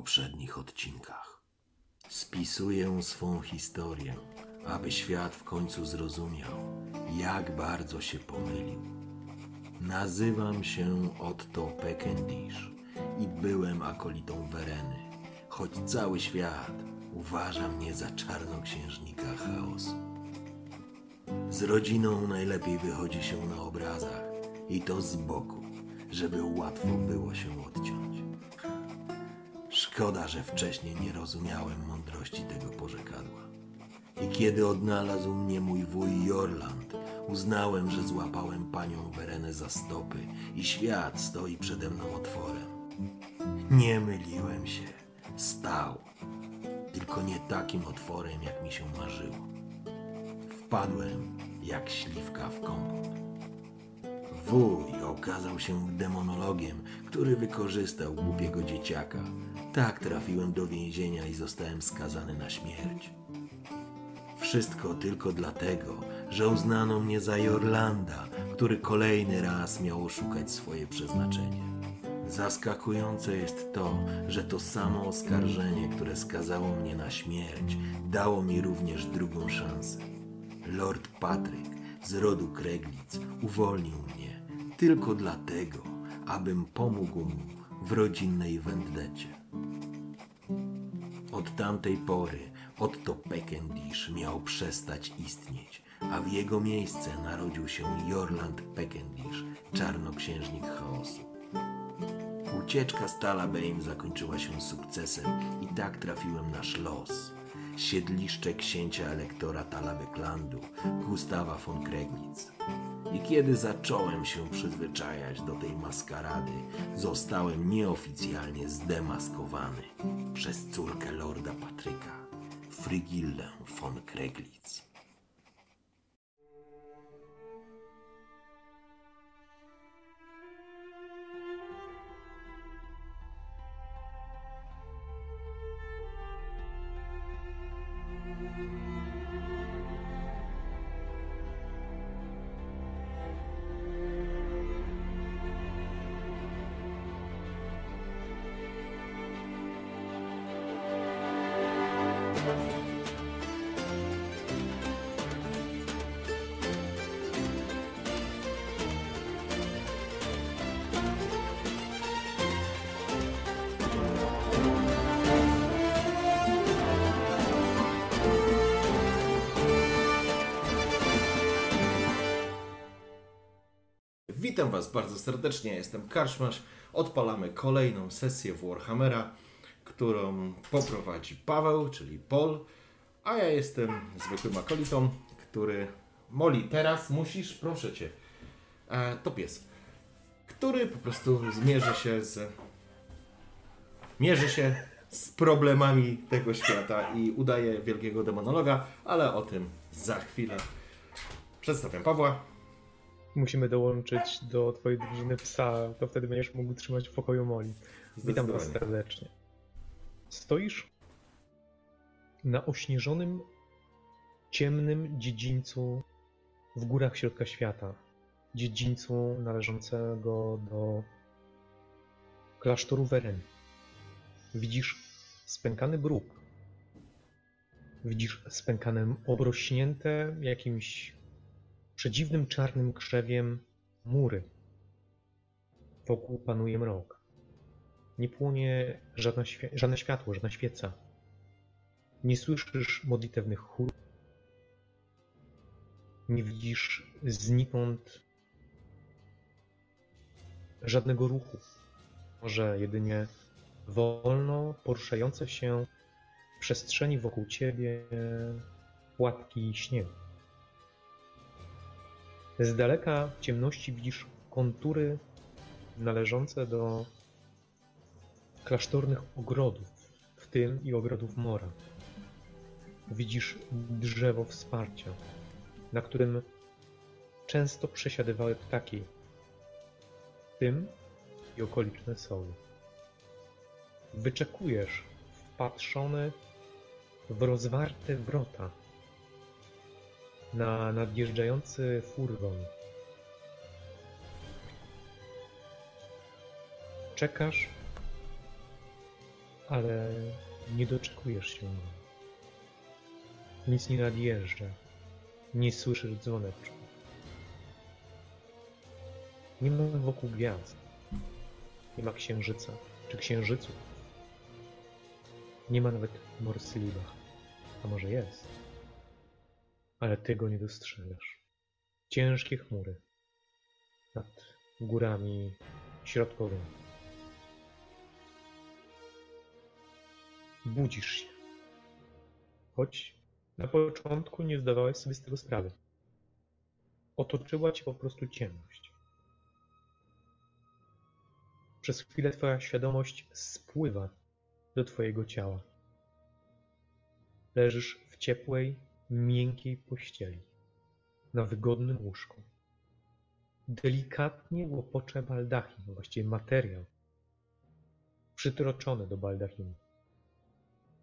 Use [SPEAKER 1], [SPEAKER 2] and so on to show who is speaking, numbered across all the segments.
[SPEAKER 1] poprzednich odcinkach spisuję swą historię, aby świat w końcu zrozumiał, jak bardzo się pomylił. Nazywam się Otto Peckendish i byłem akolitą Wereny, choć cały świat uważa mnie za czarnoksiężnika chaosu. Z rodziną najlepiej wychodzi się na obrazach i to z boku, żeby łatwo było się odciąć. Szkoda, że wcześniej nie rozumiałem mądrości tego porzekadła. I kiedy odnalazł mnie mój wuj Jorland, uznałem, że złapałem panią Werenę za stopy i świat stoi przede mną otworem. Nie myliłem się. Stał. Tylko nie takim otworem, jak mi się marzyło. Wpadłem jak śliwka w kompot. Wuj okazał się demonologiem, który wykorzystał głupiego dzieciaka. Tak trafiłem do więzienia i zostałem skazany na śmierć. Wszystko tylko dlatego, że uznano mnie za Jorlanda, który kolejny raz miał oszukać swoje przeznaczenie. Zaskakujące jest to, że to samo oskarżenie, które skazało mnie na śmierć, dało mi również drugą szansę. Lord Patryk z rodu Kreglic uwolnił tylko dlatego, abym pomógł mu w rodzinnej wendecie. Od tamtej pory Otto Peckendish miał przestać istnieć, a w jego miejsce narodził się Jorland Peckendish, czarnoksiężnik chaosu. Ucieczka z Talabeim zakończyła się sukcesem i tak trafiłem na Schloss, siedliszcze księcia elektora Talabeklandu, Gustawa von Kreglitz. I kiedy zacząłem się przyzwyczajać do tej maskarady, zostałem nieoficjalnie zdemaskowany przez córkę lorda Patryka, Frigillę von Kreglitz. Witam Was bardzo serdecznie, jestem Karszmasz. Odpalamy kolejną sesję w Warhammera, którą poprowadzi Paweł, czyli Paul, a ja jestem zwykłym akolitą, który moli teraz, musisz, proszę Cię, e, to pies, który po prostu zmierzy się z mierzy się z problemami tego świata i udaje wielkiego demonologa, ale o tym za chwilę. Przedstawiam Pawła.
[SPEAKER 2] Musimy dołączyć do twojej drużyny psa, to wtedy będziesz mógł trzymać w pokoju Moli. Witam was serdecznie. Stoisz na ośnieżonym, ciemnym dziedzińcu w górach środka świata. Dziedzińcu należącego do klasztoru Weren. Widzisz spękany bruk. Widzisz spękane, obrośnięte jakimś przedziwnym czarnym krzewiem mury. Wokół panuje mrok. Nie płonie żadna świe- żadne światło, żadna świeca. Nie słyszysz modlitewnych chórów. Nie widzisz znikąd żadnego ruchu. Może jedynie wolno poruszające się w przestrzeni wokół ciebie płatki śniegu. Z daleka w ciemności widzisz kontury należące do klasztornych ogrodów, w tym i ogrodów Mora. Widzisz drzewo wsparcia, na którym często przesiadywały ptaki, w tym i okoliczne soły. Wyczekujesz wpatrzony w rozwarte wrota na nadjeżdżający furgon. Czekasz, ale nie doczekujesz się. Nic nie nadjeżdża. Nie słyszysz dzwoneczku. Nie ma wokół gwiazd. Nie ma księżyca czy księżyców. Nie ma nawet Morsyliba. A może jest? Ale ty go nie dostrzegasz. Ciężkie chmury nad górami środkowymi. Budzisz się. Choć na początku nie zdawałeś sobie z tego sprawy. Otoczyła cię po prostu ciemność. Przez chwilę twoja świadomość spływa do twojego ciała. Leżysz w ciepłej, miękkiej pościeli, na wygodnym łóżku. Delikatnie łopocze baldachin, właściwie materiał, przytroczony do baldachinu.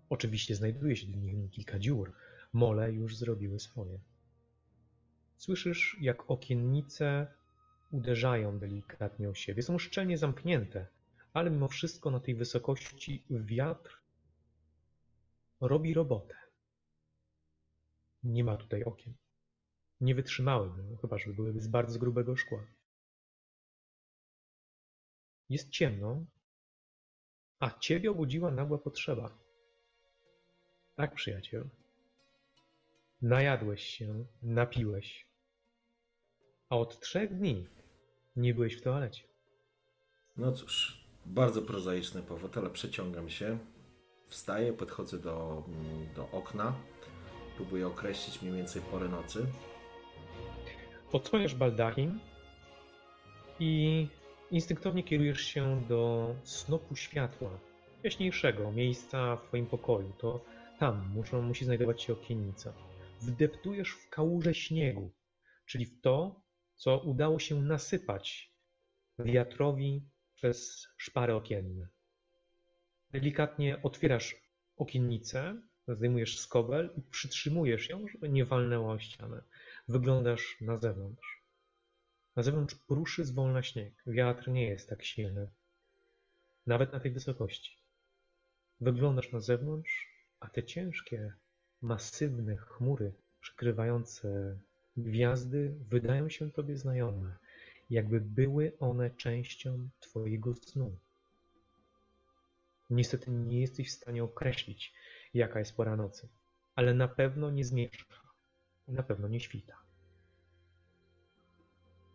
[SPEAKER 2] Oczywiście znajduje się w nim kilka dziur. Mole już zrobiły swoje. Słyszysz, jak okiennice uderzają delikatnie o siebie. Są szczelnie zamknięte, ale mimo wszystko na tej wysokości wiatr robi robotę. Nie ma tutaj okien. Nie wytrzymałyby, chyba że byłyby z bardzo grubego szkła. Jest ciemno, a ciebie obudziła nagła potrzeba. Tak, przyjaciel. Najadłeś się, napiłeś, a od trzech dni nie byłeś w toalecie.
[SPEAKER 3] No cóż, bardzo prozaiczny powód, ale przeciągam się. Wstaję, podchodzę do, mm, do okna. Próbuję określić mniej więcej porę nocy.
[SPEAKER 2] Odsłaniasz baldachin i instynktownie kierujesz się do snopu światła, jaśniejszego miejsca w twoim pokoju. To tam muszą, musi znajdować się okiennica. Wdeptujesz w kałużę śniegu, czyli w to, co udało się nasypać wiatrowi przez szpary okienne. Delikatnie otwierasz okiennicę, zdejmujesz skobel i przytrzymujesz ją, żeby nie walnęła o ścianę. Wyglądasz na zewnątrz. Na zewnątrz pruszy zwolna śnieg. Wiatr nie jest tak silny. Nawet na tej wysokości. Wyglądasz na zewnątrz, a te ciężkie, masywne chmury przykrywające gwiazdy wydają się tobie znajome, jakby były one częścią twojego snu. Niestety nie jesteś w stanie określić, jaka jest pora nocy, ale na pewno nie zmierzcha, na pewno nie świta.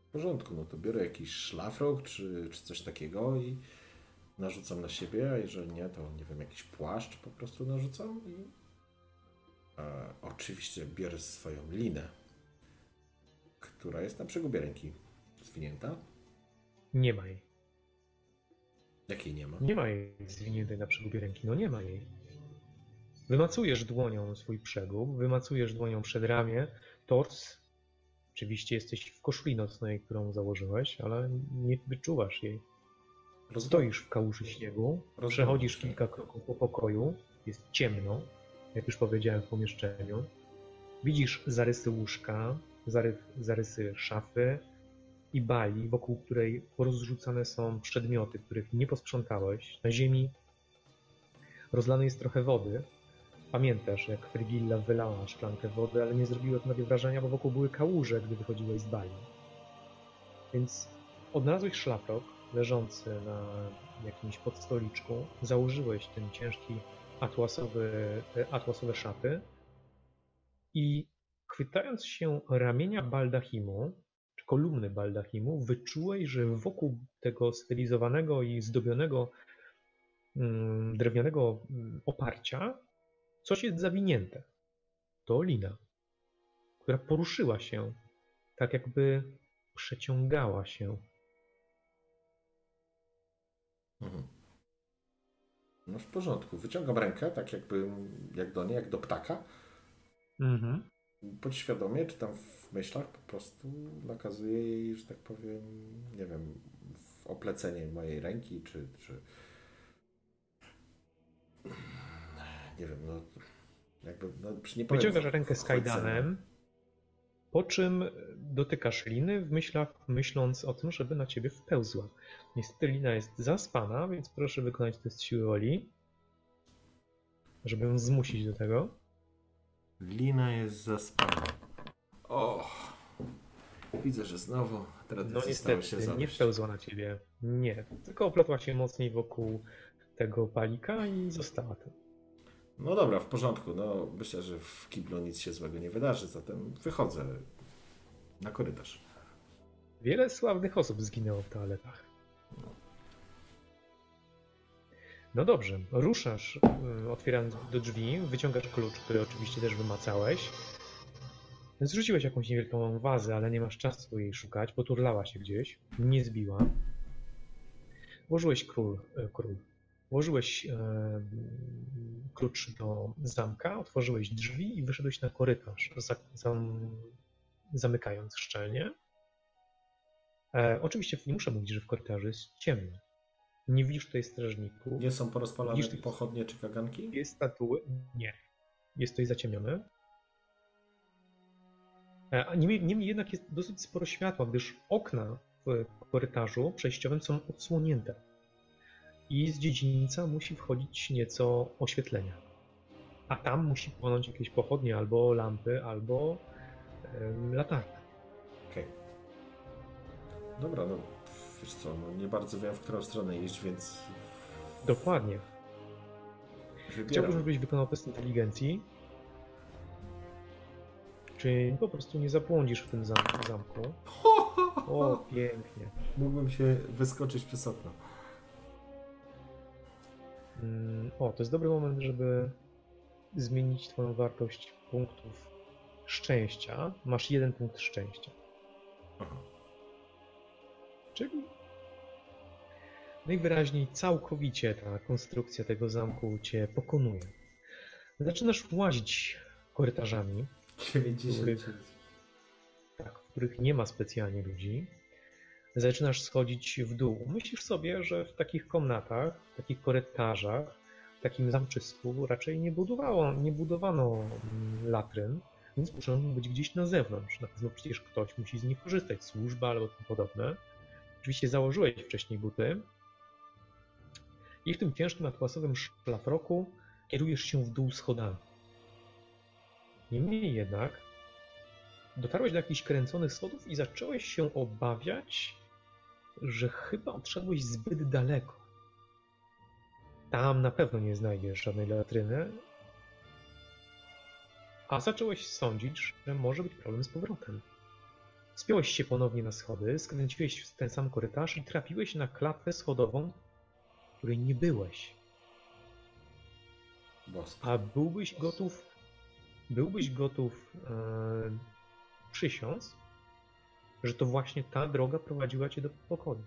[SPEAKER 3] W porządku, no to biorę jakiś szlafrok czy, czy coś takiego i narzucam na siebie, a jeżeli nie, to nie wiem, jakiś płaszcz po prostu narzucam i e, oczywiście biorę swoją linę, która jest na przegubie ręki zwinięta.
[SPEAKER 2] Nie ma jej.
[SPEAKER 3] Jakiej nie ma?
[SPEAKER 2] Nie ma jej zwiniętej na przegubie ręki. No nie ma jej. Wymacujesz dłonią swój przegub, wymacujesz dłonią przedramię, tors. Oczywiście jesteś w koszuli nocnej, którą założyłeś, ale nie wyczuwasz jej. Stoisz w kałuży śniegu, przechodzisz kilka kroków po pokoju, jest ciemno, jak już powiedziałem w pomieszczeniu. Widzisz zarysy łóżka, zary, zarysy szafy i bali, wokół której porozrzucane są przedmioty, których nie posprzątałeś. Na ziemi rozlane jest trochę wody. Pamiętasz, jak Frigilla wylała szklankę wody, ale nie zrobiło to na wrażenia, bo wokół były kałuże, gdy wychodziłeś z bali. Więc odnalazłeś szlafrok leżący na jakimś podstoliczku, założyłeś ten ciężki atłasowy, e, atłasowe szaty i chwytając się ramienia baldachimu, czy kolumny baldachimu, wyczułeś, że wokół tego stylizowanego i zdobionego mm, drewnianego mm, oparcia coś jest zawinięte. To lina, która poruszyła się tak jakby przeciągała się.
[SPEAKER 1] Mhm. No w porządku. Wyciągam rękę, tak jakby jak do niej, jak do ptaka.
[SPEAKER 2] Mhm.
[SPEAKER 1] Podświadomie, czy tam w myślach po prostu nakazuję jej, że tak powiem, nie wiem, w oplecenie mojej ręki, czy, czy nie wiem, no jakby, no nie powiem,
[SPEAKER 2] Wyciągasz rękę z kajdanem, po czym dotykasz liny w myślach, myśląc o tym, żeby na ciebie wpełzła. Niestety lina jest zaspana, więc proszę wykonać test siły woli, żeby ją zmusić do tego.
[SPEAKER 3] Lina jest zaspana.
[SPEAKER 1] O! Widzę, że znowu
[SPEAKER 2] No
[SPEAKER 1] tradycji stało się
[SPEAKER 2] niestety,
[SPEAKER 1] zadość.
[SPEAKER 2] nie wpełzła na ciebie. Nie, tylko opletła się mocniej wokół tego palika i została tam.
[SPEAKER 1] No dobra, w porządku. No, myślę, że w kiblu nic się złego nie wydarzy, zatem wychodzę na korytarz.
[SPEAKER 2] Wiele sławnych osób zginęło w toaletach. No dobrze, ruszasz, y, otwierając do drzwi, wyciągasz klucz, który oczywiście też wymacałeś. Zrzuciłeś jakąś niewielką wazę, ale nie masz czasu jej szukać, poturlała się gdzieś, nie zbiła. Włożyłeś król, e, król. Włożyłeś e, klucz do zamka, otworzyłeś drzwi i wyszedłeś na korytarz, za, zam, zamykając szczelnie. E, oczywiście nie muszę mówić, że w korytarzu jest ciemno. Nie widzisz tutaj strażników.
[SPEAKER 1] Nie są porozpalane
[SPEAKER 2] Widzisz-
[SPEAKER 1] pochodnie czy kaganki?
[SPEAKER 2] Jest statuły. Nie. Jest tutaj zaciemnione. E, a Niemniej, niemniej jednak jest dosyć sporo światła, gdyż okna w korytarzu przejściowym są odsłonięte. I z dziedzińca musi wchodzić nieco oświetlenia. A tam musi płonąć jakieś pochodnie, albo lampy, albo em, latarka.
[SPEAKER 1] Okej. Dobra, no wiesz co, no, nie bardzo wiem, w którą stronę iść, więc
[SPEAKER 2] Dokładnie.
[SPEAKER 1] wybieram.
[SPEAKER 2] Chciałbym, żebyś wykonał test inteligencji. Czy po prostu nie zabłądzisz w tym zam- zamku? O, pięknie.
[SPEAKER 1] Mógłbym się wyskoczyć przez okno.
[SPEAKER 2] Mm, O, to jest dobry moment, żeby zmienić Twoją wartość punktów szczęścia. Masz jeden punkt szczęścia.
[SPEAKER 1] Aha.
[SPEAKER 2] Czyli najwyraźniej całkowicie ta konstrukcja tego zamku Cię pokonuje. Zaczynasz łazić korytarzami,
[SPEAKER 1] 90.
[SPEAKER 2] tak, w których nie ma specjalnie ludzi, zaczynasz schodzić w dół. Myślisz sobie, że w takich komnatach, w takich korytarzach, w takim zamczysku raczej nie, budowało, nie budowano mm, latryn, więc muszą być gdzieś na zewnątrz. Na pewno przecież ktoś musi z nich korzystać, służba albo tym podobne. Oczywiście założyłeś wcześniej buty i w tym ciężkim atłasowym szlafroku kierujesz się w dół schodami. Niemniej jednak dotarłeś do jakichś kręconych schodów i zacząłeś się obawiać, że chyba odszedłeś zbyt daleko. Tam na pewno nie znajdziesz żadnej latryny, a zacząłeś sądzić, że może być problem z powrotem. Spiąłeś się ponownie na schody, skręciłeś w ten sam korytarz i trafiłeś na klatkę schodową, w której nie byłeś.
[SPEAKER 1] Bosko.
[SPEAKER 2] A byłbyś gotów, byłbyś gotów e, przysiąc, że to właśnie ta droga prowadziła cię do pokoju.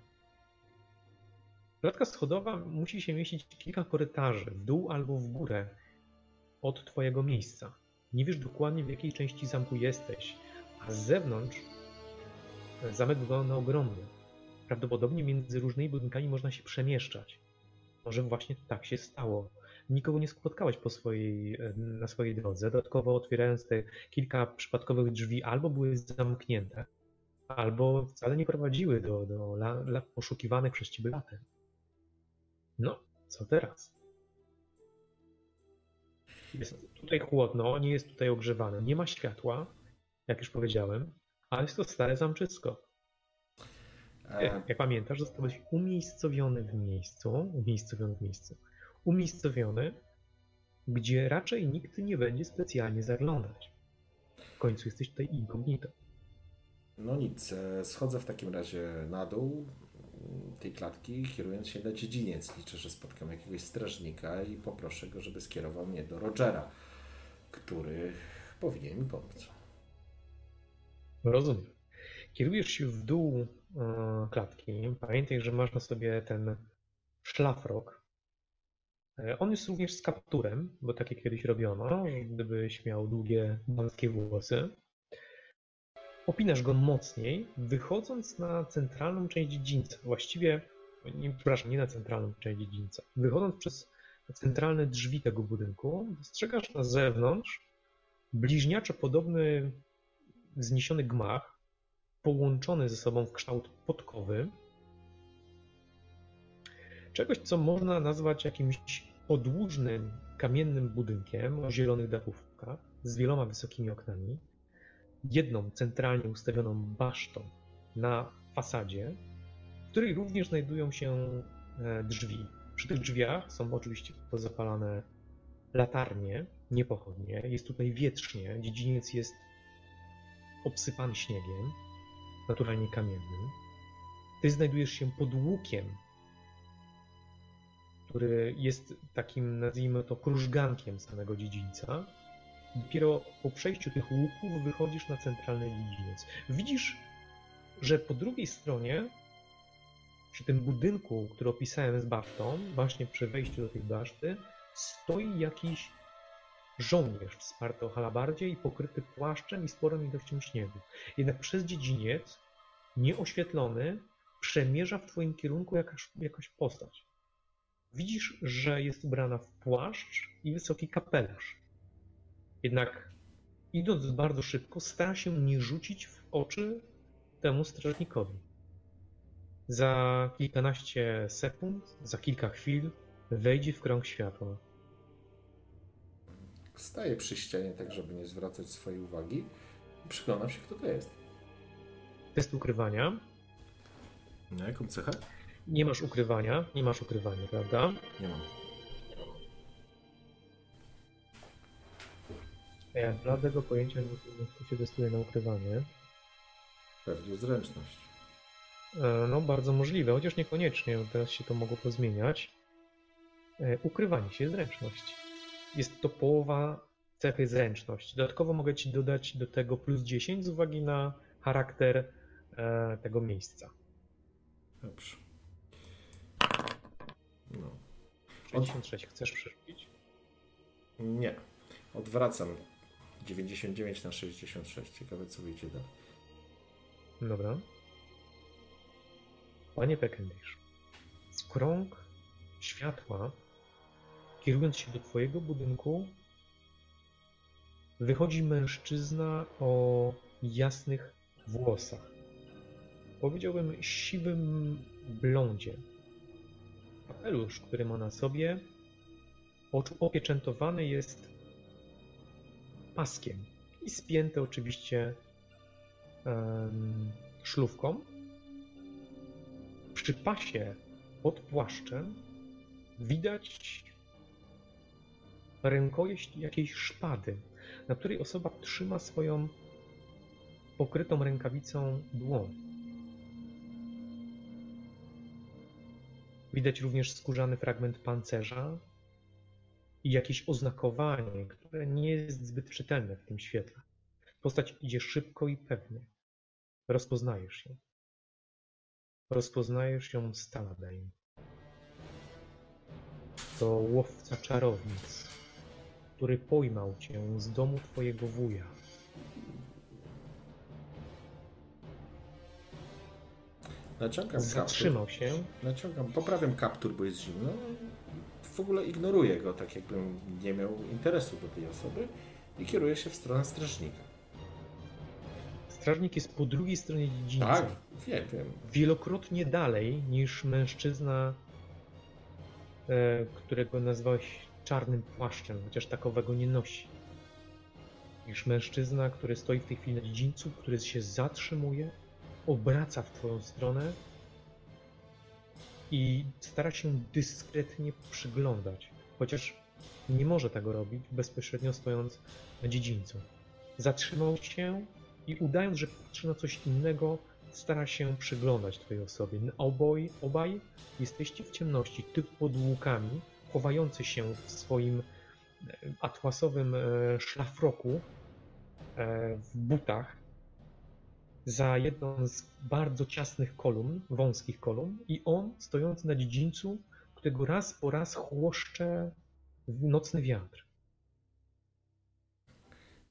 [SPEAKER 2] Klatka schodowa musi się mieścić kilka korytarzy, w dół albo w górę od twojego miejsca. Nie wiesz dokładnie w jakiej części zamku jesteś, a z zewnątrz zamek wygląda ogromny. Prawdopodobnie między różnymi budynkami można się przemieszczać. Może właśnie tak się stało nikogo nie spotkałeś po swojej, na swojej drodze. Dodatkowo otwierając te kilka przypadkowych drzwi, albo były zamknięte, albo wcale nie prowadziły do, do la, la poszukiwanych przez ciebie latem. No, co teraz? Jest tutaj chłodno, nie jest tutaj ogrzewane, nie ma światła, jak już powiedziałem, ale jest to stare zamczysko.
[SPEAKER 1] E,
[SPEAKER 2] Jak pamiętasz, zostałeś umiejscowiony w miejscu, umiejscowiony w miejscu, umiejscowiony, gdzie raczej nikt nie będzie specjalnie zaglądać. W końcu jesteś tutaj incognito.
[SPEAKER 1] No nic, e, schodzę w takim razie na dół mm, tej klatki, kierując się na dziedziniec. Liczę, że spotkam jakiegoś strażnika i poproszę go, żeby skierował mnie do Rogera, który powinien mi pomóc.
[SPEAKER 2] Rozumiem. Kierujesz się w dół e, klatki. Pamiętaj, że masz na sobie ten szlafrok. E, On jest również z kapturem, bo takie kiedyś robiono, gdybyś miał długie damskie włosy. Opinasz go mocniej, wychodząc na centralną część dziedzińca. Właściwie, nie, przepraszam, nie na centralną część dziedzińca. Wychodząc przez centralne drzwi tego budynku, dostrzegasz na zewnątrz bliźniaczo podobny wzniesiony gmach, połączony ze sobą w kształt podkowy. Czegoś, co można nazwać jakimś podłużnym, kamiennym budynkiem o zielonych dachówkach z wieloma wysokimi oknami, jedną centralnie ustawioną basztą na fasadzie, w której również znajdują się e, drzwi. Przy tych drzwiach są oczywiście pozapalane latarnie, nie pochodnie. Jest tutaj wietrznie. Dziedziniec jest obsypany śniegiem, naturalnie kamiennym. Ty znajdujesz się pod łukiem, który jest takim, nazwijmy to, krużgankiem samego dziedzińca. Dopiero po przejściu tych łuków wychodzisz na centralny dziedziniec. Widzisz, że po drugiej stronie, przy tym budynku, który opisałem z basztą, właśnie przy wejściu do tej baszty, stoi jakiś żołnierz wsparty o halabardzie i pokryty płaszczem i sporą ilością śniegu. Jednak przez dziedziniec, nieoświetlony, przemierza w twoim kierunku jakaś, jakaś postać. Widzisz, że jest ubrana w płaszcz i wysoki kapelusz. Jednak idąc bardzo szybko, stara się nie rzucić w oczy temu strażnikowi. Za kilkanaście sekund, za kilka chwil wejdzie w krąg światła.
[SPEAKER 1] Staję przy ścianie, tak żeby nie zwracać swojej uwagi. i Przyglądam się, kto to jest.
[SPEAKER 2] Test ukrywania.
[SPEAKER 1] Na jaką cechę?
[SPEAKER 2] Nie masz ukrywania, nie masz ukrywania, prawda?
[SPEAKER 1] Nie mam.
[SPEAKER 2] Ja bladego pojęcia nie, nie się testuje na ukrywanie.
[SPEAKER 1] Pewnie zręczność.
[SPEAKER 2] E, No, bardzo możliwe, chociaż niekoniecznie, teraz się to mogło pozmieniać. E, Ukrywanie się, zręczność. Jest to połowa cechy zręczność. Dodatkowo mogę Ci dodać do tego plus 10 z uwagi na charakter e, tego miejsca.
[SPEAKER 1] Dobrze. No.
[SPEAKER 2] 66 chcesz przerzucić?
[SPEAKER 1] Nie. Odwracam 99 na 66. Ciekawe, co wyjdzie dalej.
[SPEAKER 2] Dobra. Panie Peckendish, w krąg światła, kierując się do Twojego budynku, wychodzi mężczyzna o jasnych włosach. Powiedziałbym siwym blondzie. Kapelusz, który ma na sobie, opieczętowany jest paskiem i spięty oczywiście em, szlówką. Przy pasie pod płaszczem widać rękojeść jakiejś szpady, na której osoba trzyma swoją pokrytą rękawicą dłoń. Widać również skórzany fragment pancerza i jakieś oznakowanie, które nie jest zbyt czytelne w tym świetle. Postać idzie szybko i pewnie. Rozpoznajesz ją. Rozpoznajesz ją z Taladane. To łowca czarownic, który pojmał cię z domu twojego wuja.
[SPEAKER 1] Naciągam kaptur.
[SPEAKER 2] Zatrzymał się
[SPEAKER 1] Naciągam, poprawiam kaptur, bo jest zimno. W ogóle ignoruję go, tak jakbym nie miał interesu do tej osoby i kieruję się w stronę strażnika.
[SPEAKER 2] Strażnik jest po drugiej stronie dziedzińca.
[SPEAKER 1] Tak, wiem, wiem.
[SPEAKER 2] Wielokrotnie dalej niż mężczyzna, e, którego nazwałeś czarnym płaszczem, chociaż takowego nie nosi. Niż mężczyzna, który stoi w tej chwili na dziedzińcu, który się zatrzymuje, obraca w twoją stronę i stara się dyskretnie przyglądać, chociaż nie może tego robić bezpośrednio stojąc na dziedzińcu. Zatrzymał się i udając, że patrzy na coś innego, stara się przyglądać twojej osobie. Oboj, obaj jesteście w ciemności, ty pod łukami, chowający się w swoim e, atłasowym e, szlafroku, e, w butach, za jedną z bardzo ciasnych kolumn, wąskich kolumn i on stojący na dziedzińcu, którego raz po raz chłoszcze nocny wiatr.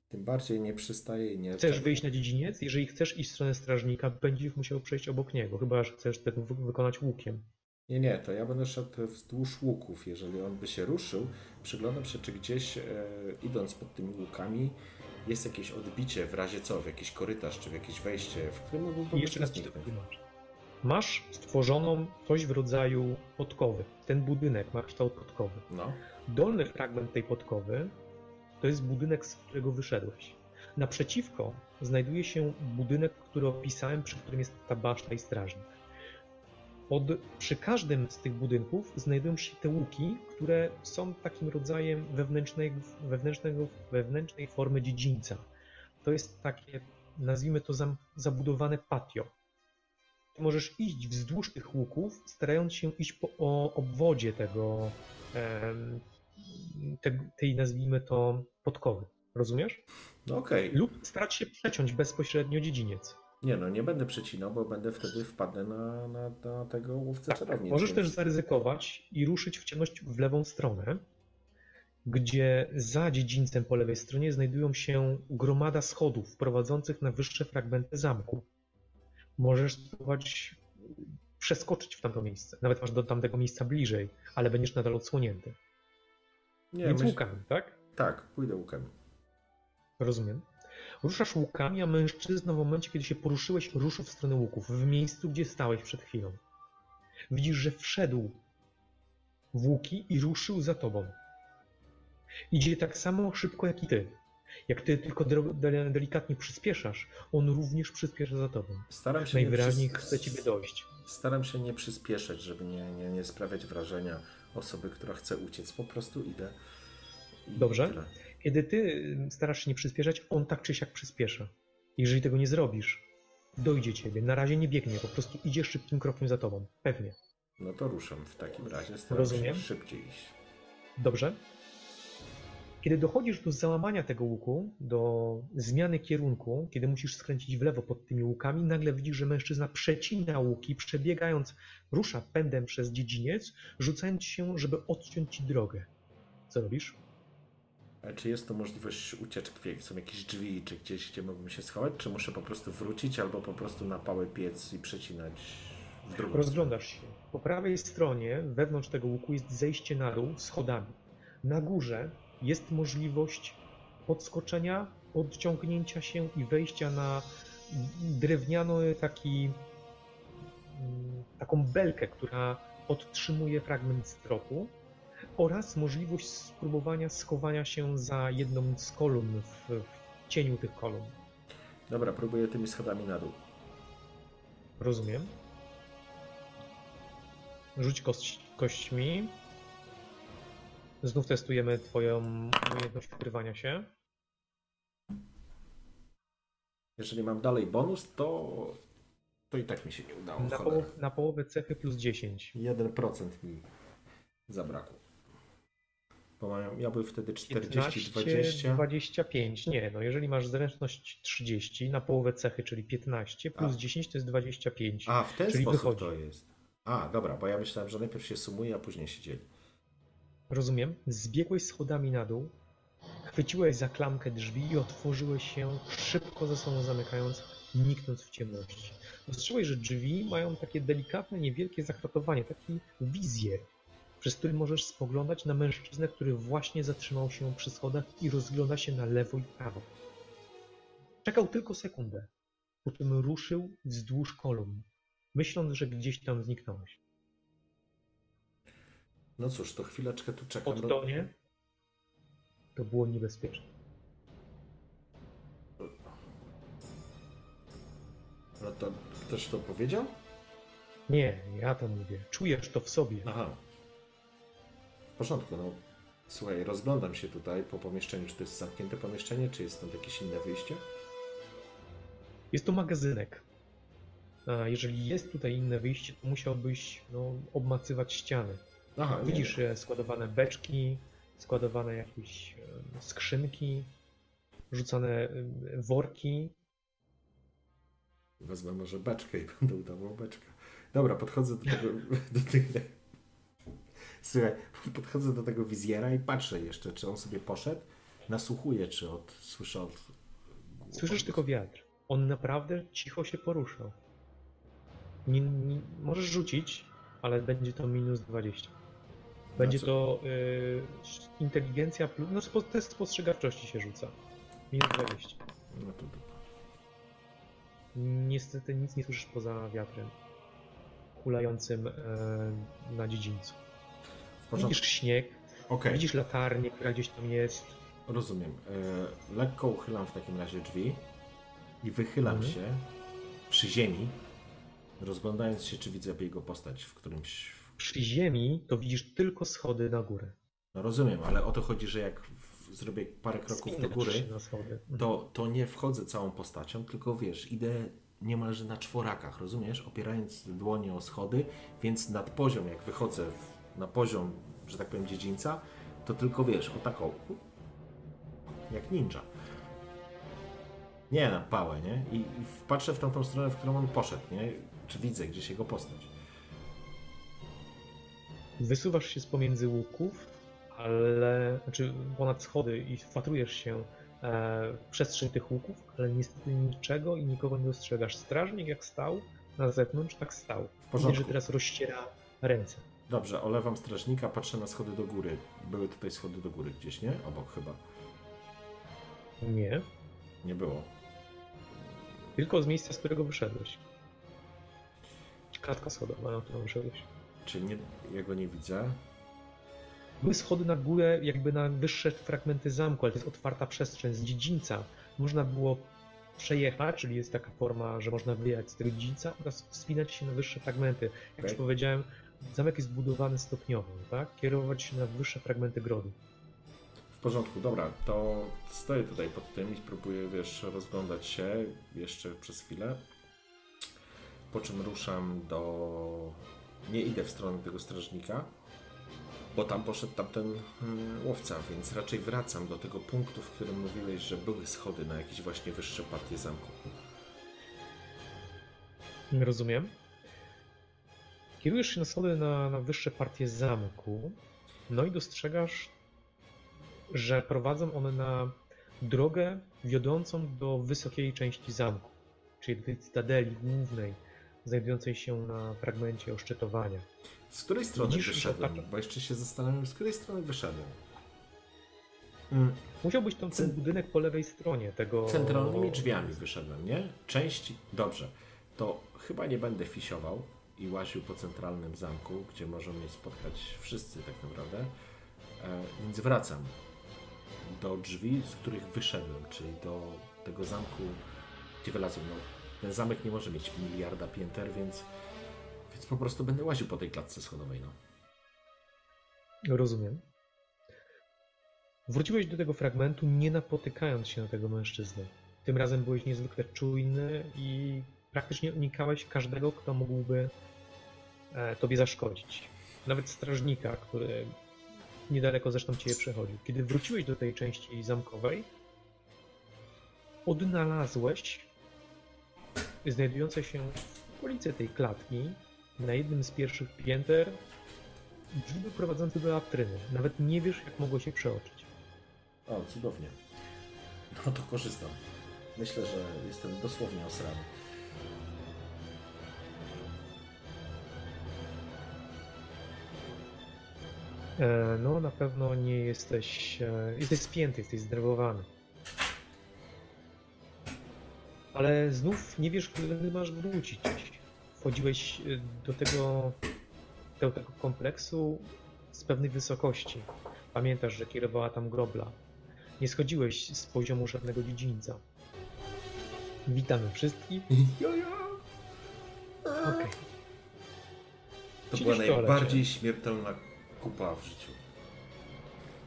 [SPEAKER 1] Tym bardziej nie przystaje i nie...
[SPEAKER 2] Chcesz wyjść na dziedziniec? Jeżeli chcesz iść w stronę strażnika, będziesz musiał przejść obok niego, chyba że chcesz tego wy- wykonać łukiem.
[SPEAKER 1] Nie, nie, to ja będę szedł wzdłuż łuków. Jeżeli on by się ruszył, przyglądam się, czy gdzieś e, idąc pod tymi łukami jest jakieś odbicie w razie co, w jakiś korytarz, czy w jakieś wejście, w którym mógłbym po
[SPEAKER 2] jeszcze raz ci to wytłumaczę. Masz stworzoną coś w rodzaju podkowy. Ten budynek ma kształt podkowy.
[SPEAKER 1] No,
[SPEAKER 2] Dolny fragment tej podkowy to jest budynek, z którego wyszedłeś. Naprzeciwko znajduje się budynek, który opisałem, przy którym jest ta baszta i strażnik. Pod, przy każdym z tych budynków znajdują się te łuki, które są takim rodzajem wewnętrznej, wewnętrznego, wewnętrznej formy dziedzińca. To jest takie, nazwijmy to zabudowane patio. Ty możesz iść wzdłuż tych łuków, starając się iść po o obwodzie tego, em, te, tej, nazwijmy to, podkowy. Rozumiesz?
[SPEAKER 1] no okej.
[SPEAKER 2] Lub starać się przeciąć bezpośrednio dziedziniec.
[SPEAKER 1] Nie no, nie będę przecinał, bo będę wtedy wpadnę na, na, na tego łowcę czarownic.
[SPEAKER 2] Możesz
[SPEAKER 1] więc-
[SPEAKER 2] też zaryzykować i ruszyć w ciemność w lewą stronę, gdzie za dziedzińcem po lewej stronie znajdują się gromada schodów prowadzących na wyższe fragmenty zamku. Możesz spróbować przeskoczyć w tamto miejsce. Nawet masz do tamtego miejsca bliżej, ale będziesz nadal odsłonięty.
[SPEAKER 1] Nie,
[SPEAKER 2] Więc
[SPEAKER 1] myśl...
[SPEAKER 2] łukami, tak?
[SPEAKER 1] Tak, pójdę łukiem.
[SPEAKER 2] Rozumiem. Ruszasz łukami, a mężczyzna w momencie, kiedy się poruszyłeś, ruszył w stronę łuków, w miejscu, gdzie stałeś przed chwilą. Widzisz, że wszedł w łuki i ruszył za tobą. Idzie tak samo szybko jak i ty. Jak ty tylko de- delikatnie przyspieszasz, on również przyspiesza za tobą.
[SPEAKER 1] Staram się nie
[SPEAKER 2] Najwyraźniej
[SPEAKER 1] przys-
[SPEAKER 2] chce ciebie dojść.
[SPEAKER 1] Staram się nie przyspieszać, żeby nie, nie, nie sprawiać wrażenia osoby, która chce uciec. Po prostu idę. i
[SPEAKER 2] Dobrze.
[SPEAKER 1] tyle.
[SPEAKER 2] Kiedy ty y, starasz się nie przyspieszać, on tak czy siak przyspiesza. Jeżeli tego nie zrobisz, dojdzie ciebie. Na razie nie biegnie, po prostu idzie szybkim krokiem za tobą. Pewnie.
[SPEAKER 1] No to ruszam w takim razie. Staram
[SPEAKER 2] Rozumiem.
[SPEAKER 1] się szybciej iść.
[SPEAKER 2] Dobrze. Kiedy dochodzisz do załamania tego łuku, do zmiany kierunku, kiedy musisz skręcić w lewo pod tymi łukami, nagle widzisz, że mężczyzna przecina łuki, przebiegając, rusza pędem przez dziedziniec, rzucając się, żeby odciąć ci drogę. Co robisz?
[SPEAKER 1] A czy jest to możliwość ucieczki? Są jakieś drzwi, czy gdzieś, gdzie mógłbym się schować? Czy muszę po prostu wrócić, albo po prostu na pałę piec i przecinać w drugą
[SPEAKER 2] Rozglądasz się. Po prawej stronie, wewnątrz tego łuku, jest zejście na dół schodami. Na górze jest możliwość podskoczenia, odciągnięcia się i wejścia na drewniany taki mm, taką belkę, która podtrzymuje fragment stropu oraz możliwość spróbowania schowania się za jedną z kolumn w, w cieniu tych kolumn.
[SPEAKER 1] Dobra, próbuję tymi schodami na dół.
[SPEAKER 2] Rozumiem. Rzuć kość, kośćmi. Znów testujemy twoją umiejętność ukrywania się.
[SPEAKER 1] Jeżeli mam dalej bonus, to, to i tak mi się nie udało.
[SPEAKER 2] Na, poł- na połowę cechy plus 10.
[SPEAKER 1] 1% mi zabrakło. Bo mają, miałby wtedy 40,
[SPEAKER 2] 15,
[SPEAKER 1] 20.
[SPEAKER 2] 25. Nie, no jeżeli masz zręczność 30 na połowę cechy, czyli 15, plus
[SPEAKER 1] A.
[SPEAKER 2] 10 to jest 25.
[SPEAKER 1] A, w ten
[SPEAKER 2] Czyli
[SPEAKER 1] sposób
[SPEAKER 2] wychodzi.
[SPEAKER 1] to jest. A, dobra, bo ja myślałem, że najpierw się sumuje, a później się dzieli.
[SPEAKER 2] Rozumiem. Zbiegłeś schodami na dół, chwyciłeś za klamkę drzwi i otworzyłeś się, szybko ze sobą zamykając, niknąc w ciemności. Dostrzegłeś, że drzwi mają takie delikatne, niewielkie zakratowanie, takie wizje, przez które możesz spoglądać na mężczyznę, który właśnie zatrzymał się przy schodach i rozgląda się na lewo i prawo. Czekał tylko sekundę, po czym ruszył wzdłuż kolumn, myśląc, że gdzieś tam zniknąłeś.
[SPEAKER 1] No cóż, to chwileczkę tu czekam. do-
[SPEAKER 2] Odtonie to było niebezpieczne.
[SPEAKER 1] No to ktoś to powiedział?
[SPEAKER 2] Nie, ja to mówię. Czujesz to w sobie.
[SPEAKER 1] Aha. W porządku, no. Słuchaj, rozglądam się tutaj po pomieszczeniu. Czy to jest zamknięte pomieszczenie, czy jest stąd jakieś inne wyjście?
[SPEAKER 2] Jest to magazynek. A jeżeli jest tutaj inne wyjście, to musiałbyś no, obmacywać ściany.
[SPEAKER 1] Aha, nie.
[SPEAKER 2] Widzisz e, składowane beczki, składowane jakieś e, skrzynki, rzucane e, worki.
[SPEAKER 1] Wezmę może beczkę i będę udawał beczkę. Dobra, podchodzę do tego. Do tych... Słuchaj, podchodzę do tego wizjera i patrzę jeszcze, czy on sobie poszedł. Nasłuchuję, czy od, słyszę od.
[SPEAKER 2] Słyszysz tylko wiatr. On naprawdę cicho się poruszał. Nie, nie, możesz rzucić, ale będzie to minus 20. Będzie to y, inteligencja plus. No, spo- test spostrzegawczości się rzuca. Minus 20.
[SPEAKER 1] No to dupa.
[SPEAKER 2] Niestety nic nie słyszysz poza wiatrem hulającym e, na dziedzińcu. Widzisz śnieg,
[SPEAKER 1] Okej,
[SPEAKER 2] widzisz latarnię, która gdzieś tam jest.
[SPEAKER 1] rozumiem. E, lekko uchylam w takim razie drzwi i wychylam
[SPEAKER 2] Mhm.
[SPEAKER 1] się przy ziemi, rozglądając się, czy widzę jego postać w którymś.
[SPEAKER 2] Przy ziemi to widzisz tylko schody na górę.
[SPEAKER 1] No rozumiem, ale o to chodzi, że jak zrobię parę kroków do
[SPEAKER 2] Spinasz
[SPEAKER 1] góry.
[SPEAKER 2] Mhm.
[SPEAKER 1] to, to nie wchodzę całą postacią, tylko wiesz, idę niemalże na czworakach, rozumiesz? Opierając dłonie o schody, więc nad poziom, jak wychodzę na poziom, że tak powiem, dziedzińca, to tylko wiesz, o taką, jak ninja. Nie na pałę, nie? I, i patrzę w tamtą stronę, w którą on poszedł, nie? Czy widzę gdzieś jego postać.
[SPEAKER 2] Wysuwasz się z pomiędzy łuków, ale znaczy ponad schody i wpatrujesz się e, w przestrzeń tych łuków, ale niestety niczego i nikogo nie dostrzegasz. Strażnik jak stał na zewnątrz, tak stał. Widzisz,
[SPEAKER 1] porządku.
[SPEAKER 2] że teraz rozściera ręce.
[SPEAKER 1] Dobrze, olewam strażnika, patrzę na schody do góry. Były tutaj schody do góry gdzieś, nie? Obok chyba.
[SPEAKER 2] Nie,
[SPEAKER 1] Nie było.
[SPEAKER 2] tylko z miejsca, z którego wyszedłeś. Klatka schodowa, na którą wyszedłeś.
[SPEAKER 1] Czy nie, ja go nie widzę?
[SPEAKER 2] Były schody na górę, jakby na wyższe fragmenty zamku, ale to jest otwarta przestrzeń z dziedzińca. Można było przejechać, czyli jest taka forma, że można wyjechać z tego dziedzińca oraz wspinać się na wyższe fragmenty. Jak już
[SPEAKER 1] Okej.
[SPEAKER 2] powiedziałem, zamek jest budowany stopniowo, tak? Kierować się na wyższe fragmenty grodu.
[SPEAKER 1] W porządku, dobra, to stoję tutaj pod tym i spróbuję, wiesz, rozglądać się jeszcze przez chwilę. Po czym ruszam do... Nie idę w stronę tego strażnika, bo tam poszedł tamten mm, łowca, więc raczej wracam do tego punktu, w którym mówiłeś, że były schody na jakieś właśnie wyższe partie zamku.
[SPEAKER 2] Rozumiem. Kierujesz się na schody na, na wyższe partie zamku, no i dostrzegasz, że prowadzą one na drogę wiodącą do wysokiej części zamku, czyli do tej cytadeli głównej, znajdującej się na fragmencie oszczytowania.
[SPEAKER 1] Z której strony
[SPEAKER 2] Widzisz,
[SPEAKER 1] wyszedłem?
[SPEAKER 2] tak-
[SPEAKER 1] Bo jeszcze się zastanawiam, z której strony wyszedłem. Mm,
[SPEAKER 2] Musiałbyś tam ten budynek po lewej stronie tego...
[SPEAKER 1] Centralnymi drzwiami wyszedłem, nie? Część, dobrze, to chyba nie będę fisiował i łaził po centralnym zamku, gdzie możą mnie spotkać wszyscy tak naprawdę, e, więc wracam do drzwi, z których wyszedłem, czyli do tego zamku, gdzie wylazłem. No, ten zamek nie może mieć miliarda pięter, więc, więc po prostu będę łaził po tej klatce schodowej, no.
[SPEAKER 2] Rozumiem. Wróciłeś do tego fragmentu, nie napotykając się na tego mężczyznę. Tym razem byłeś niezwykle czujny i praktycznie unikałeś każdego, kto mógłby e, tobie zaszkodzić. Nawet strażnika, który niedaleko zresztą ciebie przechodził. Kiedy wróciłeś do tej części zamkowej, odnalazłeś znajdujące się w okolicy tej klatki na jednym z pierwszych pięter drzwi prowadzące do latryny. Nawet nie wiesz, jak mogło się przeoczyć.
[SPEAKER 1] O, cudownie. No to korzystam. Myślę, że jestem dosłownie osrany.
[SPEAKER 2] No, na pewno nie jesteś. E, jesteś spięty, jesteś zdenerwowany. Ale znów nie wiesz, kiedy masz wrócić. Wchodziłeś e, do tego, do tego kompleksu z pewnej wysokości. Pamiętasz, że kierowała tam grobla. Nie schodziłeś z poziomu żadnego dziedzińca. Witamy wszystkich.
[SPEAKER 1] Jojo!
[SPEAKER 2] Okej.
[SPEAKER 1] To
[SPEAKER 2] Siedzisz
[SPEAKER 1] była najbardziej śmiertelna kupa w życiu.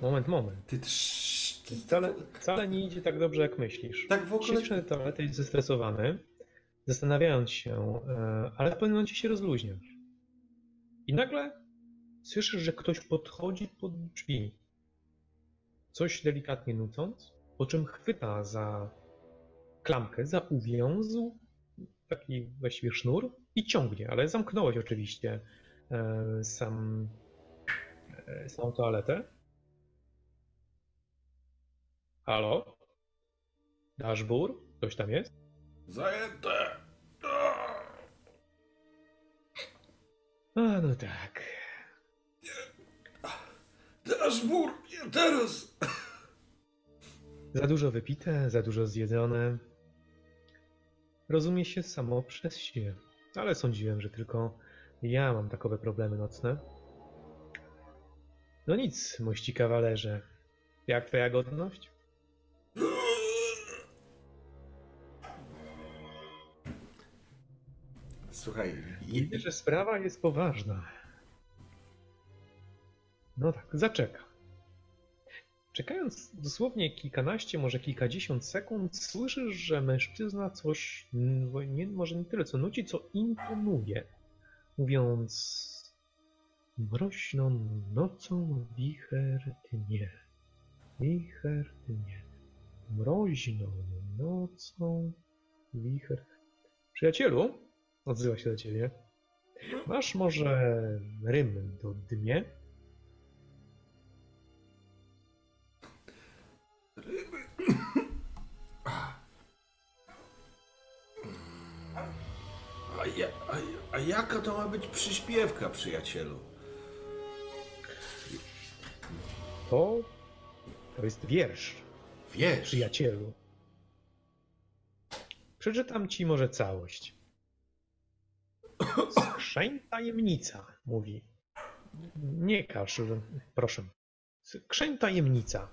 [SPEAKER 2] Moment, moment.
[SPEAKER 1] Ty, trz, ty
[SPEAKER 2] Wcale, wcale nie idzie tak dobrze, jak myślisz.
[SPEAKER 1] Tak w ogóle.
[SPEAKER 2] Na toalety i zestresowany, zastanawiając się, e, ale w pewnym momencie się rozluźniasz. I nagle słyszysz, że ktoś podchodzi pod drzwi. Coś delikatnie nucąc, po czym chwyta za klamkę, za uwiązł taki właściwie sznur i ciągnie, ale zamknąłeś oczywiście e, sam, e, samą toaletę. Halo? Dashbur? Ktoś tam jest?
[SPEAKER 1] Zajęte!
[SPEAKER 2] A, no tak.
[SPEAKER 1] Daszbur, nie teraz!
[SPEAKER 2] Za dużo wypite, za dużo zjedzone. Rozumie się samo przez się, ale sądziłem, że tylko ja mam takowe problemy nocne. No nic, mości kawalerze. Jak twoja godność?
[SPEAKER 4] Słuchaj,
[SPEAKER 2] Widzę, że sprawa jest poważna. No tak, zaczeka. Czekając dosłownie kilkanaście, może kilkadziesiąt sekund, słyszysz, że mężczyzna coś, nie, może nie tyle co nuci, co intonuje, mówiąc mroźną nocą wicher dnie, wicher dnie, mroźną nocą wicher. Przyjacielu, odzywa się do ciebie. Masz może rym do dmie?
[SPEAKER 1] A, ja, a, a jaka to ma być przyśpiewka, przyjacielu?
[SPEAKER 2] To, to jest wiersz,
[SPEAKER 1] Wiesz,
[SPEAKER 2] przyjacielu. Przeczytam ci może całość. Skrzeń tajemnica, mówi. Nie każ, proszę. Skrzeń tajemnica.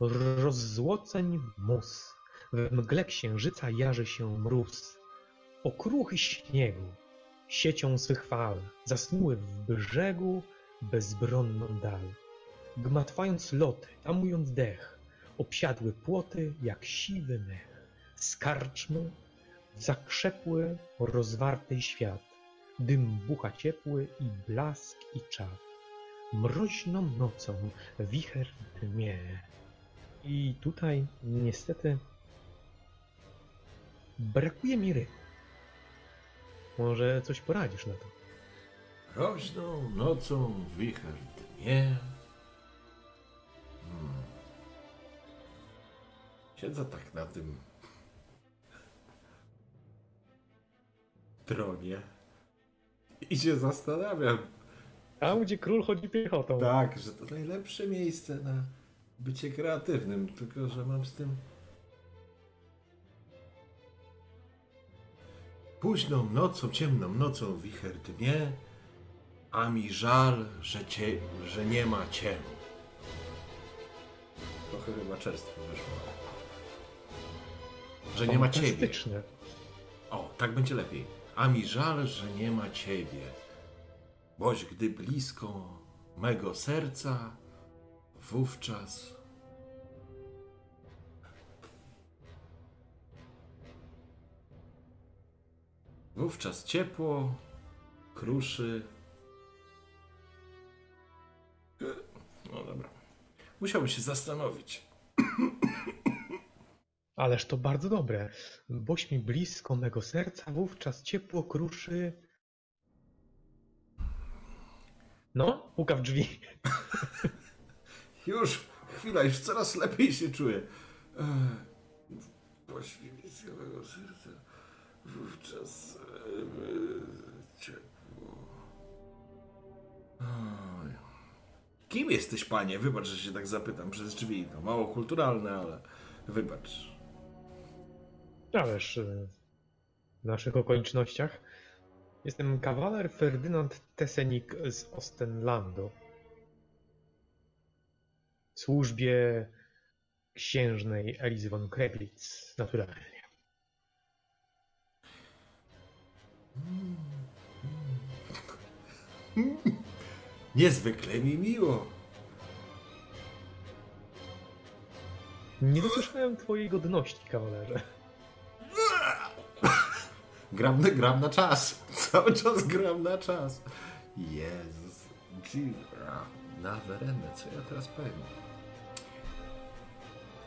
[SPEAKER 2] Rozzłoceń mus. W mgle księżyca jarzy się mróz. Okruchy śniegu, siecią swych fal, zasnuły w brzegu bezbronną dal. Gmatwając loty, tamując dech, obsiadły płoty jak siwy mech. Skarczmy, zakrzepły rozwarty świat, dym bucha ciepły i blask i czad. Mroźną nocą wicher dmie. I tutaj niestety brakuje mi ryb. Może coś poradzisz na to?
[SPEAKER 1] Roźną nocą wicher dmie. Siedzę tak na tym tronie i się zastanawiam.
[SPEAKER 2] Tam, gdzie król chodzi piechotą.
[SPEAKER 1] Tak, że to najlepsze miejsce na bycie kreatywnym, tylko że mam z tym. Późną nocą, ciemną nocą wicher dmie, a mi żal, że, cie, że nie ma cię. Trochę chyba czerstwo wyszło. Że nie ma ciebie. O, tak będzie lepiej. A mi żal, że nie ma ciebie. Boś gdy blisko mego serca, wówczas. Wówczas ciepło kruszy. No dobra. Musiałbym się zastanowić.
[SPEAKER 2] Ależ to bardzo dobre. Boś mi blisko mego serca, wówczas ciepło kruszy. No, puka w drzwi.
[SPEAKER 1] Już, chwila, już coraz lepiej się czuję. Poświęci mego serca, wówczas e, ciepło. Kim jesteś, panie? Wybacz, że się tak zapytam przez drzwi. To mało kulturalne, ale wybacz.
[SPEAKER 2] Ależ e, w naszych okolicznościach jestem kawaler Ferdynand Tessenik z Ostenlandu. W służbie księżnej Elis von Kreglitz, naturalnie.
[SPEAKER 1] Niezwykle mi miło.
[SPEAKER 2] Nie dosłyszałem twojej godności, kawalerze.
[SPEAKER 1] Gram, gram na czas. Cały czas gram na czas. Jezus. Gira. Na werenę. Co ja teraz powiem?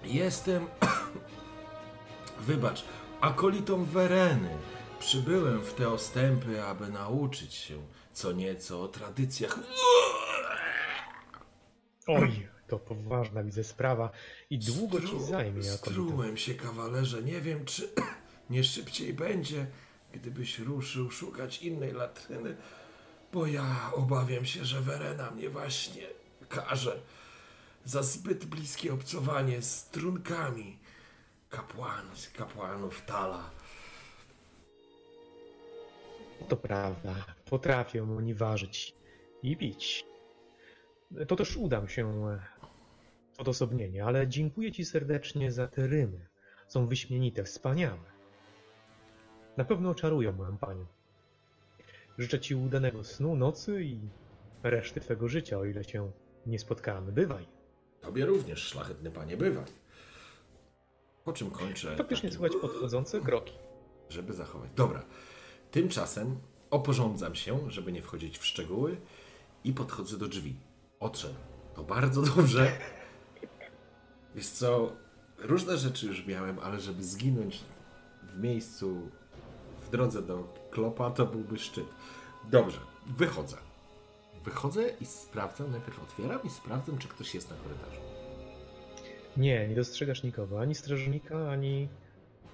[SPEAKER 1] Jestem... Wybacz. Akolitą Wereny. Przybyłem w te ostępy, aby nauczyć się co nieco o tradycjach.
[SPEAKER 2] Oj, to poważna widzę sprawa i długo ci
[SPEAKER 1] Stru-
[SPEAKER 2] zajmie jako to.
[SPEAKER 1] Strułem się, kawalerze. Nie wiem, czy nie szybciej będzie, gdybyś ruszył szukać innej latryny, bo ja obawiam się, że Werena mnie właśnie karze za zbyt bliskie obcowanie z trunkami kapłan, kapłanów Tala.
[SPEAKER 2] To prawda, potrafię oni ważyć i pić. To też udam się e, odosobnienie, ale dziękuję ci serdecznie za te rymy. Są wyśmienite, wspaniałe. Na pewno oczarują moją panią. Życzę ci udanego snu, nocy i reszty twego życia, o ile się nie spotkamy. Bywaj.
[SPEAKER 1] Tobie również, szlachetny panie, bywaj. Po czym kończę.
[SPEAKER 2] Faktycznie słychać podchodzące kroki.
[SPEAKER 1] żeby zachować. Dobra. Tymczasem oporządzam się, żeby nie wchodzić w szczegóły i podchodzę do drzwi. Odszedł. To bardzo dobrze. Wiesz co, różne rzeczy już miałem, ale żeby zginąć w miejscu, drodze do klopa, to byłby szczyt. Dobrze, wychodzę. Wychodzę i sprawdzam, najpierw otwieram i sprawdzam, czy ktoś jest na korytarzu.
[SPEAKER 2] Nie, nie dostrzegasz nikogo, ani strażnika, ani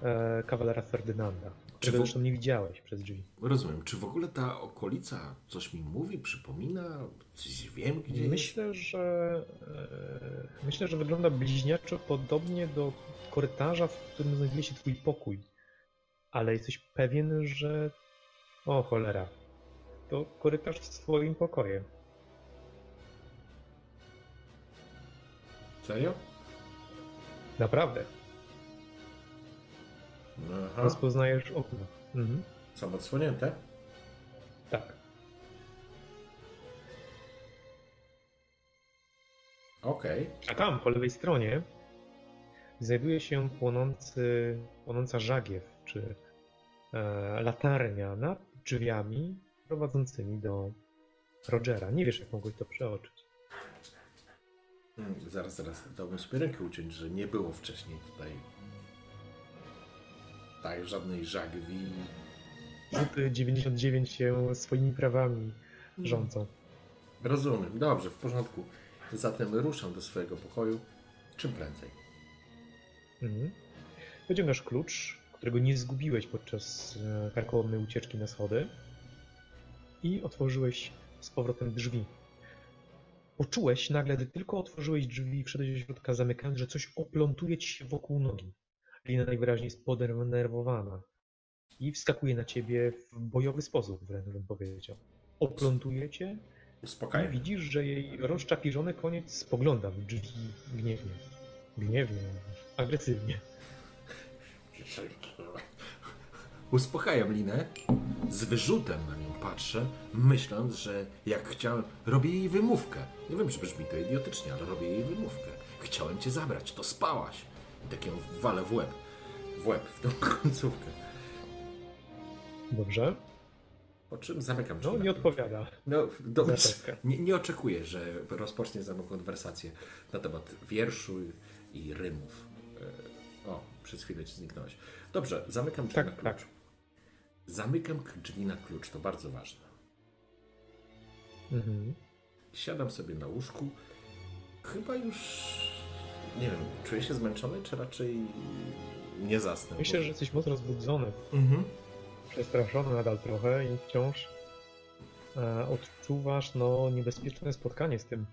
[SPEAKER 2] e, kawalera Ferdynanda, którego
[SPEAKER 1] w-
[SPEAKER 2] zresztą nie widziałeś przez drzwi.
[SPEAKER 1] Rozumiem. Czy w ogóle ta okolica coś mi mówi, przypomina? Coś wiem, gdzie jest?
[SPEAKER 2] Myślę, że e, myślę, że wygląda bliźniaczo podobnie do korytarza, w którym znajduje się twój pokój. Ale jesteś pewien, że o cholera, to korytarz z twoim pokojem.
[SPEAKER 1] Serio?
[SPEAKER 2] Naprawdę.
[SPEAKER 1] Aha.
[SPEAKER 2] Rozpoznajesz okno. Mhm.
[SPEAKER 1] Są odsłonięte?
[SPEAKER 2] Tak.
[SPEAKER 1] Okej.
[SPEAKER 2] A tam, po lewej stronie, znajduje się płonący, płonąca żagiew, czy e, latarnia nad drzwiami prowadzącymi do Rogera. Nie wiesz, jak mogłeś to przeoczyć.
[SPEAKER 1] Hmm, zaraz, zaraz. Dałbym sobie rękę uciąć, że nie było wcześniej tutaj tak żadnej żagwi.
[SPEAKER 2] Rzuty 99 się swoimi prawami rządzą.
[SPEAKER 1] Rozumiem. Dobrze, w porządku. Zatem ruszam do swojego pokoju czym prędzej.
[SPEAKER 2] Mhm. Wyciągasz klucz, którego nie zgubiłeś podczas e, karkołomnej ucieczki na schody i otworzyłeś z powrotem drzwi. Poczułeś nagle, gdy tylko otworzyłeś drzwi i wszedłeś do środka zamykając, że coś oplątuje ci się wokół nogi. Lina najwyraźniej jest podenerwowana i wskakuje na ciebie w bojowy sposób, wręcz bym powiedział. Oplątuje cię i
[SPEAKER 1] Uspokajam.
[SPEAKER 2] widzisz, że jej rozczapiżony koniec spogląda w drzwi gniewnie. Gniewnie, agresywnie.
[SPEAKER 1] Uspokajam Linę, z wyrzutem na nią patrzę, myśląc, że jak chciałem, robię jej wymówkę. Nie wiem, czy brzmi to idiotycznie, ale robię jej wymówkę. Chciałem cię zabrać, to spałaś. I tak ją walę w łeb. W łeb, w tą końcówkę.
[SPEAKER 2] Dobrze?
[SPEAKER 1] Po czym zamykam
[SPEAKER 2] No,
[SPEAKER 1] drzwi.
[SPEAKER 2] nie odpowiada.
[SPEAKER 1] No, dobrze. Nie, nie oczekuję, że rozpocznie ze mną konwersację na temat wierszu i rymów. E, O, przez chwilę ci zniknąłeś. Dobrze, zamykam drzwi
[SPEAKER 2] Tak,
[SPEAKER 1] na klucz.
[SPEAKER 2] tak.
[SPEAKER 1] Zamykam drzwi na klucz, to bardzo ważne.
[SPEAKER 2] Mhm.
[SPEAKER 1] Siadam sobie na łóżku. Chyba już. Nie wiem, czuję się zmęczony, czy raczej nie zasnę?
[SPEAKER 2] Myślę,
[SPEAKER 1] bo-
[SPEAKER 2] że jesteś mocno rozbudzony,
[SPEAKER 1] Mhm.
[SPEAKER 2] przestraszony nadal trochę i wciąż e, odczuwasz no, niebezpieczne spotkanie z tym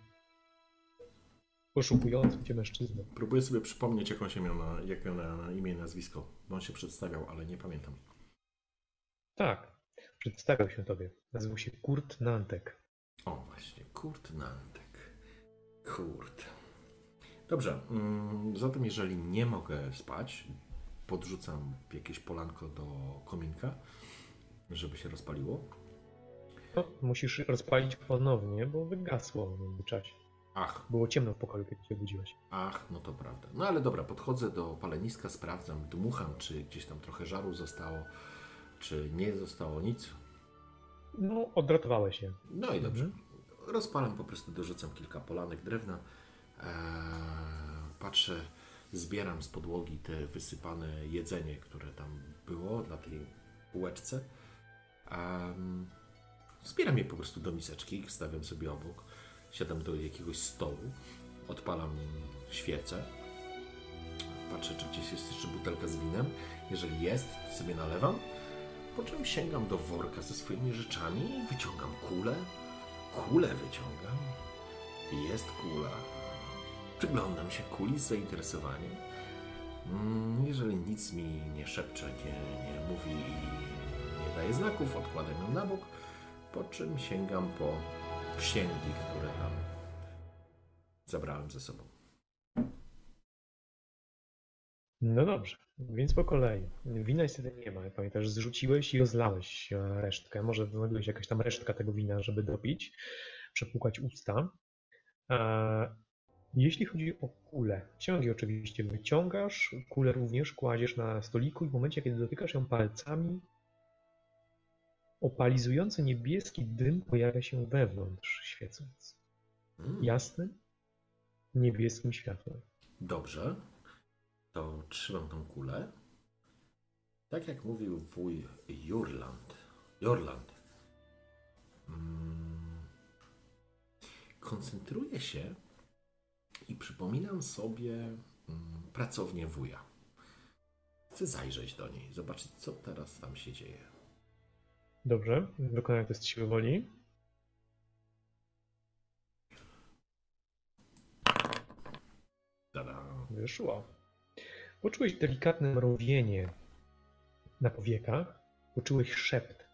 [SPEAKER 2] poszukującym cię mężczyzną.
[SPEAKER 1] Próbuję sobie przypomnieć, jak on się miał na, jak miał na, na imię i nazwisko. Bo on się przedstawiał, ale nie pamiętam.
[SPEAKER 2] Tak, przedstawiał się tobie. Nazywał się Kurt Nantek.
[SPEAKER 1] O, właśnie, Kurt Nantek. Kurt. Dobrze, mm, zatem jeżeli nie mogę spać, podrzucam jakieś polanko do kominka, żeby się rozpaliło.
[SPEAKER 2] No, musisz rozpalić ponownie, bo wygasło w międzyczasie.
[SPEAKER 1] Ach,
[SPEAKER 2] Było ciemno w pokoju, kiedy się obudziłeś.
[SPEAKER 1] ach, no to prawda. No ale dobra, podchodzę do paleniska, sprawdzam, dmucham, czy gdzieś tam trochę żaru zostało, czy nie zostało nic.
[SPEAKER 2] No, odratowałeś się.
[SPEAKER 1] No i dobrze.
[SPEAKER 2] Mhm.
[SPEAKER 1] Rozpalam, po prostu dorzucam kilka polanek drewna. Eee, patrzę, zbieram z podłogi te wysypane jedzenie, które tam było dla tej półeczce. Um, zbieram je po prostu do miseczki, stawiam sobie obok, siadam do jakiegoś stołu, odpalam świecę, patrzę, czy gdzieś jest jeszcze butelka z winem. Jeżeli jest, to sobie nalewam, po czym sięgam do worka ze swoimi rzeczami i wyciągam kulę. Kulę wyciągam jest kula. Przyglądam się kuli z zainteresowaniem. Mm, Jeżeli nic mi nie szepcze, nie, nie mówi i nie daje znaków, odkładam ją na bok, po czym sięgam po księgi, które tam zabrałem ze sobą.
[SPEAKER 2] No dobrze, więc po kolei. Wina niestety nie ma, pamiętasz, zrzuciłeś i rozlałeś e, resztkę. Może wymagałeś jakaś tam resztka tego wina, żeby dopić, przepłukać usta. E, Jeśli chodzi o kulę, ciągi oczywiście wyciągasz, kulę również kładziesz na stoliku i w momencie, kiedy dotykasz ją palcami, opalizujący niebieski dym pojawia się wewnątrz, świecąc.
[SPEAKER 1] Mm,
[SPEAKER 2] Jasnym, niebieskim światłem.
[SPEAKER 1] Dobrze, to trzymam tą kulę. Tak jak mówił wuj Jurland. Jorland. Mm, koncentruję się i przypominam sobie mm, pracownię wuja. Chcę zajrzeć do niej, zobaczyć, co teraz tam się dzieje.
[SPEAKER 2] Dobrze, wykonaj test siły woli.
[SPEAKER 1] Tada.
[SPEAKER 2] Wyszło. Poczułeś delikatne mrowienie na powiekach, poczułeś szept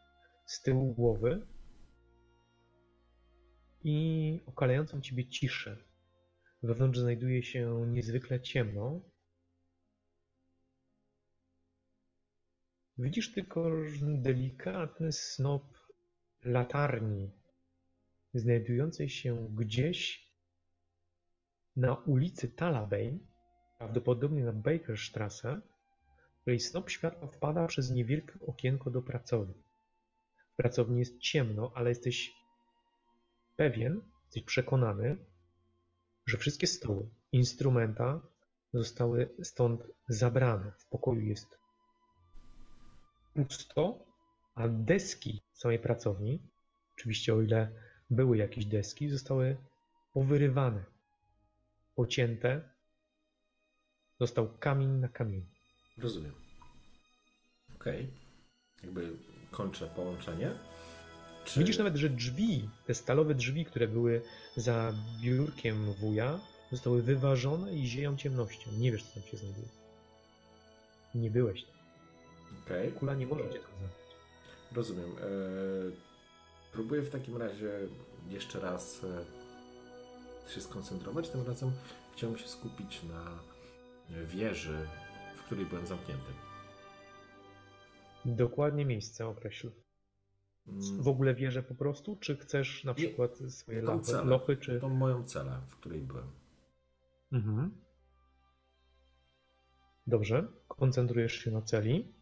[SPEAKER 2] z tyłu głowy i okalającą ciebie ciszę. Wewnątrz znajduje się niezwykle ciemno. Widzisz tylko delikatny snop latarni, znajdującej się gdzieś na ulicy Talabane, prawdopodobnie na Bakerstrasse, której snop światła wpada przez niewielkie okienko do pracowni. W pracowni jest ciemno, ale jesteś pewien, jesteś przekonany, że wszystkie stoły, instrumenta zostały stąd zabrane. W pokoju jest pusto, a deski samej pracowni, oczywiście o ile były jakieś deski, zostały powyrywane, pocięte. Został kamień na kamieniu.
[SPEAKER 1] Rozumiem. Okej. Jakby kończę połączenie. Czy...
[SPEAKER 2] Widzisz nawet, że drzwi, te stalowe drzwi, które były za biurkiem wuja, zostały wyważone i zieją ciemnością. Nie wiesz, co tam się znajduje. Nie byłeś tam.
[SPEAKER 1] Okej.
[SPEAKER 2] Kula nie może cię tam zabrać.
[SPEAKER 1] Rozumiem. E, próbuję w takim razie jeszcze raz e, się skoncentrować. Tym razem chciałem się skupić na wieży, w której byłem zamknięty.
[SPEAKER 2] Dokładnie miejsce określ.
[SPEAKER 1] Mm,
[SPEAKER 2] W ogóle wierzę po prostu, czy chcesz na
[SPEAKER 1] Nie,
[SPEAKER 2] przykład swoje
[SPEAKER 1] tą celę.
[SPEAKER 2] lochy czy...
[SPEAKER 1] Tą moją celę, w której byłem.
[SPEAKER 2] Mhm. Dobrze, koncentrujesz się na celi.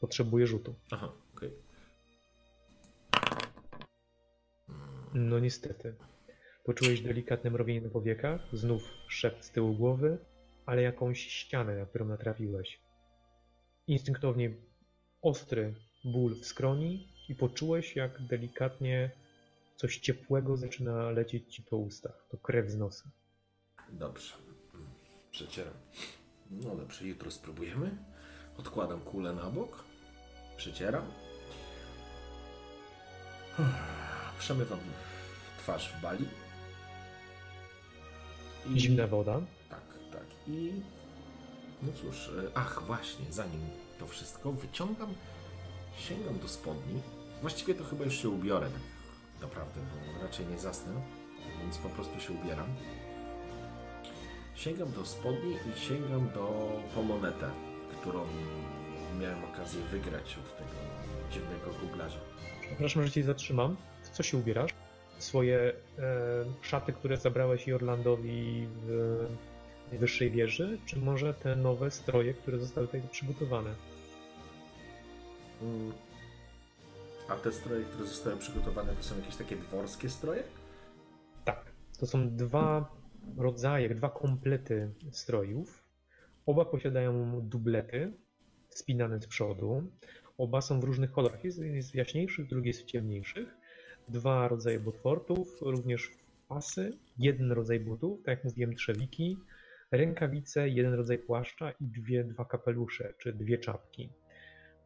[SPEAKER 2] Potrzebuję rzutu.
[SPEAKER 1] Aha, okej.
[SPEAKER 2] No niestety. Poczułeś delikatne mrowienie na powiekach, znów szept z tyłu głowy, ale jakąś ścianę, na którą natrafiłeś. Instynktownie ostry ból w skroni i poczułeś, jak delikatnie coś ciepłego zaczyna lecieć ci po ustach. To krew z nosa.
[SPEAKER 1] Dobrze. Przecieram. No dobrze, jutro spróbujemy. Odkładam kulę na bok. Przecieram. Przemywam twarz w bali. I-
[SPEAKER 2] Zimna woda.
[SPEAKER 1] Tak, tak. I no cóż, e, ach właśnie, zanim to wszystko wyciągam, sięgam do spodni. Właściwie to chyba już się ubiorę, tak naprawdę, bo raczej nie zasnę, więc po prostu się ubieram. Sięgam do spodni i sięgam do po monetę, którą miałem okazję wygrać od tego dziwnego guglarza.
[SPEAKER 2] Przepraszam, że cię zatrzymam. W co się ubierasz? Swoje e, szaty, które zabrałeś Jorlandowi w najwyższej wieży, czy może te nowe stroje, które zostały tutaj przygotowane?
[SPEAKER 1] Mm. A te stroje, które zostały przygotowane, to są jakieś takie dworskie stroje?
[SPEAKER 2] Tak. To są dwa rodzaje, dwa komplety strojów. Oba posiadają dublety spinane z przodu. Oba są w różnych kolorach. Jeden jest w jaśniejszych, drugi jest w ciemniejszych. Dwa rodzaje botfortów, również pasy, jeden rodzaj butów, tak jak mówiłem, trzewiki, rękawice, jeden rodzaj płaszcza i dwie, dwa kapelusze, czy dwie czapki.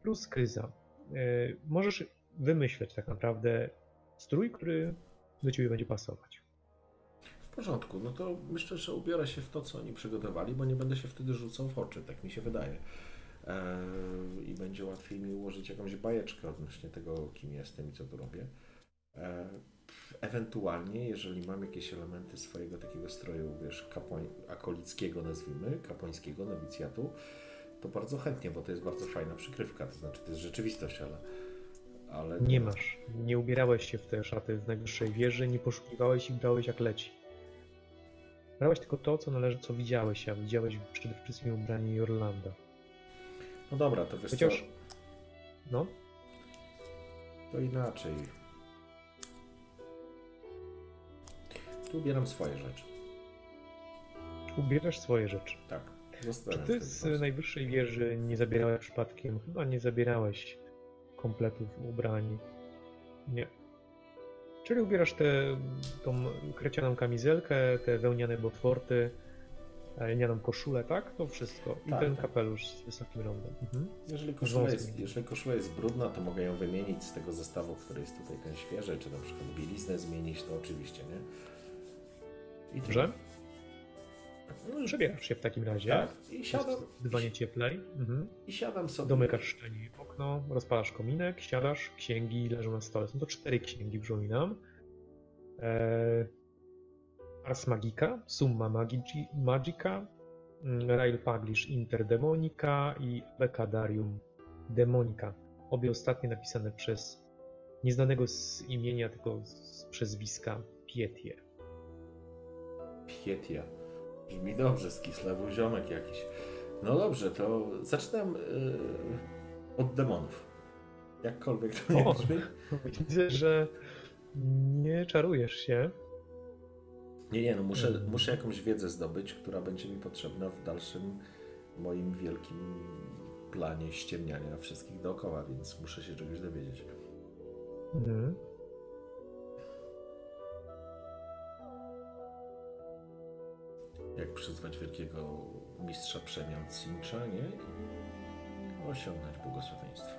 [SPEAKER 2] Plus kryza. Yy, Możesz wymyśleć tak naprawdę strój, który do ciebie będzie pasować.
[SPEAKER 1] W porządku, no to myślę, że ubiorę się w to, co oni przygotowali, bo nie będę się wtedy rzucał w oczy, tak mi się wydaje. I będzie łatwiej mi ułożyć jakąś bajeczkę odnośnie tego, kim jestem i co tu robię. Ewentualnie, jeżeli mam jakieś elementy swojego takiego stroju, wiesz, akolickiego nazwijmy, kapłańskiego nowicjatu, to bardzo chętnie, bo to jest bardzo fajna przykrywka, to znaczy to jest rzeczywistość, ale... ale
[SPEAKER 2] Nie masz, nie ubierałeś się w te szaty z najwyższej wieży, nie poszukiwałeś i brałeś jak leci. Brałeś tylko to, co należy, co widziałeś, a widziałeś przede wszystkim ubranie Jorlanda.
[SPEAKER 1] No dobra, to wiesz
[SPEAKER 2] Chociaż,
[SPEAKER 1] co,
[SPEAKER 2] no,
[SPEAKER 1] to inaczej. Tu ubieram swoje rzeczy.
[SPEAKER 2] ubierasz swoje rzeczy.
[SPEAKER 1] Tak.
[SPEAKER 2] Czy ty z najwyższej wieży nie zabierałeś przypadkiem, chyba nie zabierałeś kompletów ubrań? Nie. Czyli ubierasz tę tą krecianą kamizelkę, te wełniane botforty, e, lnianą koszulę, tak? To wszystko. I
[SPEAKER 1] Tak,
[SPEAKER 2] ten
[SPEAKER 1] tak.
[SPEAKER 2] kapelusz z wysokim rondem. Mhm.
[SPEAKER 1] Jeżeli koszula, jest, jeżeli koszula jest brudna, to mogę ją wymienić z tego zestawu, który jest tutaj ten świeży, czy na przykład bieliznę zmienić, to oczywiście, nie? I.
[SPEAKER 2] Dobrze? No, Przebierasz się w takim razie.
[SPEAKER 1] Tak. I siadam,
[SPEAKER 2] Zdecydowanie cieplej. Mhm.
[SPEAKER 1] i siadam sobie.
[SPEAKER 2] Domykasz szczeni okno, rozpalasz kominek, siadasz, księgi leżą na stole. Są to cztery księgi, przypominam. Eee, Ars Magica, Summa Magici, Magica, mm, Rail Paglish Inter Demonica i Becadarium Demonica. Obie ostatnie napisane przez nieznanego z imienia, tylko z przezwiska Pietie.
[SPEAKER 1] Pietia. Brzmi dobrze, z Kislewu ziomek jakiś. No dobrze, to zaczynam yy, od demonów. Jakkolwiek to nie
[SPEAKER 2] O!
[SPEAKER 1] brzmi.
[SPEAKER 2] Widzę, że nie czarujesz się.
[SPEAKER 1] Nie, nie, no muszę,
[SPEAKER 2] Mhm.
[SPEAKER 1] muszę jakąś wiedzę zdobyć, która będzie mi potrzebna w dalszym moim wielkim planie ściemniania wszystkich dookoła, więc muszę się czegoś dowiedzieć.
[SPEAKER 2] Mhm.
[SPEAKER 1] Jak przyzwać wielkiego mistrza przemian Cincha, nie? I osiągnąć błogosławieństwo.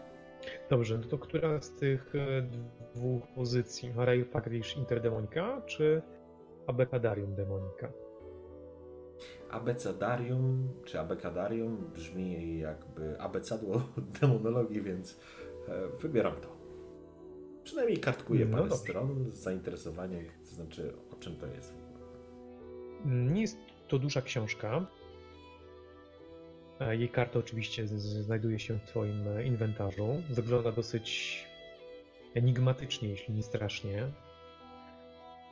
[SPEAKER 2] Dobrze, no to która z tych e, dwóch pozycji, Rail Paglish Inter Demonica, czy Abecadarium Demonica?
[SPEAKER 1] Abecadarium, czy abecadarium brzmi jakby abecadło demonologii, więc e, wybieram to. Przynajmniej kartkuję
[SPEAKER 2] No
[SPEAKER 1] parę
[SPEAKER 2] dobrze.
[SPEAKER 1] stron z zainteresowaniem, to znaczy o czym to jest.
[SPEAKER 2] Nie jest to duża książka. E, Jej karta oczywiście znajduje się w Twoim e, inwentarzu. Wygląda dosyć enigmatycznie, jeśli nie strasznie.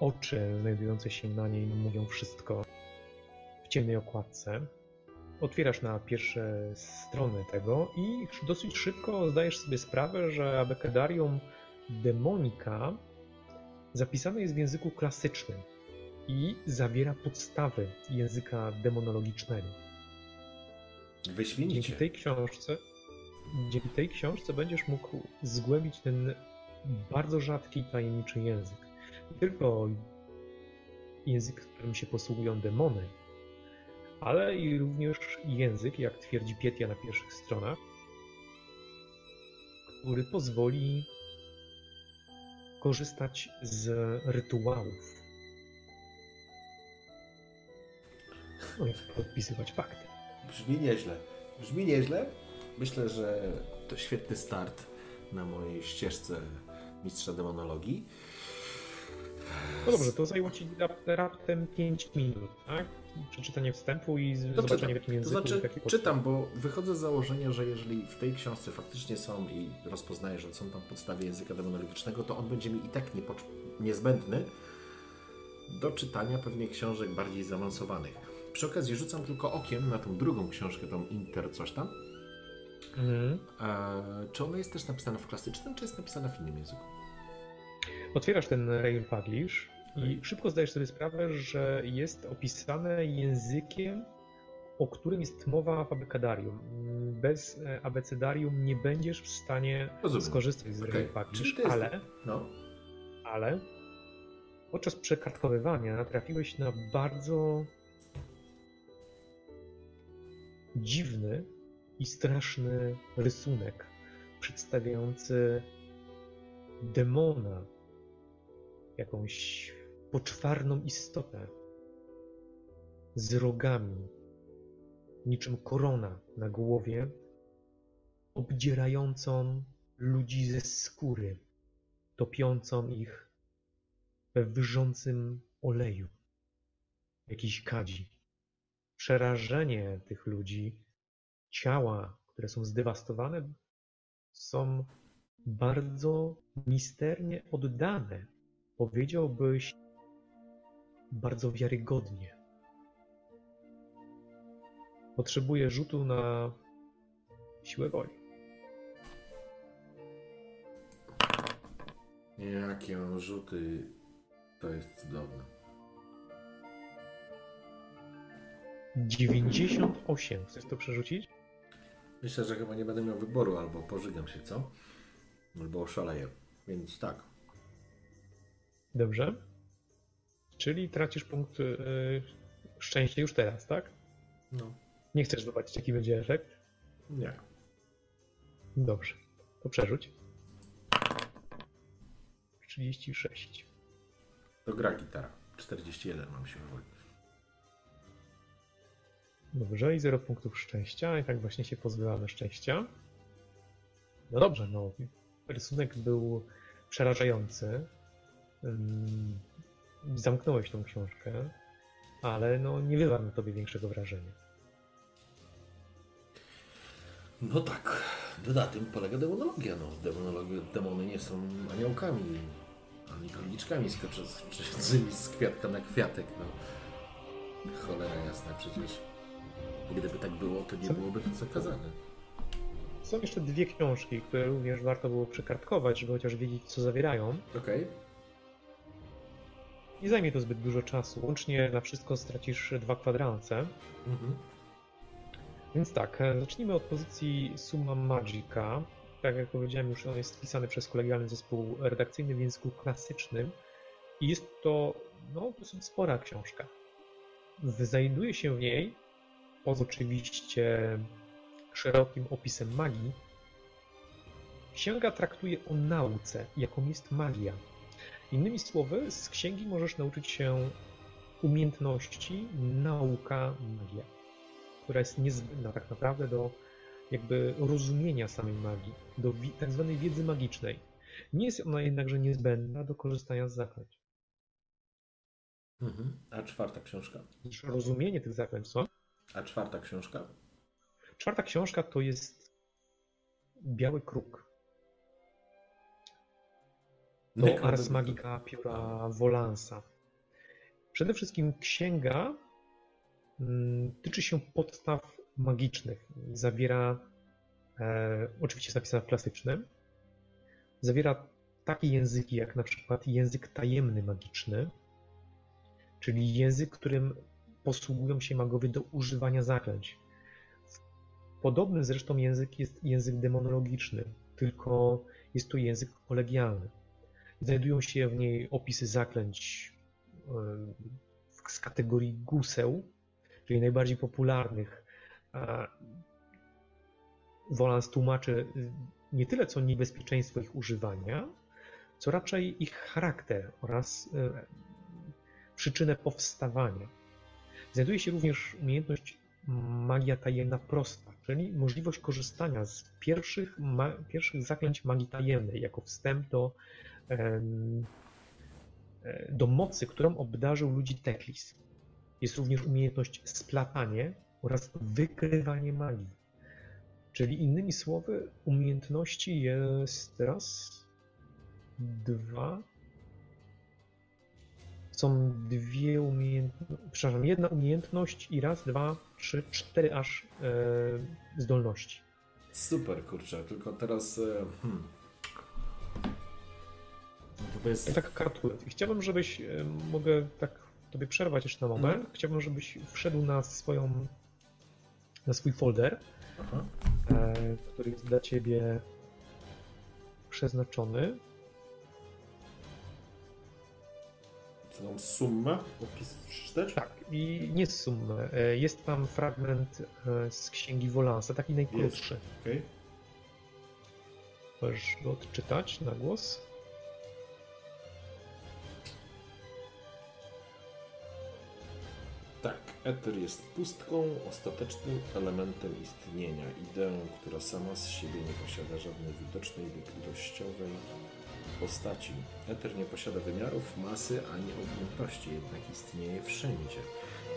[SPEAKER 2] Oczy znajdujące się na niej mówią wszystko w ciemnej okładce. Otwierasz na pierwsze strony tego i dosyć szybko zdajesz sobie sprawę, że Abecedarium Demonica zapisane jest w języku klasycznym i zawiera podstawy języka demonologicznego. Dzięki
[SPEAKER 1] Wyśmienicie.
[SPEAKER 2] tej książce, dzięki tej książce będziesz mógł zgłębić ten bardzo rzadki tajemniczy język. Nie tylko język, którym się posługują demony, ale i również język, jak twierdzi Pietia na pierwszych stronach, który pozwoli korzystać z rytuałów. No i podpisywać fakty.
[SPEAKER 1] Brzmi nieźle. Brzmi nieźle. Myślę, że to świetny start na mojej ścieżce mistrza demonologii.
[SPEAKER 2] No dobrze, to zajęło Ci rap- raptem 5 minut, tak? Przeczytanie wstępu i z-
[SPEAKER 1] To
[SPEAKER 2] zobaczenie w jakim
[SPEAKER 1] To
[SPEAKER 2] języku.
[SPEAKER 1] znaczy,
[SPEAKER 2] w jakiej
[SPEAKER 1] czytam, bo wychodzę z założenia, że jeżeli w tej książce faktycznie są i rozpoznaję, że są tam podstawy języka demonologicznego, to on będzie mi i tak niepocz- niezbędny do czytania pewnie książek bardziej zaawansowanych. Przy okazji rzucam tylko okiem na tą drugą książkę, tą Inter coś tam.
[SPEAKER 2] Mhm.
[SPEAKER 1] Eee, czy ona jest też napisana w klasycznym, czy jest napisana w innym języku?
[SPEAKER 2] Otwierasz ten Rail Paglish i
[SPEAKER 1] Okej.
[SPEAKER 2] szybko zdajesz sobie sprawę, że jest opisane językiem o którym jest mowa w abecedarium. Bez e, abecedarium nie będziesz w stanie
[SPEAKER 1] Rozumiem.
[SPEAKER 2] skorzystać z okay.
[SPEAKER 1] Czyli to jest-
[SPEAKER 2] ale,
[SPEAKER 1] No.
[SPEAKER 2] ale podczas przekartkowywania natrafiłeś na bardzo dziwny i straszny rysunek przedstawiający demona, jakąś poczwarną istotę z rogami, niczym korona na głowie, obdzierającą ludzi ze skóry, topiącą ich we wrzącym oleju, jakiś kadzi. Przerażenie tych ludzi, ciała, które są zdewastowane, są bardzo misternie oddane. Powiedziałbyś bardzo wiarygodnie. Potrzebuję rzutu na siłę woli.
[SPEAKER 1] Jakie mam rzuty. To jest cudowne.
[SPEAKER 2] 98. Chcesz to przerzucić?
[SPEAKER 1] Myślę, że chyba nie będę miał wyboru, albo pożygam się, co? Albo oszaleję. Więc tak.
[SPEAKER 2] Dobrze. Czyli tracisz punkt yy, szczęścia już teraz, tak?
[SPEAKER 1] No.
[SPEAKER 2] Nie chcesz zobaczyć, jaki będzie efekt?
[SPEAKER 1] Nie.
[SPEAKER 2] Dobrze. To przerzuć. 36.
[SPEAKER 1] To gra gitara. 41 mam siłę woli.
[SPEAKER 2] Dobrze, i 0 punktów szczęścia. I tak właśnie się pozbywamy szczęścia. No dobrze, no. Rysunek był przerażający. Zamknąłeś tą książkę, ale no nie wywarł na tobie większego wrażenia.
[SPEAKER 1] No tak. Na tym polega demonologia. No. Demonologia, demony nie są aniołkami, ani króliczkami skaczącymi z kwiatka na kwiatek. No. Cholera jasna przecież. Gdyby tak było, to nie byłoby to zakazane.
[SPEAKER 2] Są jeszcze dwie książki, które również warto było przekartkować, żeby chociaż wiedzieć, co zawierają.
[SPEAKER 1] Okej.
[SPEAKER 2] Nie zajmie to zbyt dużo czasu. Łącznie na wszystko stracisz dwa kwadranse.
[SPEAKER 1] Mhm.
[SPEAKER 2] Więc tak, e, zacznijmy od pozycji Summa Magica. Tak jak powiedziałem, już on jest spisany przez kolegialny zespół redakcyjny w języku klasycznym i jest to no, dosyć spora książka. Znajduje się w niej, poza oczywiście szerokim opisem magii, księga traktuje o nauce, jaką jest magia. Innymi słowy, z księgi możesz nauczyć się umiejętności nauka magia która jest niezbędna tak naprawdę do jakby rozumienia samej magii, do tak zwanej wiedzy magicznej. Nie jest ona jednakże niezbędna do korzystania z zaklęć.
[SPEAKER 1] Mhm. A czwarta książka?
[SPEAKER 2] Rozumienie tych zaklęć, co?
[SPEAKER 1] A czwarta książka?
[SPEAKER 2] Czwarta książka to jest Biały Kruk. To
[SPEAKER 1] Nekrodomyka.
[SPEAKER 2] Ars Magica Pióra Wolansa. Przede wszystkim księga mm, tyczy się podstaw magicznych. Zawiera, e, oczywiście jest napisana w klasycznym, zawiera takie języki jak na przykład język tajemny magiczny, czyli język, którym posługują się magowie do używania zaklęć. Podobny zresztą język jest język demonologiczny, tylko jest to język kolegialny. Znajdują się w niej opisy zaklęć em, z kategorii guseł, czyli najbardziej popularnych. A Wolans tłumaczy y, nie tyle co niebezpieczeństwo ich używania, co raczej ich charakter oraz e, przyczynę powstawania. Znajduje się również umiejętność magia tajemna prosta, czyli możliwość korzystania z pierwszych, ma, pierwszych zaklęć magii tajemnej jako wstęp do, e, do mocy, którą obdarzył ludzi Teklis. Jest również umiejętność splatanie oraz wykrywanie magii. Czyli innymi słowy, umiejętności jest raz, dwa. Są dwie umiejętności, przepraszam, jedna umiejętność i raz, dwa, trzy, cztery aż e, zdolności.
[SPEAKER 1] Super, kurczę, tylko teraz... e, Hmm.
[SPEAKER 2] Ja tak kartuję. Chciałbym, żebyś, e, mogę tak tobie przerwać jeszcze na moment, chciałbym, żebyś wszedł na swoją na swój folder,
[SPEAKER 1] Aha.
[SPEAKER 2] e, który jest dla ciebie przeznaczony.
[SPEAKER 1] Co tam sumę? Opis przeczytać?
[SPEAKER 2] Tak, i nie sumę. E, Jest tam fragment z księgi Wolansa, taki najkrótszy.
[SPEAKER 1] Okej.
[SPEAKER 2] Możesz go odczytać na głos.
[SPEAKER 1] Eter jest pustką, ostatecznym elementem istnienia, ideą, która sama z siebie nie posiada żadnej widocznej lub ilościowej postaci. Eter nie posiada wymiarów, masy ani objętości, jednak istnieje wszędzie.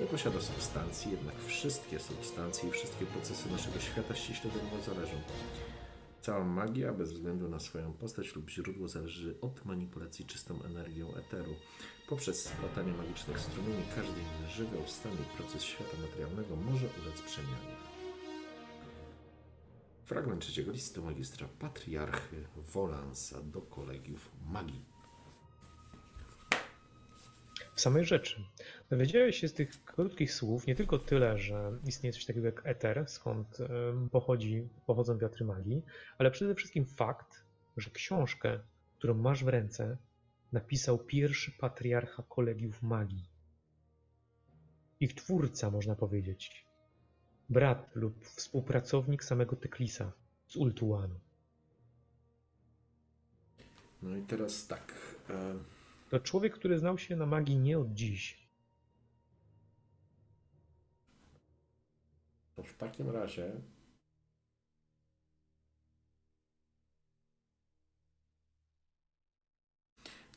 [SPEAKER 1] Nie posiada substancji, jednak wszystkie substancje i wszystkie procesy naszego świata ściśle do niego zależą. Cała magia, bez względu na swoją postać lub źródło, zależy od manipulacji czystą energią eteru. Poprzez splatanie magicznych strumieni każdy inny żywy, stany i proces świata materialnego może ulec przemianie. Fragment trzeciego listu magistra patriarchy Wolansa do kolegiów magii.
[SPEAKER 2] W samej rzeczy. Dowiedziałeś się z tych krótkich słów nie tylko tyle, że istnieje coś takiego jak eter, skąd pochodzi, pochodzą wiatry magii, ale przede wszystkim fakt, że książkę, którą masz w ręce, napisał pierwszy patriarcha kolegiów magii. Ich twórca, można powiedzieć. Brat lub współpracownik samego Teklisa z Ultuanu.
[SPEAKER 1] No i teraz tak. E,
[SPEAKER 2] To człowiek, który znał się na magii nie od dziś.
[SPEAKER 1] to w takim razie.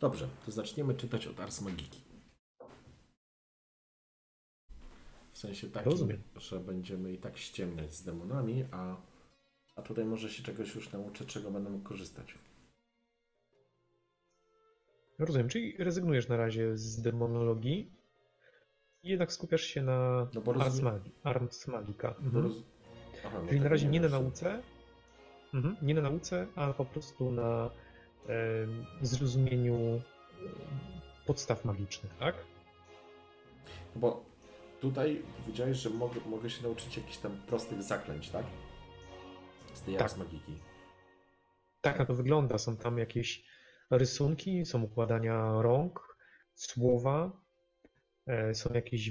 [SPEAKER 1] Dobrze, to zaczniemy czytać od Ars Magiki. W sensie takim,
[SPEAKER 2] Rozumiem.
[SPEAKER 1] że będziemy i tak ściemniać z demonami, a, a tutaj może się czegoś już nauczę, czego będę mógł korzystać.
[SPEAKER 2] Rozumiem, czyli rezygnujesz na razie z demonologii i jednak skupiasz się na
[SPEAKER 1] No
[SPEAKER 2] Ars, Magi, Ars Magica. Mhm.
[SPEAKER 1] roz... Aha, no
[SPEAKER 2] Czyli na
[SPEAKER 1] tak
[SPEAKER 2] razie nie na
[SPEAKER 1] wiem,
[SPEAKER 2] nauce, mhm. nie na nauce, a po prostu na zrozumieniu em, podstaw magicznych, tak?
[SPEAKER 1] Bo tutaj powiedziałeś, że mogę, mogę się nauczyć jakichś tam prostych zaklęć, tak? Z tej
[SPEAKER 2] Tak.
[SPEAKER 1] Magiki.
[SPEAKER 2] Tak na to wygląda. Są tam jakieś rysunki, są układania rąk, słowa, e, są jakieś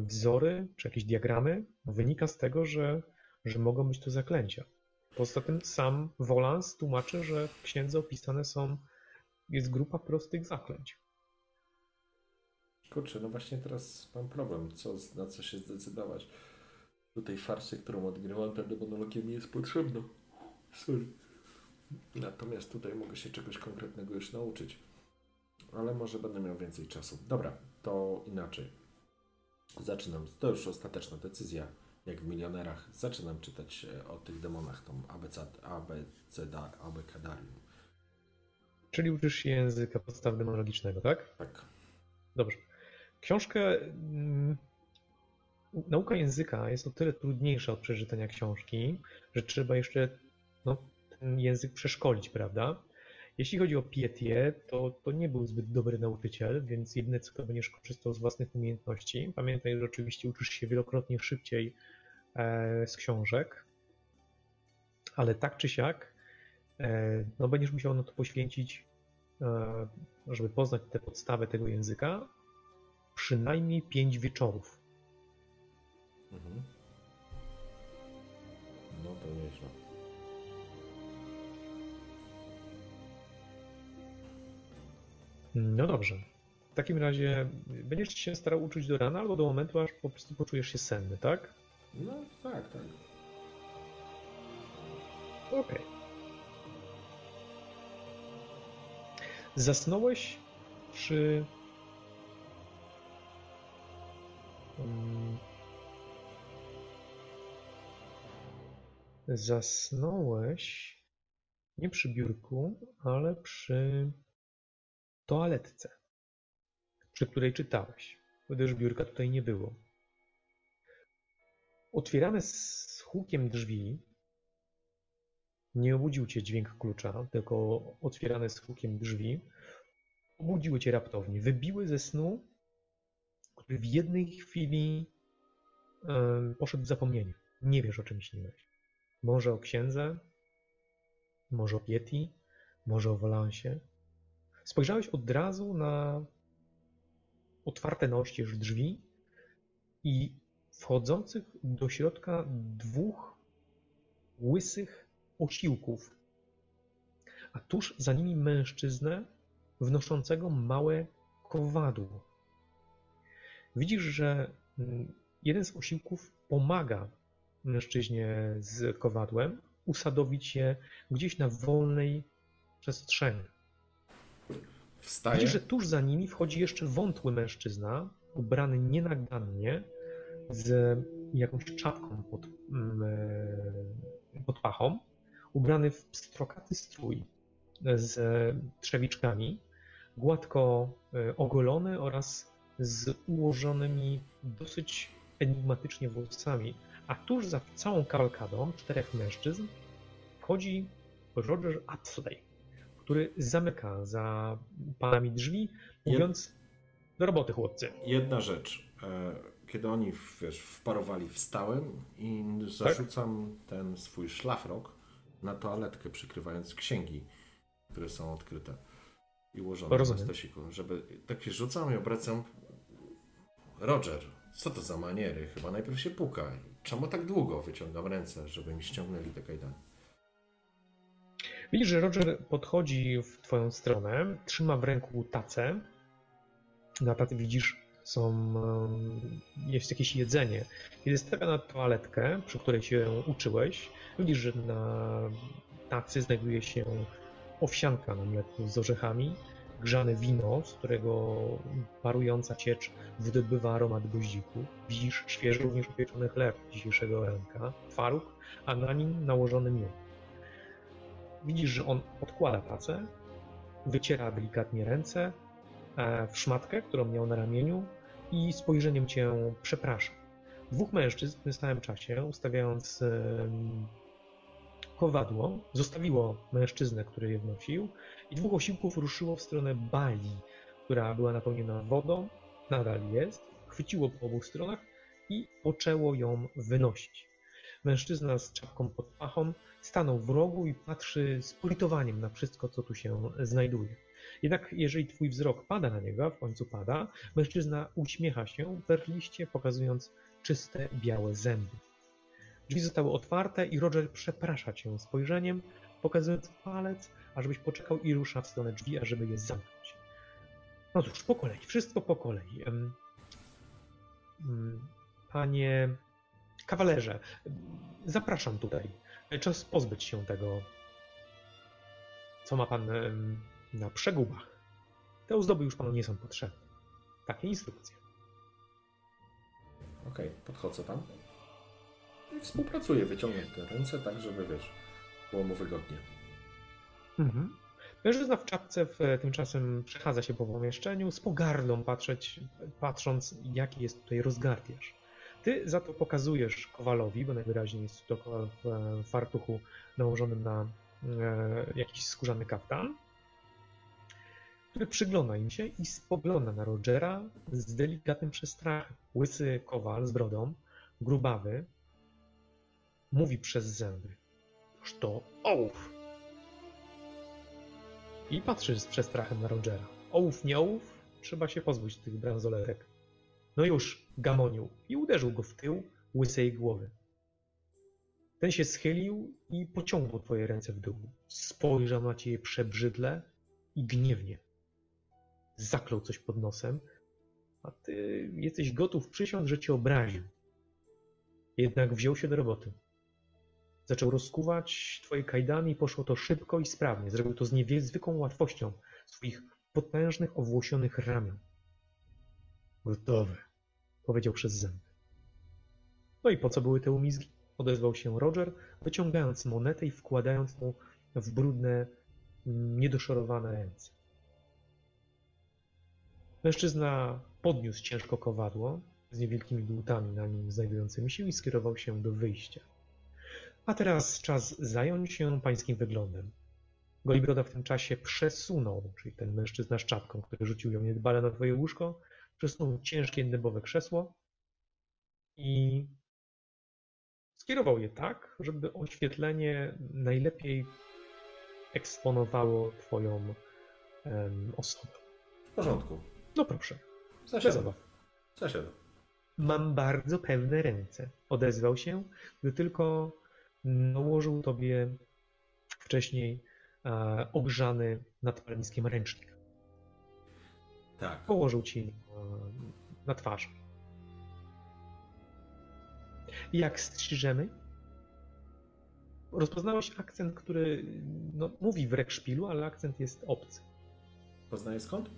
[SPEAKER 2] wzory czy jakieś diagramy. Wynika z tego, że, że mogą być to zaklęcia. Poza tym sam Wolans tłumaczy, że w księdze opisane są, jest grupa prostych zaklęć.
[SPEAKER 1] Kurczę, no właśnie teraz mam problem, co, na co się zdecydować. Do tej farsy, którą odgrywam, demonologia mi jest potrzebna. Sorry. Natomiast tutaj mogę się czegoś konkretnego już nauczyć. Ale może będę miał więcej czasu. Dobra, to inaczej. Zaczynam, to już ostateczna decyzja, jak w milionerach. Zaczynam czytać e, o tych demonach, tą ABC, ABCD, ABCDarium.
[SPEAKER 2] Czyli uczysz się języka podstaw demonologicznego, tak?
[SPEAKER 1] Tak.
[SPEAKER 2] Dobrze. Książkę. mm, Nauka języka jest o tyle trudniejsza od przeczytania książki, że trzeba jeszcze no, ten język przeszkolić, prawda? Jeśli chodzi o Pietię, to, to nie był zbyt dobry nauczyciel, więc jedyne co to będziesz korzystał z własnych umiejętności. Pamiętaj, że oczywiście uczysz się wielokrotnie szybciej z książek, ale tak czy siak, e, no będziesz musiał na to poświęcić, e, żeby poznać te podstawy tego języka, przynajmniej pięć wieczorów.
[SPEAKER 1] Mhm. No to nieźle.
[SPEAKER 2] No dobrze. W takim razie będziesz się starał uczyć do rana albo do momentu, aż po prostu poczujesz się senny, tak?
[SPEAKER 1] No tak, tak.
[SPEAKER 2] Okej. Zasnąłeś przy. Mm. Zasnąłeś nie przy biurku, ale przy toaletce, przy której czytałeś, gdyż biurka tutaj nie było. Otwierane z hukiem drzwi nie obudził cię dźwięk klucza, tylko otwierane z hukiem drzwi obudziły cię raptownie. Wybiły ze snu, który w jednej chwili poszedł w zapomnienie. nie wiesz o czym śniłeś. Może o księdze, może o Pieti, może o Wolansie. Spojrzałeś od razu na otwarte na oścież drzwi i wchodzących do środka dwóch łysych osiłków, a tuż za nimi mężczyznę wnoszącego małe kowadło. Widzisz, że mm, jeden z osiłków pomaga mężczyźnie z kowadłem usadowić je gdzieś na wolnej przestrzeni.
[SPEAKER 1] Wstaje.
[SPEAKER 2] Widzisz, że tuż za nimi wchodzi jeszcze wątły mężczyzna, ubrany nienagannie, z jakąś czapką pod, mm, e, pod pachą, ubrany w pstrokaty strój z trzewiczkami, gładko e, ogolony oraz z ułożonymi dosyć enigmatycznie włosami. A tuż za całą kawalkadą czterech mężczyzn wchodzi Roger Apsley, który zamyka za panami drzwi, mówiąc do roboty chłopcy.
[SPEAKER 1] Jedna rzecz. Kiedy oni wiesz, wparowali, wstałem i zarzucam ten swój szlafrok na toaletkę, przykrywając księgi, które są odkryte i ułożone na
[SPEAKER 2] Rozumiem.
[SPEAKER 1] stosiku. Żeby tak się rzucam i obracam. Roger, co to za maniery? Chyba najpierw się puka. Czemu tak długo wyciągam ręce, żeby mi ściągnęli te kajdany?
[SPEAKER 2] Widzisz, że Roger podchodzi w twoją stronę, trzyma w ręku tacę. Na tacy widzisz, em, jest jakieś jedzenie. Kiedy stawia na toaletkę, przy której się uczyłeś, widzisz, że na tacy znajduje się owsianka na mleku z orzechami, grzane wino, z którego parująca ciecz wydobywa aromat goździku. Widzisz świeżo również upieczony chleb dzisiejszego ranka, twaróg, a na nim nałożony miód. Widzisz, że on odkłada tacę, wyciera delikatnie ręce e, w szmatkę, którą miał na ramieniu i spojrzeniem cię przeprasza. Dwóch mężczyzn w tym samym czasie, ustawiając kowadło, zostawiło mężczyznę, który je wnosił i dwóch osiłków ruszyło w stronę bali, która była napełniona wodą, nadal jest, chwyciło po obu stronach i poczęło ją wynosić. Mężczyzna z czapką pod pachą stanął w rogu i patrzy z politowaniem na wszystko, co tu się znajduje. Jednak jeżeli twój wzrok pada na niego, a w końcu pada, mężczyzna uśmiecha się perliście, pokazując czyste, białe zęby. Drzwi zostały otwarte i Roger przeprasza cię spojrzeniem, pokazując palec, ażebyś poczekał i rusza w stronę drzwi, ażeby je zamknąć. No cóż, po kolei, wszystko po kolei. Panie kawalerze, zapraszam tutaj. Czas pozbyć się tego, co ma pan na przegubach. Te ozdoby już panu nie są potrzebne. Takie instrukcje.
[SPEAKER 1] Okej, podchodzę tam i współpracuję, wyciągam te ręce tak, żeby wiesz, było mu wygodnie.
[SPEAKER 2] Mhm. Mężczyzna w czapce w, tymczasem przechadza się po pomieszczeniu z pogardą patrzeć, patrząc, jaki jest tutaj rozgardiaż. Ty za to pokazujesz Kowalowi, bo najwyraźniej jest to Kowal w e, fartuchu nałożonym na e, jakiś skórzany kaftan, który przygląda im się i spogląda na Rogera z delikatnym przestrachem. Łysy Kowal z brodą, grubawy, mówi przez zęby. Toż to ołów! I patrzy z przestrachem na Rogera. Ołów, nie ołów? Trzeba się pozbyć tych bransoletek. No już, gamonił i uderzył go w tył łysej głowy. Ten się schylił i pociągnął twoje ręce w dół. Spojrzał na ciebie przebrzydle i gniewnie. Zaklął coś pod nosem, a ty jesteś gotów przysiąc, że cię obraził. Jednak wziął się do roboty. Zaczął rozkuwać twoje kajdany i poszło to szybko i sprawnie. Zrobił to z niezwykłą łatwością swoich potężnych, owłosionych ramion. Gotowe, powiedział przez zęby. No i po co były te umizgi? Odezwał się Roger, wyciągając monetę i wkładając ją w brudne, niedoszorowane ręce. Mężczyzna podniósł ciężko kowadło z niewielkimi dłutami na nim znajdującymi się i skierował się do wyjścia. A teraz czas zająć się pańskim wyglądem. Golibroda w tym czasie przesunął, czyli ten mężczyzna z czapką, który rzucił ją niedbale na twoje łóżko, przesunął ciężkie dębowe krzesło i skierował je tak, żeby oświetlenie najlepiej eksponowało Twoją em, osobę.
[SPEAKER 1] W porządku.
[SPEAKER 2] No proszę,
[SPEAKER 1] Zasiadam. Zasiadam.
[SPEAKER 2] Mam bardzo pewne ręce. Odezwał się, gdy tylko nałożył tobie wcześniej e, ogrzany nad palniskiem ręcznik.
[SPEAKER 1] Tak.
[SPEAKER 2] Położył ci na twarz. Jak strzyżemy? Rozpoznałeś akcent, który no, mówi w rekszpilu, ale akcent jest obcy.
[SPEAKER 1] Poznaję skąd?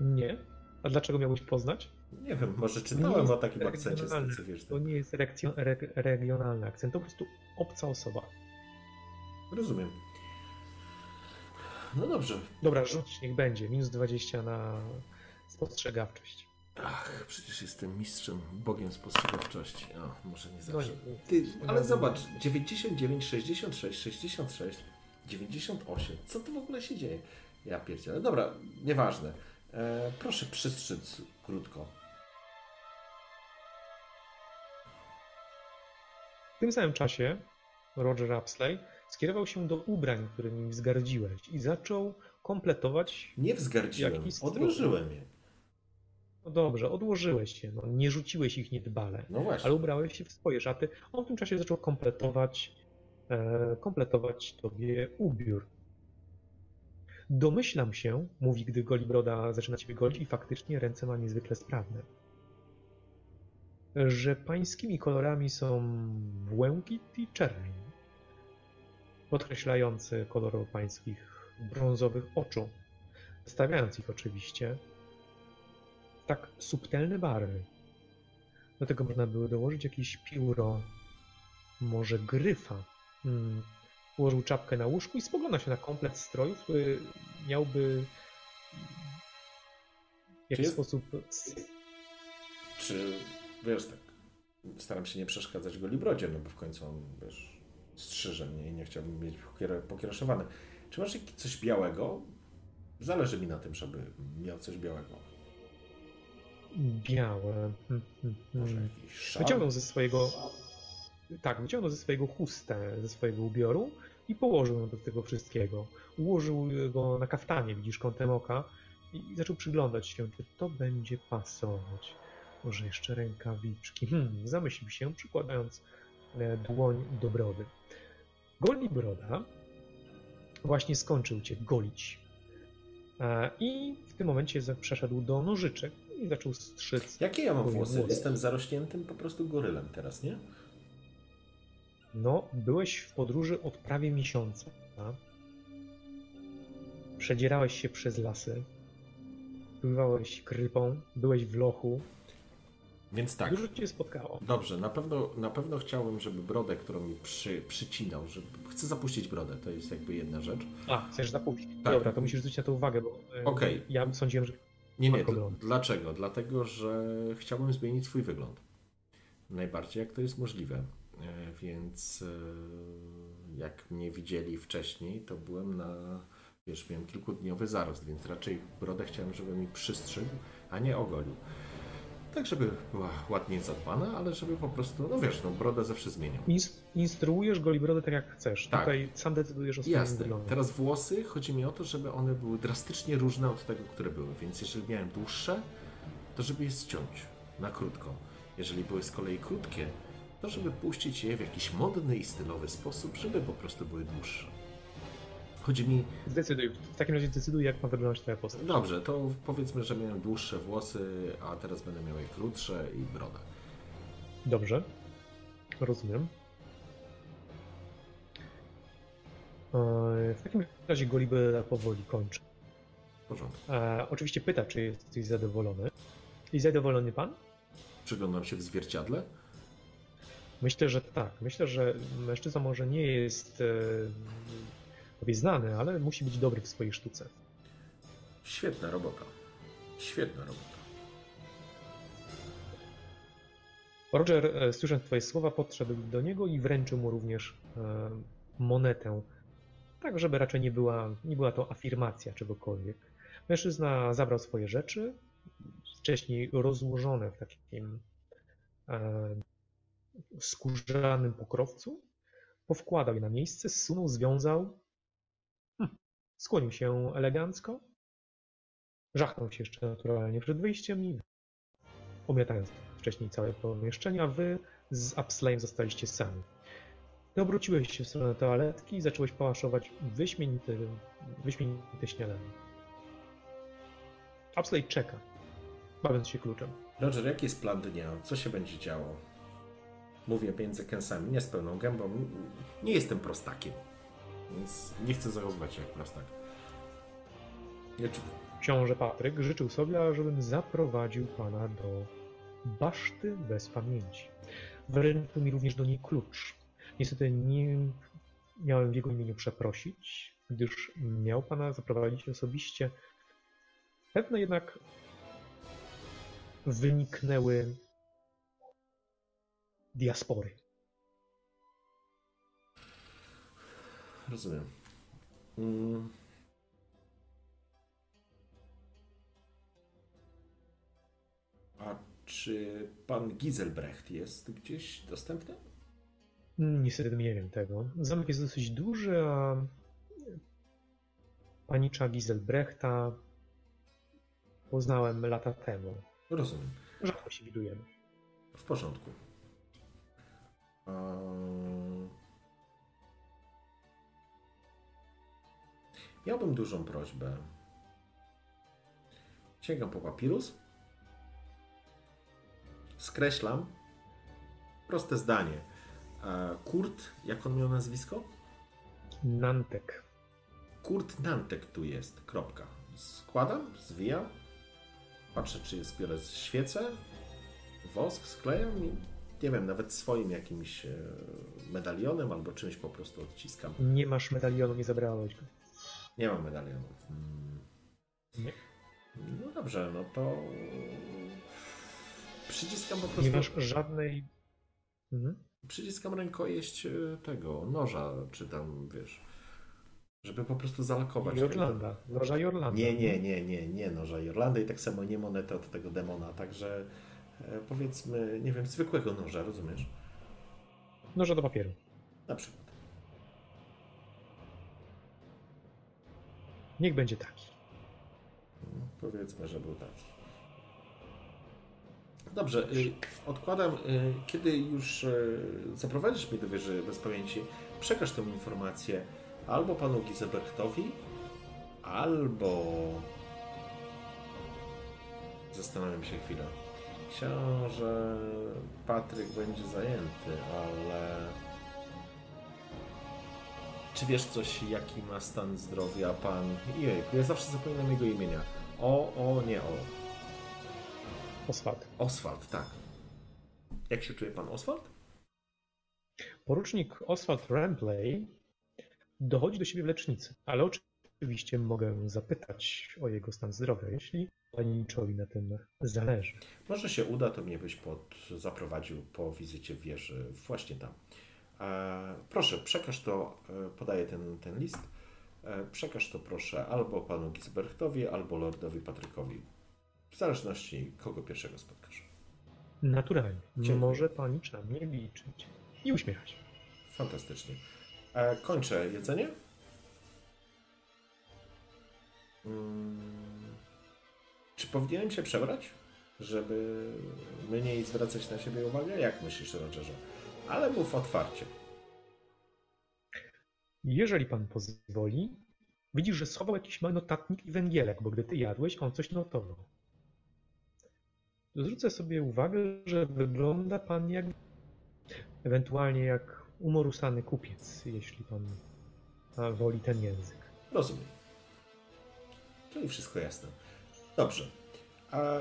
[SPEAKER 2] Nie? A dlaczego miałbyś poznać?
[SPEAKER 1] Nie wiem, może czytałem o takim akcencie.
[SPEAKER 2] To nie jest re, regionalny akcent, to po prostu obca osoba.
[SPEAKER 1] Rozumiem. No dobrze.
[SPEAKER 2] Dobra, rzuć, niech będzie. Minus 20 na spostrzegawczość.
[SPEAKER 3] Ach, przecież jestem mistrzem, bogiem spostrzegawczości. O, może nie
[SPEAKER 2] No,
[SPEAKER 3] zawsze.
[SPEAKER 2] nie,
[SPEAKER 1] Ty,
[SPEAKER 2] No,
[SPEAKER 1] ale zobacz, 99, 66, 66, 98. Co tu w ogóle się dzieje? Ja pierdzielę. Dobra, nieważne. E, proszę przystrzec krótko.
[SPEAKER 2] W tym samym czasie Roger Apsley skierował się do ubrań, którymi wzgardziłeś i zaczął kompletować.
[SPEAKER 1] Nie wzgardziłem, odłożyłem je.
[SPEAKER 2] No dobrze, odłożyłeś je, no, nie rzuciłeś ich niedbale,
[SPEAKER 1] No właśnie.
[SPEAKER 2] ale ubrałeś się w swoje szaty. On w tym czasie zaczął kompletować, e, kompletować tobie ubiór. Domyślam się, mówi, gdy Golibroda zaczyna ciebie golić i faktycznie ręce ma niezwykle sprawne, że pańskimi kolorami są błękit i czerwień, podkreślający kolor pańskich brązowych oczu, stawiając ich oczywiście w tak subtelne barwy. Do tego można było dołożyć jakieś pióro, może gryfa. Hmm. Ułożył czapkę na łóżku i spogląda się na komplet strojów, który miałby w jakiś
[SPEAKER 1] jest-
[SPEAKER 2] sposób
[SPEAKER 1] Czy, wiesz, tak, staram się nie przeszkadzać go Librodzie, no bo w końcu on, wiesz, strzyże mnie i nie chciałbym mieć pokier- pokiereszowane. Czy masz coś białego? Zależy mi na tym, żeby miał coś białego.
[SPEAKER 2] białe. Hmm, hmm,
[SPEAKER 1] Może
[SPEAKER 2] hmm.
[SPEAKER 1] jakiś szal?
[SPEAKER 2] Wyciągnął ze swojego. Tak, wyciągnął ze swojego chustę, ze swojego ubioru i położył ją do tego wszystkiego. Ułożył go na kaftanie, widzisz, kątem oka i zaczął przyglądać się, czy to będzie pasować. Może jeszcze rękawiczki. Hmm, zamyślił się, przykładając e, dłoń do brody. Goli broda właśnie skończył cię golić. E, I w tym momencie przeszedł do nożyczek i zaczął strzyc
[SPEAKER 1] Jakie ja mam włosy?
[SPEAKER 2] włosy.
[SPEAKER 1] Jestem zarośniętym po prostu gorylem teraz, nie?
[SPEAKER 2] No, byłeś w podróży od prawie miesiąca. Przedzierałeś się przez lasy. Pływałeś krypą, byłeś w lochu.
[SPEAKER 1] Więc tak.
[SPEAKER 2] Dużo cię spotkało.
[SPEAKER 1] Dobrze, na pewno, na pewno chciałbym, żeby brodę, którą mi przy, przycinał, żeby... Chcę zapuścić brodę, to jest jakby jedna rzecz.
[SPEAKER 2] A, chcesz zapuścić.
[SPEAKER 1] Tak.
[SPEAKER 2] Dobra, to musisz zwrócić na to uwagę, bo e,
[SPEAKER 1] Okej.
[SPEAKER 2] ja sądziłem, że
[SPEAKER 1] Nie, nie, dlaczego? Dlatego, że chciałbym zmienić swój wygląd. Najbardziej jak to jest możliwe. E, Więc e, jak mnie widzieli wcześniej, to byłem na, wiesz, miałem kilkudniowy zarost, więc raczej brodę chciałem, żeby mi przystrzygł, a nie ogolił. Tak, żeby była ładnie zadbana, ale żeby po prostu, no wiesz, no brodę zawsze zmieniam.
[SPEAKER 2] ins- instruujesz Golibrodę tak jak chcesz.
[SPEAKER 1] Tak.
[SPEAKER 2] Tutaj sam decydujesz o swoim
[SPEAKER 1] Jasne. Teraz włosy, chodzi mi o to, żeby one były drastycznie różne od tego, które były. Więc jeżeli miałem dłuższe, to żeby je ściąć na krótko. Jeżeli były z kolei krótkie, to żeby puścić je w jakiś modny i stylowy sposób, żeby po prostu były dłuższe. Chodzi mi,
[SPEAKER 2] Zdecyduj. W takim razie zdecyduj, jak ma wyglądać twoja postać.
[SPEAKER 1] dobrze, to powiedzmy, że miałem dłuższe włosy, a teraz będę miał je krótsze i brodę.
[SPEAKER 2] Dobrze. Rozumiem. E, W takim razie Golibroda powoli kończy.
[SPEAKER 1] W porządku.
[SPEAKER 2] E, oczywiście pyta, czy jesteś zadowolony. I zadowolony pan?
[SPEAKER 1] Przyglądam się w zwierciadle.
[SPEAKER 2] Myślę, że tak. Myślę, że mężczyzna może nie jest tobie znany, ale musi być dobry w swojej sztuce.
[SPEAKER 1] Świetna robota. Świetna robota.
[SPEAKER 2] Roger, e, słysząc twoje słowa, podszedł do niego i wręczył mu również e, monetę. Tak, żeby raczej nie była, nie była to afirmacja czegokolwiek. Mężczyzna zabrał swoje rzeczy, wcześniej rozłożone w takim e, skórzanym pokrowcu, powkładał je na miejsce, zsunął, związał, skłonił się elegancko, żachnął się jeszcze naturalnie przed wyjściem i omiatając wcześniej całe pomieszczenie, a wy z Upslayem zostaliście sami. Ty obróciłeś się w stronę toaletki i zacząłeś pałaszować wyśmienite, wyśmienite śniadanie. Upslay czeka, bawiąc się kluczem.
[SPEAKER 1] Roger, jaki jest plan dnia? Co się będzie działo? Mówię między kęsami, nie z pełną gębą. Nie jestem prostakiem. Więc nie chcę zachowywać się jak prostak. Nie, czy...
[SPEAKER 2] Książę Patryk życzył sobie, żebym zaprowadził pana do baszty bez pamięci. Wręczył mi również do niej klucz. Niestety nie miałem w jego imieniu przeprosić, gdyż miał pana zaprowadzić osobiście. Pewne jednak wyniknęły diaspory.
[SPEAKER 1] Rozumiem. Mm. A czy pan Giselbrecht jest gdzieś dostępny?
[SPEAKER 2] Niestety nie wiem tego. Zamek jest dosyć duży, a panicza Giselbrechta poznałem lata temu.
[SPEAKER 1] Rozumiem.
[SPEAKER 2] Rzadko się widujemy.
[SPEAKER 1] W porządku. Eee... Miałbym dużą prośbę. Sięgam po papirus. Skreślam. Proste zdanie. Eee, Kurt, jak on miał nazwisko?
[SPEAKER 2] Nantek.
[SPEAKER 1] Kurt Nantek tu jest. Kropka. Składam, zwijam. Patrzę, czy jest biorę świecę, wosk, sklejam i nie wiem, nawet swoim jakimś e, medalionem albo czymś po prostu odciskam.
[SPEAKER 2] Nie masz medalionu, nie zabrałeś go.
[SPEAKER 1] Nie mam medalionów. Mm.
[SPEAKER 2] Nie.
[SPEAKER 1] No dobrze, no to przyciskam po prostu.
[SPEAKER 2] Nie masz żadnej. Mhm.
[SPEAKER 1] Przyciskam rękojeść e, tego noża, czy tam wiesz, żeby po prostu zalakować.
[SPEAKER 2] Jorlanda. Noża Jorlanda.
[SPEAKER 1] Nie, nie, nie, nie, nie noża Jorlanda i tak samo nie monetę od tego demona, także e, powiedzmy, nie wiem, zwykłego noża, rozumiesz?
[SPEAKER 2] Noża do papieru.
[SPEAKER 1] Na przykład.
[SPEAKER 2] Niech będzie taki.
[SPEAKER 1] Powiedzmy, że był taki. Dobrze, y, odkładam. y, Kiedy już y, zaprowadzisz mnie do wieży bez pamięci, przekaż tę informację albo panu Giselbrechtowi, albo. Zastanawiam się chwilę. Książę Patryk będzie zajęty, ale. Czy wiesz coś, jaki ma stan zdrowia pan. Jejku, ja zawsze zapominam jego imienia. O, o, nie o.
[SPEAKER 2] Oswald.
[SPEAKER 1] Oswald, tak. Jak się czuje pan Oswald?
[SPEAKER 2] Porucznik Oswald Rampley dochodzi do siebie w lecznicy, ale oczywiście mogę zapytać o jego stan zdrowia, jeśli paniczowi na tym zależy.
[SPEAKER 1] Może się uda, to mnie byś pod, zaprowadził po wizycie wieży właśnie tam. E, proszę, przekaż to, e, podaję ten, ten list. E, przekaż to proszę albo panu Gisberchtowi, albo lordowi Patrykowi. W zależności, kogo pierwszego spotkasz.
[SPEAKER 2] Naturalnie.
[SPEAKER 1] Dziękuję.
[SPEAKER 2] Może panicz na mnie liczyć. I uśmiecha się.
[SPEAKER 1] Fantastycznie. E, kończę jedzenie. Mm. Czy powinienem się przebrać, żeby mniej zwracać na siebie uwagę? Jak myślisz, Rogerze? Ale mów otwarcie.
[SPEAKER 2] Jeżeli pan pozwoli, widzisz, że schował jakiś mały notatnik i węgielek, bo gdy ty jadłeś, on coś notował. Zwrócę sobie uwagę, że wygląda pan jak ewentualnie jak umorusany kupiec, jeśli pan woli ten język.
[SPEAKER 1] Rozumiem. Czyli wszystko jasne. Dobrze. A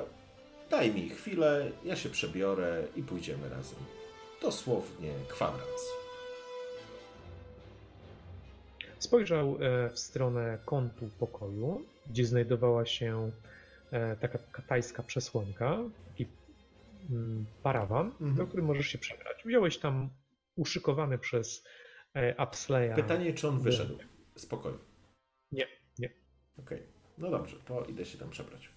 [SPEAKER 1] daj mi chwilę, ja się przebiorę i pójdziemy razem. Dosłownie kwadrans.
[SPEAKER 2] Spojrzał e, w stronę kątu pokoju, gdzie znajdowała się e, taka katajska przesłonka, taki mm, parawan,
[SPEAKER 1] Mhm.
[SPEAKER 2] do którym możesz się przebrać. Wziąłeś tam uszykowany przez e, Upslaya.
[SPEAKER 1] Pytanie, czy on wyszedł z pokoju?
[SPEAKER 2] Nie, nie.
[SPEAKER 1] Okej. No dobrze, to idę się tam przebrać.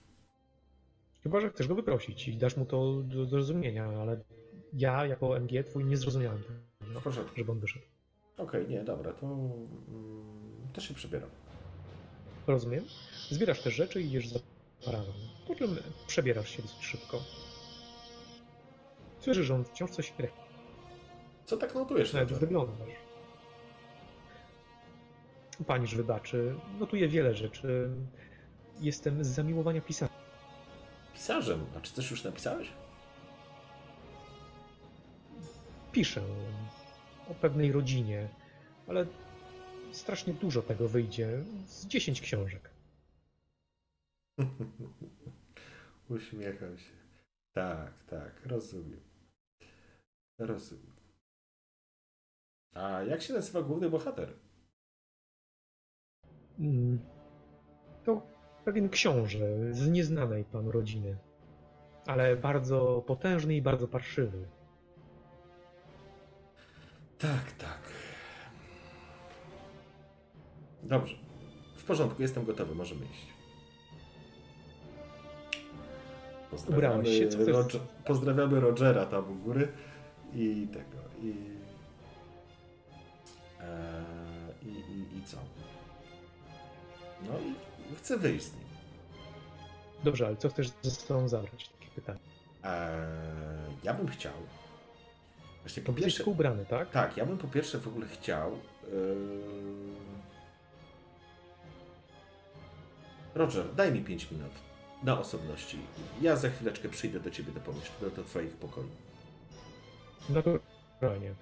[SPEAKER 2] Chyba, że chcesz go wyprosić i dasz mu to do zrozumienia, ale ja jako MG twój nie zrozumiałem tego,
[SPEAKER 1] porządku.
[SPEAKER 2] żeby on wyszedł.
[SPEAKER 1] Okej, nie, dobra, to mm, też się przebieram.
[SPEAKER 2] Rozumiem? Zbierasz te rzeczy i idziesz za parawan. Po czym przebierasz się dosyć szybko. Słyszysz, że on wciąż coś chce.
[SPEAKER 1] Co tak notujesz?
[SPEAKER 2] Nawet wyglądasz. Paniż wybaczy, notuję wiele rzeczy. Jestem z zamiłowania pisarza.
[SPEAKER 1] Pisarzem. A czy coś już napisałeś?
[SPEAKER 2] Piszę o pewnej rodzinie, ale strasznie dużo tego wyjdzie. Z 10 książek.
[SPEAKER 1] Uśmiecham się. Tak, tak, rozumiem. Rozumiem. A jak się nazywa główny bohater?
[SPEAKER 2] Mm. To pewien książę z nieznanej panu rodziny, ale bardzo potężny i bardzo parszywy.
[SPEAKER 1] Tak, tak. Dobrze. W porządku, jestem gotowy, możemy iść.
[SPEAKER 2] Ubrałeś się, co?
[SPEAKER 1] Roger, pozdrawiamy Rogera tam u góry i tego. I, e, i, i, i co? No i chcę wyjść z nim.
[SPEAKER 2] Dobrze, ale co chcesz ze sobą zabrać? Takie pytanie.
[SPEAKER 1] E, ja bym chciał. Właśnie po pierwsze.
[SPEAKER 2] ubrany, tak?
[SPEAKER 1] Tak, ja bym po pierwsze w ogóle chciał. Yy... Roger, daj mi 5 minut na osobności. Ja za chwileczkę przyjdę do ciebie do pomieszczenia, do, do twoich pokoi.
[SPEAKER 2] Naturalnie.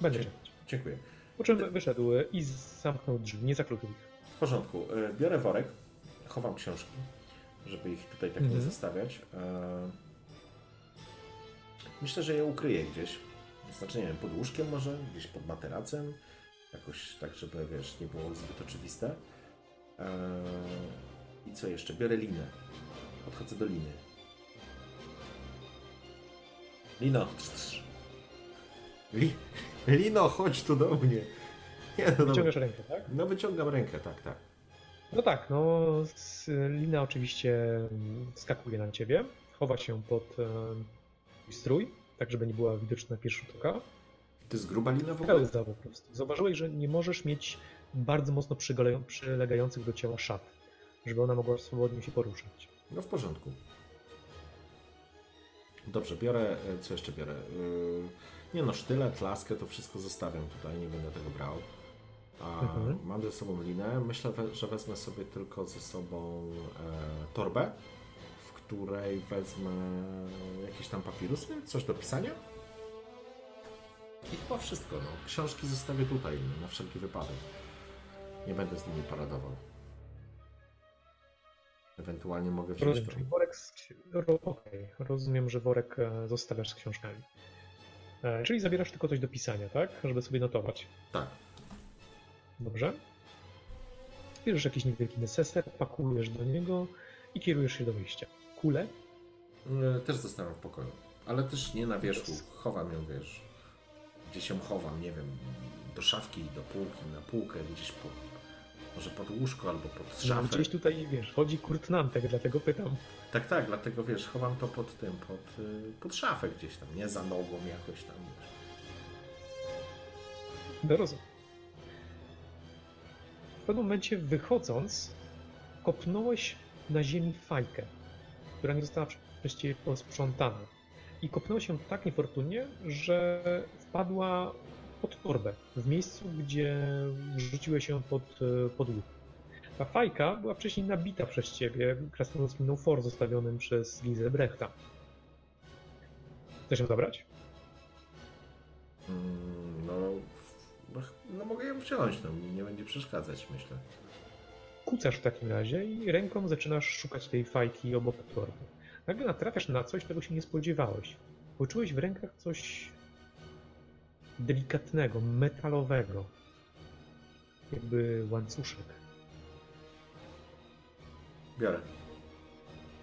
[SPEAKER 2] Będzie.
[SPEAKER 1] Dziękuję.
[SPEAKER 2] Po czym wyszedł i zamknął drzwi, nie zakluczył ich.
[SPEAKER 1] W porządku. Yy, Biorę worek, chowam książki, żeby ich tutaj tak nie
[SPEAKER 2] Mhm.
[SPEAKER 1] zostawiać. Yy... Myślę, że je ukryję gdzieś. Znaczy, nie wiem, pod łóżkiem może, gdzieś pod materacem. Jakoś tak, żeby, wiesz, nie było zbyt oczywiste. Eee, I co jeszcze? Biorę linę. Podchodzę do liny. Lino! trz, trz. Li... Lino, chodź tu do mnie. Nie, no.
[SPEAKER 2] Wyciągasz rękę, tak?
[SPEAKER 1] no wyciągam rękę, tak, tak.
[SPEAKER 2] No tak, no Lina oczywiście skakuje na ciebie, chowa się pod e, strój, tak żeby nie była widoczna na pierwszy oka.
[SPEAKER 1] To jest gruba lina w ogóle?
[SPEAKER 2] Pełza po prostu. Zauważyłeś, że nie możesz mieć bardzo mocno przylegających do ciała szat, żeby ona mogła swobodnie się poruszać.
[SPEAKER 1] No w porządku. Dobrze, biorę. e, Co jeszcze biorę? Yy, Nie no, sztylet, laskę, to wszystko zostawiam tutaj, nie będę tego brał. A
[SPEAKER 2] Mhm.
[SPEAKER 1] mam ze sobą linę. Myślę, że wezmę sobie tylko ze sobą e, torbę, której wezmę jakieś tam papirusy, coś do pisania. I chyba wszystko. No. Książki zostawię tutaj, no, na wszelki wypadek. Nie będę z nimi paradował. Ewentualnie mogę wziąć
[SPEAKER 2] Rozumiem, czyli worek z... Okej, rozumiem, że worek e, zostawiasz z książkami. E, Czyli zabierasz tylko coś do pisania, tak? Żeby sobie notować.
[SPEAKER 1] Tak.
[SPEAKER 2] Dobrze? Bierzesz jakiś niewielki neseser, pakujesz do niego i kierujesz się do wyjścia. Kule?
[SPEAKER 1] E, Też zostawiam w pokoju. Ale też nie na wierzchu. Chowam ją, wiesz. Gdzieś ją chowam, nie wiem, do szafki, do półki, na półkę, gdzieś pod, może pod łóżko albo pod
[SPEAKER 2] No,
[SPEAKER 1] szafę.
[SPEAKER 2] gdzieś tutaj, wiesz, chodzi Kurt Nantek, dlatego pytam.
[SPEAKER 1] Tak, tak, dlatego wiesz, chowam to pod tym, pod, y, pod szafę gdzieś tam, nie za nogą jakoś tam. Wiesz.
[SPEAKER 2] No rozumiem. W pewnym momencie wychodząc, kopnąłeś na ziemi fajkę, która nie została ciebie posprzątana. I kopnąłeś ją tak niefortunnie, że wpadła pod torbę, w miejscu, gdzie rzuciłeś ją pod, e, pod. Ta fajka była wcześniej nabita przez ciebie krasnoludzkim for zostawionym przez Gizę Brechta. Chcesz ją zabrać?
[SPEAKER 1] Mm, no, no, no mogę ją wziąć, no nie będzie przeszkadzać, myślę.
[SPEAKER 2] Kucasz w takim razie i ręką zaczynasz szukać tej fajki obok torby. Nagle natrafiasz na coś, czego się nie spodziewałeś. Poczułeś w rękach coś delikatnego, metalowego. Jakby łańcuszek.
[SPEAKER 1] Biorę.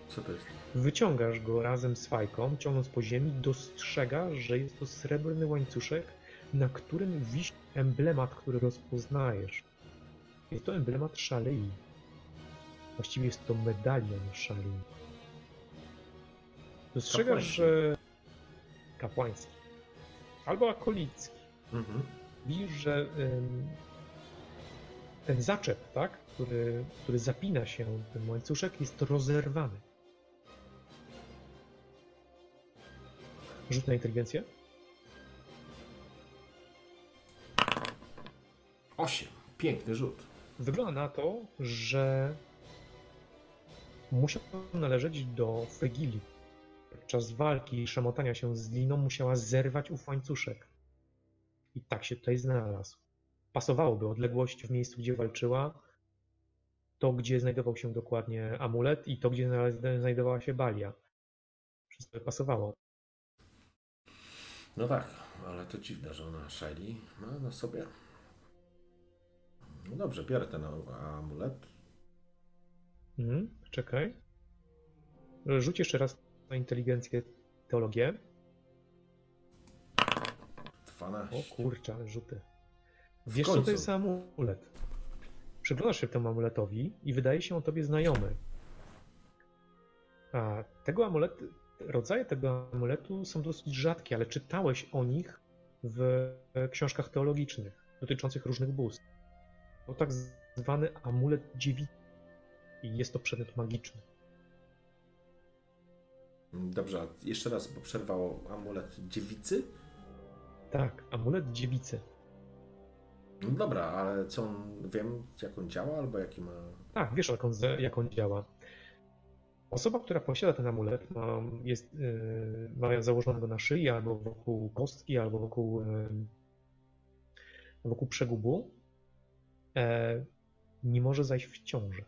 [SPEAKER 1] Co to jest?
[SPEAKER 2] Wyciągasz go razem z fajką, ciągnąc po ziemi, dostrzegasz, że jest to srebrny łańcuszek, na którym wisi emblemat, który rozpoznajesz. Jest to emblemat Szalei. Właściwie jest to medalion Szalei. Dostrzegasz,
[SPEAKER 1] Kapłański.
[SPEAKER 2] że kapłański. albo akolicki.
[SPEAKER 1] Mhm.
[SPEAKER 2] Widzisz, że ym, ten zaczep, tak, który, który zapina się, ten łańcuszek jest rozerwany. Rzut na inteligencję.
[SPEAKER 1] Osiem. Piękny rzut.
[SPEAKER 2] Wygląda na to, że musiał należeć do Frygilii. Podczas walki i szamotania się z liną musiała zerwać ów łańcuszek. I tak się tutaj znalazł. Pasowałoby odległość w miejscu, gdzie walczyła, to, gdzie znajdował się dokładnie amulet i to, gdzie znajdowała się balia. Wszystko pasowało.
[SPEAKER 1] No tak, ale to dziwne, że ona Shelly ma na sobie. No dobrze, biorę ten amulet.
[SPEAKER 2] Mhm, czekaj. Rzuć jeszcze raz na inteligencję teologię.
[SPEAKER 1] 12.
[SPEAKER 2] O kurczę, ale rzuty. Wiesz co to jest amulet? Przyglądasz się temu amuletowi i wydaje się on tobie znajomy. A tego amuletu, rodzaje tego amuletu są dosyć rzadkie, ale czytałeś o nich w książkach teologicznych dotyczących różnych bóstw. To tak zwany amulet dziewicy. I jest to przedmiot magiczny.
[SPEAKER 1] Dobrze, a jeszcze raz, bo przerwało amulet dziewicy.
[SPEAKER 2] Tak, amulet dziewicy.
[SPEAKER 1] No dobra, ale co on, wiem jak on działa, albo jaki ma...
[SPEAKER 2] Tak, wiesz jak on, jak on działa. Osoba, która posiada ten amulet, ma, jest, yy, ma założonego na szyi, albo wokół kostki, albo wokół, yy, wokół przegubu, nie może zajść w ciążę.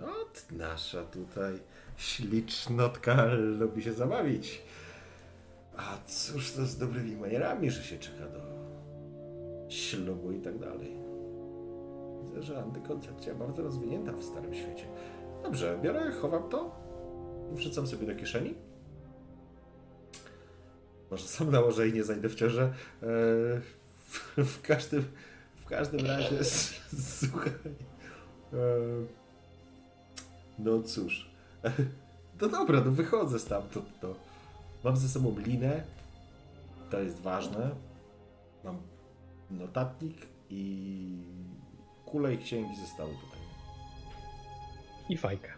[SPEAKER 1] Ot, nasza tutaj ślicznotka lubi się zabawić. A cóż to z dobrymi manierami, że się czeka do ślubu i tak dalej. Widzę, że antykoncepcja bardzo rozwinięta w Starym Świecie. Dobrze, biorę, chowam to wrzucam sobie do kieszeni. Może sam nałożę i nie zajdę w ciążę. Eee, w, w, każdym, w każdym razie, słuchaj. Eee, no cóż. No dobra, no wychodzę stamtąd. To. Mam ze sobą linę. To jest ważne. Mam notatnik i kulę i księgi zostały tutaj.
[SPEAKER 2] I fajkę.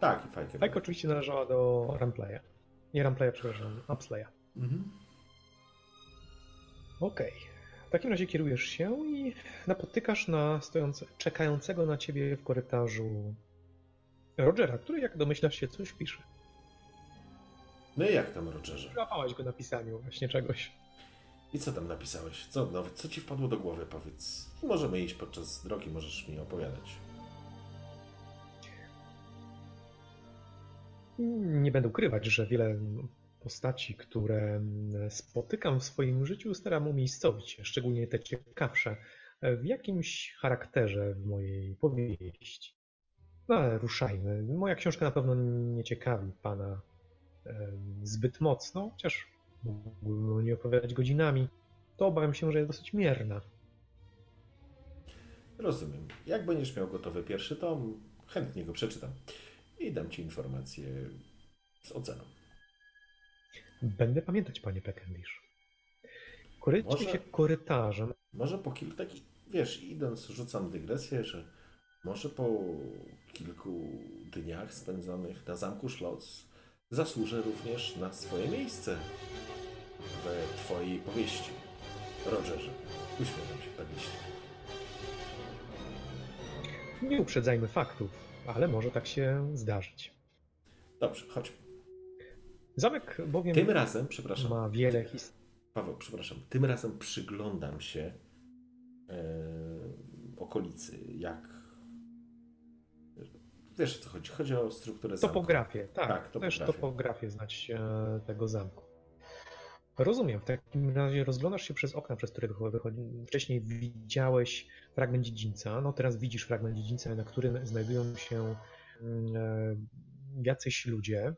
[SPEAKER 1] Tak, i fajkę.
[SPEAKER 2] Fajka oczywiście należała do Ramplaya. Nie Ramplaya, przepraszam, Upslaya.
[SPEAKER 1] Mhm.
[SPEAKER 2] Okej. W takim razie kierujesz się i napotykasz na stojące, czekającego na ciebie w korytarzu Rogera, który jak domyślasz się coś pisze.
[SPEAKER 1] No i jak tam, Rogerze?
[SPEAKER 2] Złapałeś go na pisaniu właśnie czegoś.
[SPEAKER 1] I co tam napisałeś? Co, no, co ci wpadło do głowy, powiedz? Możemy iść podczas drogi, możesz mi opowiadać.
[SPEAKER 2] Nie będę ukrywać, że wiele postaci, które spotykam w swoim życiu, staram umiejscowić, szczególnie te ciekawsze, w jakimś charakterze w mojej powieści. No ale ruszajmy. Moja książka na pewno nie ciekawi pana em, zbyt mocno, chociaż mógłbym o niej opowiadać godzinami. To obawiam się, że jest dosyć mierna.
[SPEAKER 1] Rozumiem. Jak będziesz miał gotowy pierwszy tom, chętnie go przeczytam. I dam ci informację z oceną.
[SPEAKER 2] Będę pamiętać, panie Peckendish. Korycie
[SPEAKER 1] Może-
[SPEAKER 2] się korytarzem.
[SPEAKER 1] Może po kilku takich, wiesz, idąc, rzucam dygresję, że może po kilku dniach spędzonych na zamku Szloc zasłużę również na swoje miejsce we twojej powieści. Rogerze, uśmiecham się liście.
[SPEAKER 2] Nie uprzedzajmy faktów, ale może tak się zdarzyć.
[SPEAKER 1] Dobrze, chodźmy.
[SPEAKER 2] Zamek bowiem
[SPEAKER 1] Tym razem, przepraszam,
[SPEAKER 2] ma wiele historii.
[SPEAKER 1] Paweł, przepraszam, tym razem przyglądam się e, okolicy, jak... Wiesz o co chodzi? Chodzi o strukturę zamku.
[SPEAKER 2] Topografię, tak.
[SPEAKER 1] Tak,
[SPEAKER 2] Też
[SPEAKER 1] topografię.
[SPEAKER 2] topografię znać e, tego zamku. Rozumiem, w takim razie rozglądasz się przez okna, przez które wycho- wychodzi. Wcześniej widziałeś fragment dziedzińca, no teraz widzisz fragment dziedzińca, na którym znajdują się mm, e, jacyś ludzie.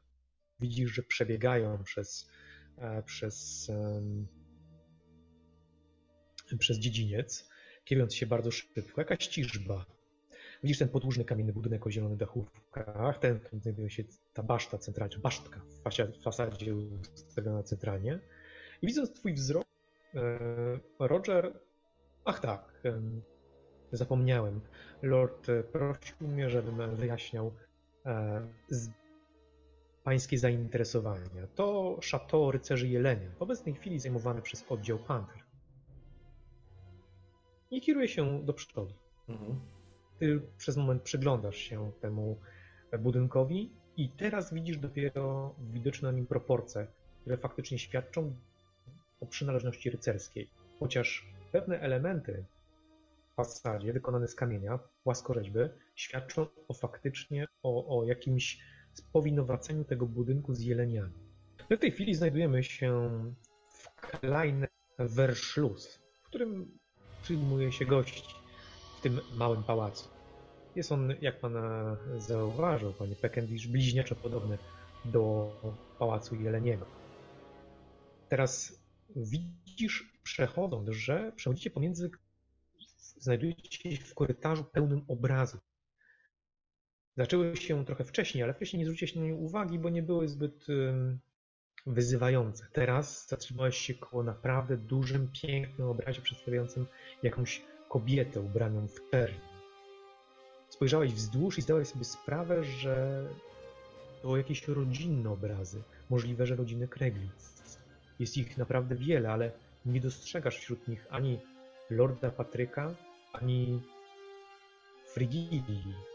[SPEAKER 2] Widzisz, że przebiegają przez, e, przez, przez dziedziniec, kierując się bardzo szybko. Jakaś ciżba. Widzisz ten podłużny kamienny budynek o zielonych dachówkach, ten, w którym znajduje się ta baszta centralna, basztka w fasadzie, ustawiona centralnie. I widząc twój wzrok, e, Roger, ach tak, em, zapomniałem, Lord e, prosił mnie, żebym wyjaśniał pańskie zainteresowania. To Chateau Rycerzy Jelenia, w obecnej chwili zajmowane przez oddział Panther. I kieruje się do przodu.
[SPEAKER 1] Mhm.
[SPEAKER 2] Ty przez moment przyglądasz się temu budynkowi i teraz widzisz dopiero widoczne na nim proporcje, które faktycznie świadczą o przynależności rycerskiej. Chociaż pewne elementy w fasadzie wykonane z kamienia, płaskorzeźby, świadczą o faktycznie o, o jakimś spowinowaceniu tego budynku z jeleniami. My w tej chwili znajdujemy się w Klein Verschluss, w którym przyjmuje się gości w tym małym pałacu. Jest on, jak pan zauważył, panie Peckendish, bliźniaczo podobny do pałacu Jeleniego. Teraz widzisz, przechodząc, że przechodzicie pomiędzy, znajdujecie się w korytarzu pełnym obrazów. Zaczęły się trochę wcześniej, ale wcześniej nie zwróciłeś na nie uwagi, bo nie były zbyt wyzywające. Teraz zatrzymałeś się koło naprawdę dużym, pięknym obrazie przedstawiającym jakąś kobietę ubraną w czerni. Spojrzałeś wzdłuż i zdałeś sobie sprawę, że to jakieś rodzinne obrazy, możliwe, że rodziny Kreglic. Jest ich naprawdę wiele, ale nie dostrzegasz wśród nich ani Lorda Patryka, ani Eli.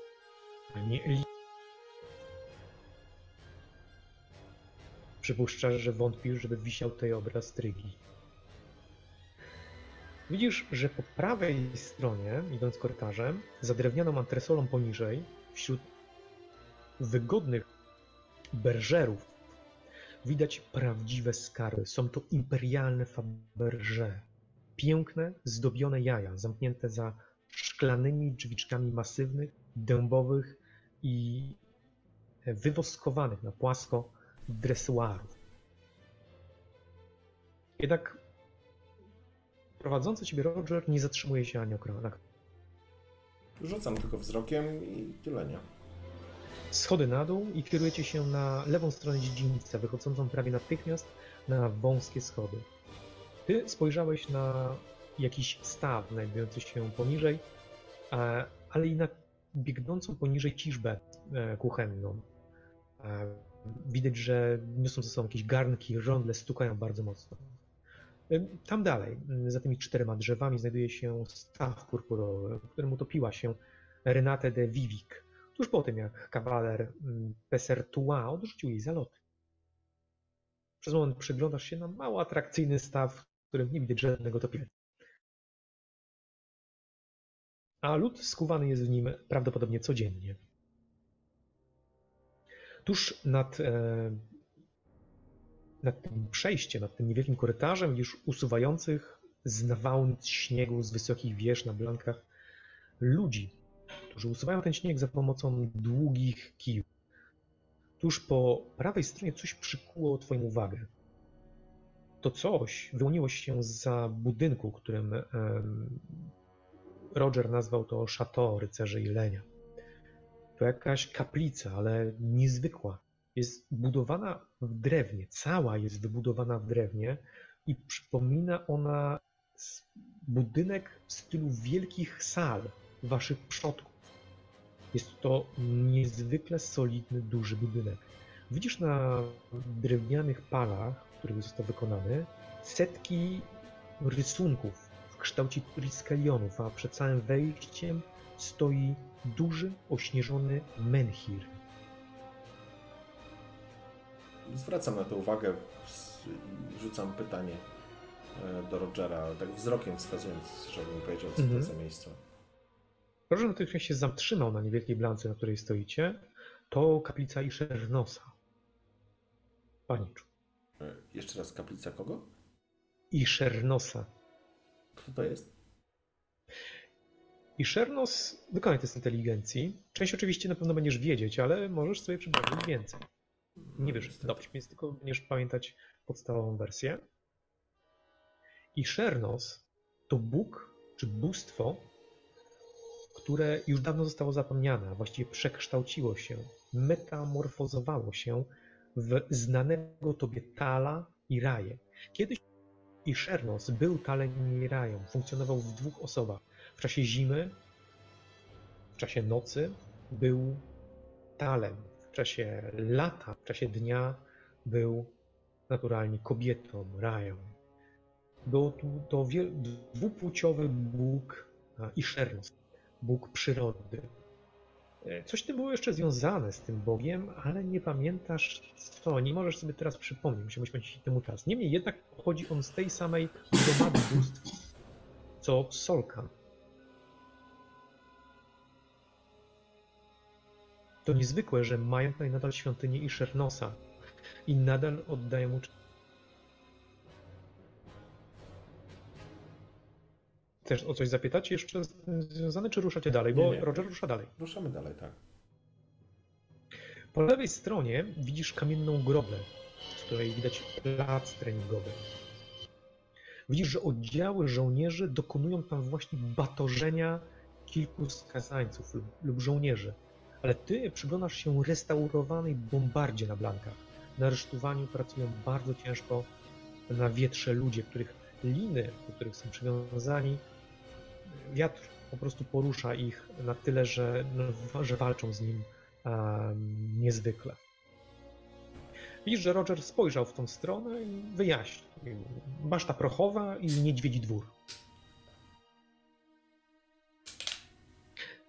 [SPEAKER 2] Przypuszczasz, że wątpisz, żeby wisiał tutaj obraz Trygi. Widzisz, że po prawej stronie, idąc korytarzem, za drewnianą antresolą poniżej, wśród wygodnych berżerów, widać prawdziwe skarby. Są to imperialne Faberże. Piękne, zdobione jaja, zamknięte za szklanymi drzwiczkami masywnych, dębowych i wywoskowanych na płasko dresuarów. Jednak prowadzący ciebie Roger nie zatrzymuje się ani o krok.
[SPEAKER 1] Rzucam tylko wzrokiem i tyle nie.
[SPEAKER 2] Schody na dół i kierujecie się na lewą stronę dziedzińca, wychodzącą prawie natychmiast na wąskie schody. Ty spojrzałeś na jakiś staw znajdujący się poniżej, e, ale i na biegnącą poniżej ciżbę e, kuchenną. E, Widać, że niosą ze sobą jakieś garnki, żądle, stukają bardzo mocno. Tam dalej, za tymi czterema drzewami, znajduje się staw purpurowy, którym utopiła się Renate de Vivik, tuż po tym jak kawaler Pessertua odrzucił jej zaloty. Przez moment przyglądasz się na mało atrakcyjny staw, w którym nie widać żadnego topienia. A lód skuwany jest w nim prawdopodobnie codziennie. Tuż nad, e, nad tym przejściem, nad tym niewielkim korytarzem, już usuwających z nawałnic śniegu z wysokich wież na blankach ludzi, którzy usuwają ten śnieg za pomocą długich kijów. Tuż po prawej stronie coś przykuło Twoją uwagę. To coś wyłoniło się za budynku, którym Roger nazwał to Chateau Rycerzy Jelenia. To jakaś kaplica, ale niezwykła. Jest budowana w drewnie, cała jest wybudowana w drewnie i przypomina ona budynek w stylu wielkich sal waszych przodków. Jest to niezwykle solidny, duży budynek. Widzisz na drewnianych palach, w których został wykonany, setki rysunków kształcie triskelionów, a przed całym wejściem stoi duży, ośnieżony menhir.
[SPEAKER 1] Zwracam na to uwagę rzucam pytanie e, do Rogera, ale tak wzrokiem wskazując, żebym powiedział, co
[SPEAKER 2] Mhm.
[SPEAKER 1] to za miejsce.
[SPEAKER 2] Proszę natychmiast się zatrzymał na niewielkiej blance, na której stoicie. To kaplica Iszernosa. Paniczu.
[SPEAKER 1] E, Jeszcze raz, kaplica kogo?
[SPEAKER 2] Iszernosa.
[SPEAKER 1] Kto to jest?
[SPEAKER 2] Iszernos wykonaj test inteligencji. Część oczywiście na pewno będziesz wiedzieć, ale możesz sobie przypomnieć więcej. Nie wiesz,
[SPEAKER 1] Niestety.
[SPEAKER 2] dobrze, więc tylko będziesz pamiętać podstawową wersję. Iszernos to Bóg czy bóstwo, które już dawno zostało zapomniane, a właściwie przekształciło się, metamorfozowało się w znanego tobie Tala i Raje. Kiedyś i Szernos był Talem i Rają, funkcjonował w dwóch osobach. W czasie zimy, w czasie nocy był Talem, w czasie lata, w czasie dnia był naturalnie kobietą, Rają. Był to dwupłciowy Bóg a, i Szernos, Bóg przyrody. E, Coś ty było jeszcze związane z tym Bogiem, ale nie pamiętasz co, nie możesz sobie teraz przypomnieć, musiałbyś poświęcić temu czas. Niemniej jednak pochodzi on z tej samej gromady bóstw, co Solkan. To niezwykłe, że mają tutaj nadal świątynię i Szernosa i nadal oddają mu Chcesz o coś zapytać jeszcze związane, czy ruszacie dalej? Bo
[SPEAKER 1] Nie, nie.
[SPEAKER 2] Roger rusza dalej.
[SPEAKER 1] Ruszamy dalej, tak.
[SPEAKER 2] Po lewej stronie widzisz kamienną grobę, z której widać plac treningowy. Widzisz, że oddziały żołnierzy dokonują tam właśnie batorzenia kilku skazańców lub, lub żołnierzy. Ale ty przyglądasz się restaurowanej bombardzie na blankach. Na aresztowaniu pracują bardzo ciężko na wietrze ludzie, których liny, do których są przywiązani, wiatr po prostu porusza ich na tyle, że, no, że walczą z nim niezwykle. Widzisz, że Roger spojrzał w tą stronę i wyjaśnił. Baszta prochowa i niedźwiedzi dwór.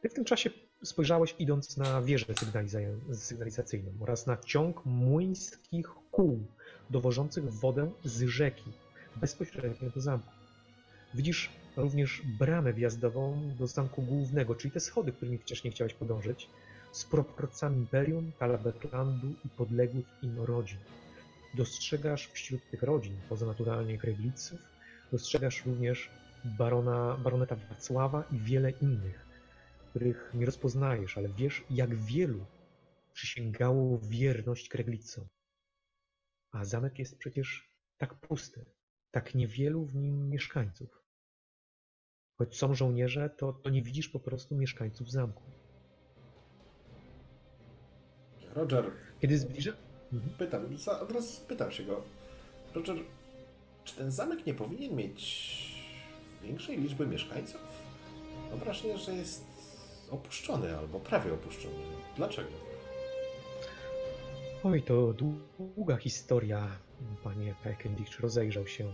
[SPEAKER 2] Ty w tym czasie spojrzałeś idąc na wieżę sygnaliza- sygnalizacyjną oraz na ciąg młyńskich kół dowożących wodę z rzeki bezpośrednio do zamku. Widzisz również bramę wjazdową do zamku głównego, czyli te schody, którymi wcześniej chciałeś podążyć, z proporcjami Imperium, Talabeklandu i podległych im rodzin. Dostrzegasz wśród tych rodzin, poza naturalnie Krewliców, dostrzegasz również barona, baroneta Wacława i wiele innych, których nie rozpoznajesz, ale wiesz, jak wielu przysięgało wierność Kreglicom. A zamek jest przecież tak pusty, tak niewielu w nim mieszkańców. Choć są żołnierze, to, to nie widzisz po prostu mieszkańców zamku.
[SPEAKER 1] Roger,
[SPEAKER 2] Kiedy zbliża... Mhm.
[SPEAKER 1] pytam, od razu pytam się go. Roger, czy ten zamek nie powinien mieć większej liczby mieszkańców? Mam wrażenie, że jest opuszczony albo prawie opuszczony. Dlaczego?
[SPEAKER 2] Oj, to długa historia, panie Pekendich rozejrzał się.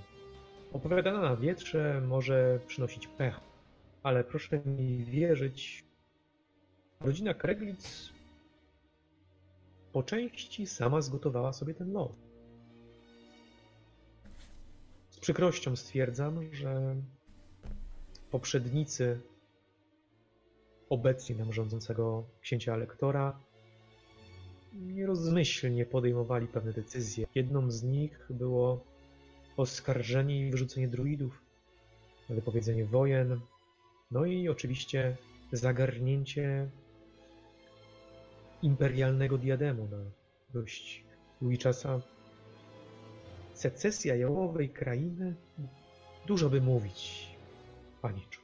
[SPEAKER 2] Opowiadana na wietrze może przynosić pech, ale proszę mi wierzyć, rodzina Kreglic po części sama zgotowała sobie ten los. Z przykrością stwierdzam, że poprzednicy obecnie nam rządzącego księcia elektora nierozmyślnie podejmowali pewne decyzje. Jedną z nich było oskarżenie i wyrzucenie druidów, wypowiedzenie wojen, no i oczywiście zagarnięcie imperialnego diademu na dość długi czas. a Secesja jałowej krainy, dużo by mówić, paniczu.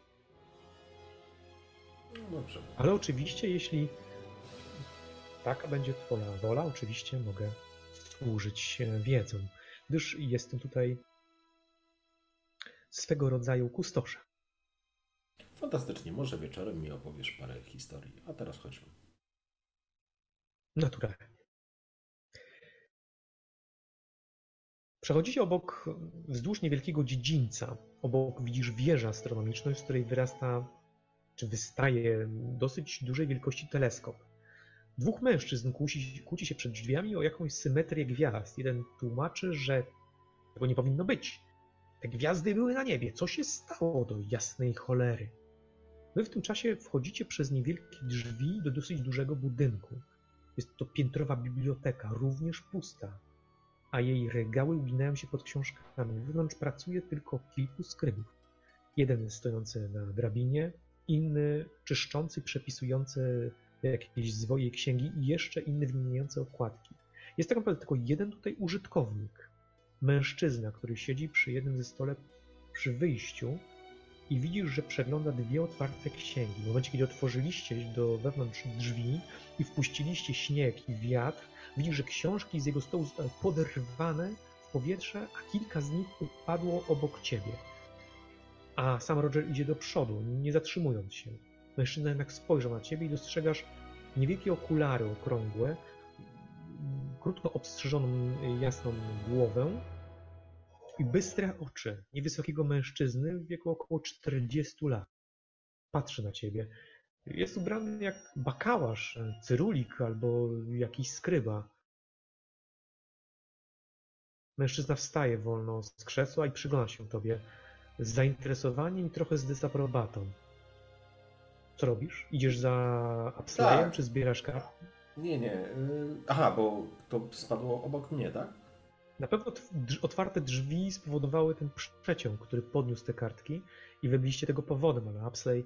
[SPEAKER 1] No dobrze.
[SPEAKER 2] Ale oczywiście, jeśli taka będzie Twoja wola, oczywiście mogę służyć się wiedzą, gdyż jestem tutaj swego rodzaju kustoszem.
[SPEAKER 1] Fantastycznie, może wieczorem mi opowiesz parę historii. A teraz chodźmy.
[SPEAKER 2] Naturalnie. Przechodzicie obok, wzdłuż niewielkiego dziedzińca. Obok widzisz wieżę astronomiczną, z której wyrasta, czy wystaje dosyć dużej wielkości teleskop. Dwóch mężczyzn kłóci, kłóci się przed drzwiami o jakąś symetrię gwiazd. Jeden tłumaczy, że tego nie powinno być. Te gwiazdy były na niebie. Co się stało do jasnej cholery? Wy w tym czasie wchodzicie przez niewielkie drzwi do dosyć dużego budynku. Jest to piętrowa biblioteka, również pusta, a jej regały uginają się pod książkami. Wewnątrz pracuje tylko kilku skrybów. Jeden stojący na drabinie, inny czyszczący, przepisujący jakieś zwoje księgi i jeszcze inny wymieniający okładki. Jest tak naprawdę tylko jeden tutaj użytkownik. Mężczyzna, który siedzi przy jednym ze stole przy wyjściu i widzisz, że przegląda dwie otwarte księgi. W momencie, kiedy otworzyliście do wewnątrz drzwi i wpuściliście śnieg i wiatr, widzisz, że książki z jego stołu zostały poderwane w powietrze, a kilka z nich upadło obok ciebie. A sam Roger idzie do przodu, nie zatrzymując się. Mężczyzna jednak spojrzał na ciebie i dostrzegasz niewielkie okulary okrągłe, krótko obstrzyżoną jasną głowę i bystre oczy niewysokiego mężczyzny w wieku około 40 lat. Patrzy na ciebie. Jest ubrany jak bakałasz, cyrulik albo jakiś skryba. Mężczyzna wstaje wolno z krzesła i przygląda się tobie z zainteresowaniem i trochę z dezaprobatą. Co robisz? Idziesz za Upslayem,
[SPEAKER 1] Tak.
[SPEAKER 2] czy zbierasz karty?
[SPEAKER 1] Nie, nie. y, Aha, bo to spadło obok mnie, tak?
[SPEAKER 2] Na pewno otwarte drzwi spowodowały ten przeciąg, który podniósł te kartki i wy byliście tego powodem, ale Upsley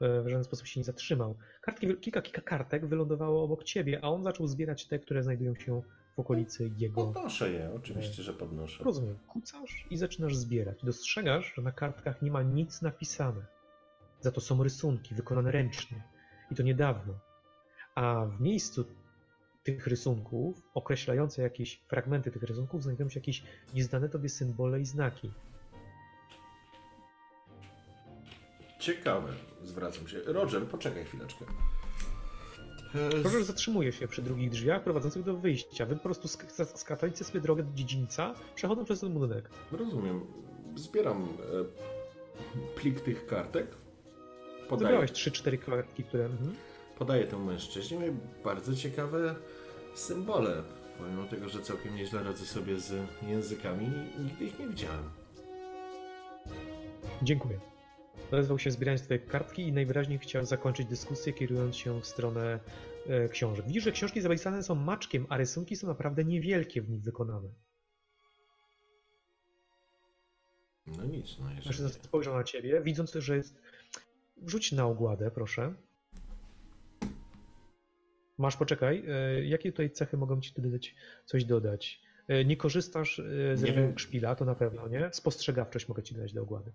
[SPEAKER 2] e, w żaden sposób się nie zatrzymał. Kartki, kilka, kilka kartek wylądowało obok ciebie, a on zaczął zbierać te, które znajdują się w okolicy jego.
[SPEAKER 1] Podnoszę je, oczywiście, że podnoszę.
[SPEAKER 2] Rozumiem. Kucasz i zaczynasz zbierać. Dostrzegasz, że na kartkach nie ma nic napisane. Za to są rysunki wykonane ręcznie. I to niedawno. A w miejscu tych rysunków, określające jakieś fragmenty tych rysunków, znajdują się jakieś nieznane tobie symbole i znaki.
[SPEAKER 1] Ciekawe, zwracam się. Roger, poczekaj chwileczkę. E,
[SPEAKER 2] Roger zatrzymuje się przy drugich drzwiach prowadzących do wyjścia. Wy po prostu sk- sk- skakaliście sobie drogę do dziedzińca, przechodząc przez ten budynek.
[SPEAKER 1] Rozumiem. Zbieram e, plik tych kartek. Podaję,
[SPEAKER 2] Zebrałeś 3-4 kartki, które... Mhm.
[SPEAKER 1] podaję temu mężczyźnie bardzo ciekawe symbole. Pomimo tego, że całkiem nieźle radzę sobie z językami, nigdy ich nie widziałem.
[SPEAKER 2] Dziękuję. Odezwał się zbierając tutaj kartki i najwyraźniej chciał zakończyć dyskusję, kierując się w stronę e, książek. Widzisz, że książki zapisane są maczkiem, a rysunki są naprawdę niewielkie w nich wykonane.
[SPEAKER 1] No nic, no jeżeli...
[SPEAKER 2] Mężczyzna spojrzał na ciebie, widząc, że jest... Rzuć na ogładę, proszę. Masz, poczekaj. e, Jakie tutaj cechy mogą ci dodać, coś dodać? E, Nie korzystasz e, z
[SPEAKER 1] Nie
[SPEAKER 2] szpila, to na pewno, nie? Spostrzegawczość mogę ci dać do ogłady.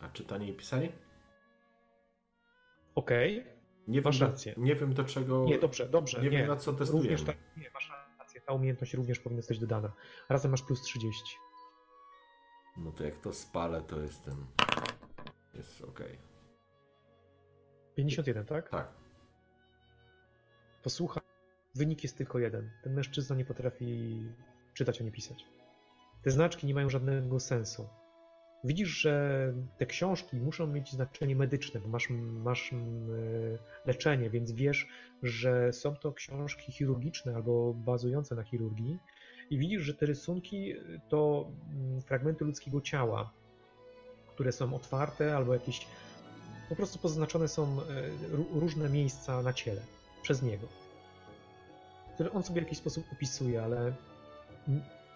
[SPEAKER 1] A czytanie i pisanie?
[SPEAKER 2] Okej.
[SPEAKER 1] Nie
[SPEAKER 2] Masz
[SPEAKER 1] wiem,
[SPEAKER 2] rację.
[SPEAKER 1] Nie wiem do czego...
[SPEAKER 2] Nie, dobrze, dobrze.
[SPEAKER 1] Nie wiem na co testujemy.
[SPEAKER 2] Również tak, nie, masz rację. Ta umiejętność również powinna zostać dodana. Razem masz plus 30.
[SPEAKER 1] No to jak to spalę, to jestem... Jest okej.
[SPEAKER 2] 51, tak?
[SPEAKER 1] Tak.
[SPEAKER 2] Posłuchaj, wynik jest tylko jeden. Ten mężczyzna nie potrafi czytać ani pisać. Te znaczki nie mają żadnego sensu. Widzisz, że te książki muszą mieć znaczenie medyczne, bo masz, masz mm, leczenie, więc wiesz, że są to książki chirurgiczne albo bazujące na chirurgii. I widzisz, że te rysunki to mm, fragmenty ludzkiego ciała, które są otwarte albo jakieś po prostu poznaczone są e, ró- różne miejsca na ciele przez niego, które on sobie w jakiś sposób opisuje, ale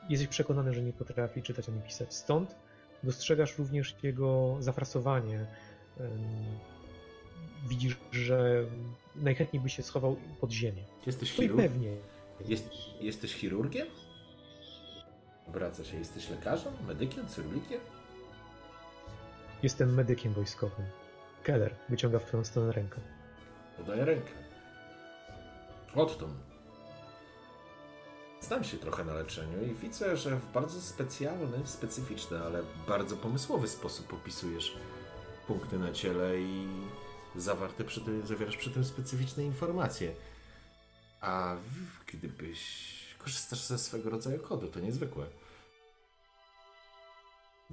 [SPEAKER 2] jesteś przekonany, że nie potrafi czytać ani pisać. Stąd dostrzegasz również jego zafrasowanie. Widzisz, że najchętniej by się schował pod ziemię.
[SPEAKER 1] Jesteś
[SPEAKER 2] No
[SPEAKER 1] chirurg?
[SPEAKER 2] pewnie.
[SPEAKER 1] Jest, jesteś chirurgiem? Obraca się. Jesteś lekarzem? Medykiem? Cyrulikiem?
[SPEAKER 2] Jestem medykiem wojskowym. Keller wyciąga w twoją stronę rękę.
[SPEAKER 1] Podaję rękę. Odtąd. Znam się trochę na leczeniu i widzę, że w bardzo specjalny, specyficzny, ale bardzo pomysłowy sposób opisujesz punkty na ciele i zawarte przy tym, zawierasz przy tym specyficzne informacje. A gdybyś korzystasz ze swego rodzaju kodu, to niezwykłe.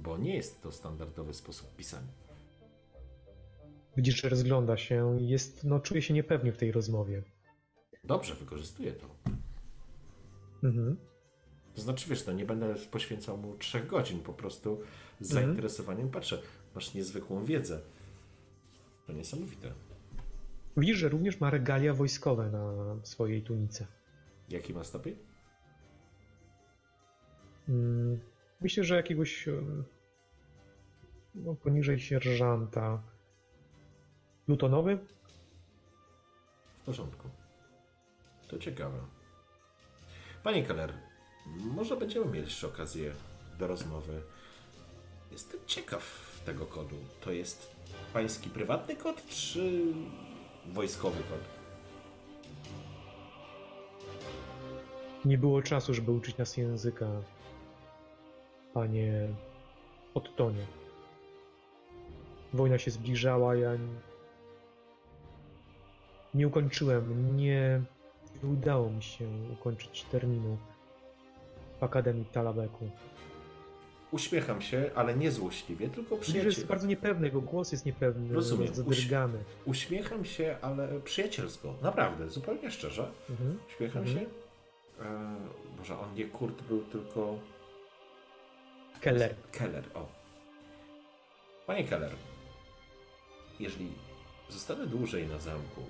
[SPEAKER 1] Bo nie jest to standardowy sposób pisania.
[SPEAKER 2] Widzisz, że rozgląda się i jest, no, czuje się niepewnie w tej rozmowie.
[SPEAKER 1] Dobrze, wykorzystuję to.
[SPEAKER 2] Mhm.
[SPEAKER 1] To znaczy, wiesz, no nie będę poświęcał mu trzech godzin, po prostu z
[SPEAKER 2] Mhm.
[SPEAKER 1] zainteresowaniem patrzę. Masz niezwykłą wiedzę. To niesamowite.
[SPEAKER 2] Widzisz, że również ma regalia wojskowe na swojej tunice.
[SPEAKER 1] Jaki ma stopień?
[SPEAKER 2] Mm, Myślę, że jakiegoś no, poniżej sierżanta. Plutonowy?
[SPEAKER 1] W porządku. To ciekawe. Panie Keller, może będziemy mieli jeszcze okazję do rozmowy. Jestem ciekaw tego kodu to jest pański prywatny kod, czy wojskowy kod?
[SPEAKER 2] Nie było czasu, żeby uczyć nas języka, panie Ottonie. Wojna się zbliżała, ja nie ukończyłem, nie, nie udało mi się ukończyć terminu w Akademii Talabeku.
[SPEAKER 1] Uśmiecham się, ale nie złośliwie, tylko
[SPEAKER 2] Widzisz,
[SPEAKER 1] przyjaciel...
[SPEAKER 2] jest bardzo niepewny, jego głos jest niepewny,
[SPEAKER 1] Rozumiem.
[SPEAKER 2] jest zadrgany.
[SPEAKER 1] Uśmiecham się, ale przyjacielsko. Naprawdę, zupełnie szczerze.
[SPEAKER 2] Mhm.
[SPEAKER 1] Uśmiecham
[SPEAKER 2] Mhm.
[SPEAKER 1] się. E, może on nie Kurt był, tylko
[SPEAKER 2] Keller.
[SPEAKER 1] Keller. O. Panie Keller, jeżeli zostanę dłużej na zamku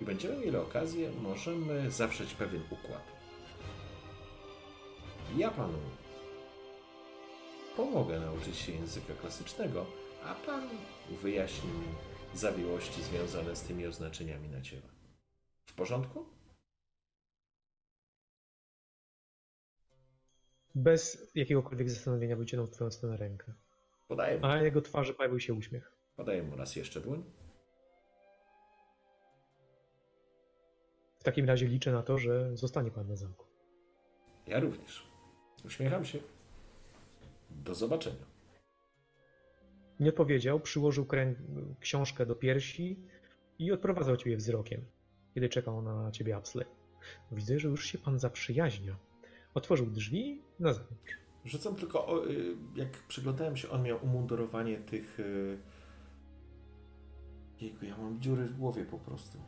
[SPEAKER 1] i będziemy mieli okazję, możemy zawrzeć pewien układ. Ja panu pomogę nauczyć się języka klasycznego, a pan wyjaśni mi zawiłości związane z tymi oznaczeniami na ciele. W porządku?
[SPEAKER 2] Bez jakiegokolwiek zastanowienia wyciągnął w twoją stronę rękę.
[SPEAKER 1] Podaję,
[SPEAKER 2] A na jego twarzy pojawił się uśmiech.
[SPEAKER 1] podaję mu raz jeszcze dłoń.
[SPEAKER 2] W takim razie liczę na to, że zostanie pan na zamku.
[SPEAKER 1] Ja również. Uśmiecham się. Do zobaczenia.
[SPEAKER 2] Nie odpowiedział, przyłożył krę... książkę do piersi i odprowadzał ciebie wzrokiem, kiedy czekał na ciebie Apsley. Widzę, że już się pan zaprzyjaźnia. Otworzył drzwi na zewnątrz.
[SPEAKER 1] Rzucam tylko, y, jak przyglądałem się, on miał umundurowanie tych... y, Jejku, ja mam dziury w głowie po prostu.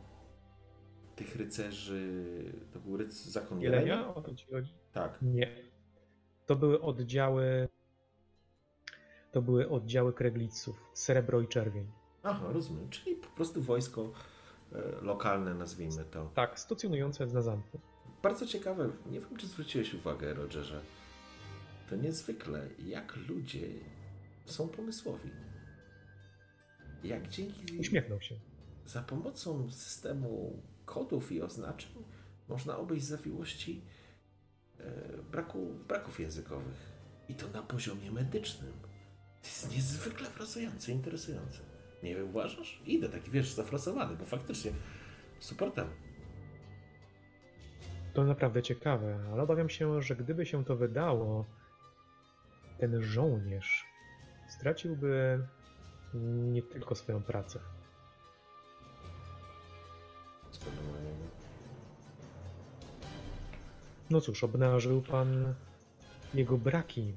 [SPEAKER 1] Tych rycerzy... To był ryc... zakon Jelenia?
[SPEAKER 2] Jelenia? O to ci chodzi?
[SPEAKER 1] Tak.
[SPEAKER 2] Nie. To były oddziały. To były oddziały kregliców. Srebro i czerwień.
[SPEAKER 1] Aha, rozumiem. Czyli po prostu wojsko e, lokalne, nazwijmy to.
[SPEAKER 2] Tak, stacjonujące na zamku.
[SPEAKER 1] Bardzo ciekawe, nie wiem czy zwróciłeś uwagę, Rogerze. To niezwykle, jak ludzie są pomysłowi. Jak dzięki
[SPEAKER 2] Uśmiechnął się.
[SPEAKER 1] za pomocą systemu kodów i oznaczeń można obejść zawiłości e, braku, braków językowych. I to na poziomie medycznym. To jest niezwykle frasujące, interesujące. Nie wiem, uważasz? Idę taki, wiesz, zafrasowany, bo faktycznie super tam.
[SPEAKER 2] To naprawdę ciekawe, ale obawiam się, że gdyby się to wydało, ten żołnierz straciłby nie tylko swoją pracę. No cóż, obnażył pan jego braki.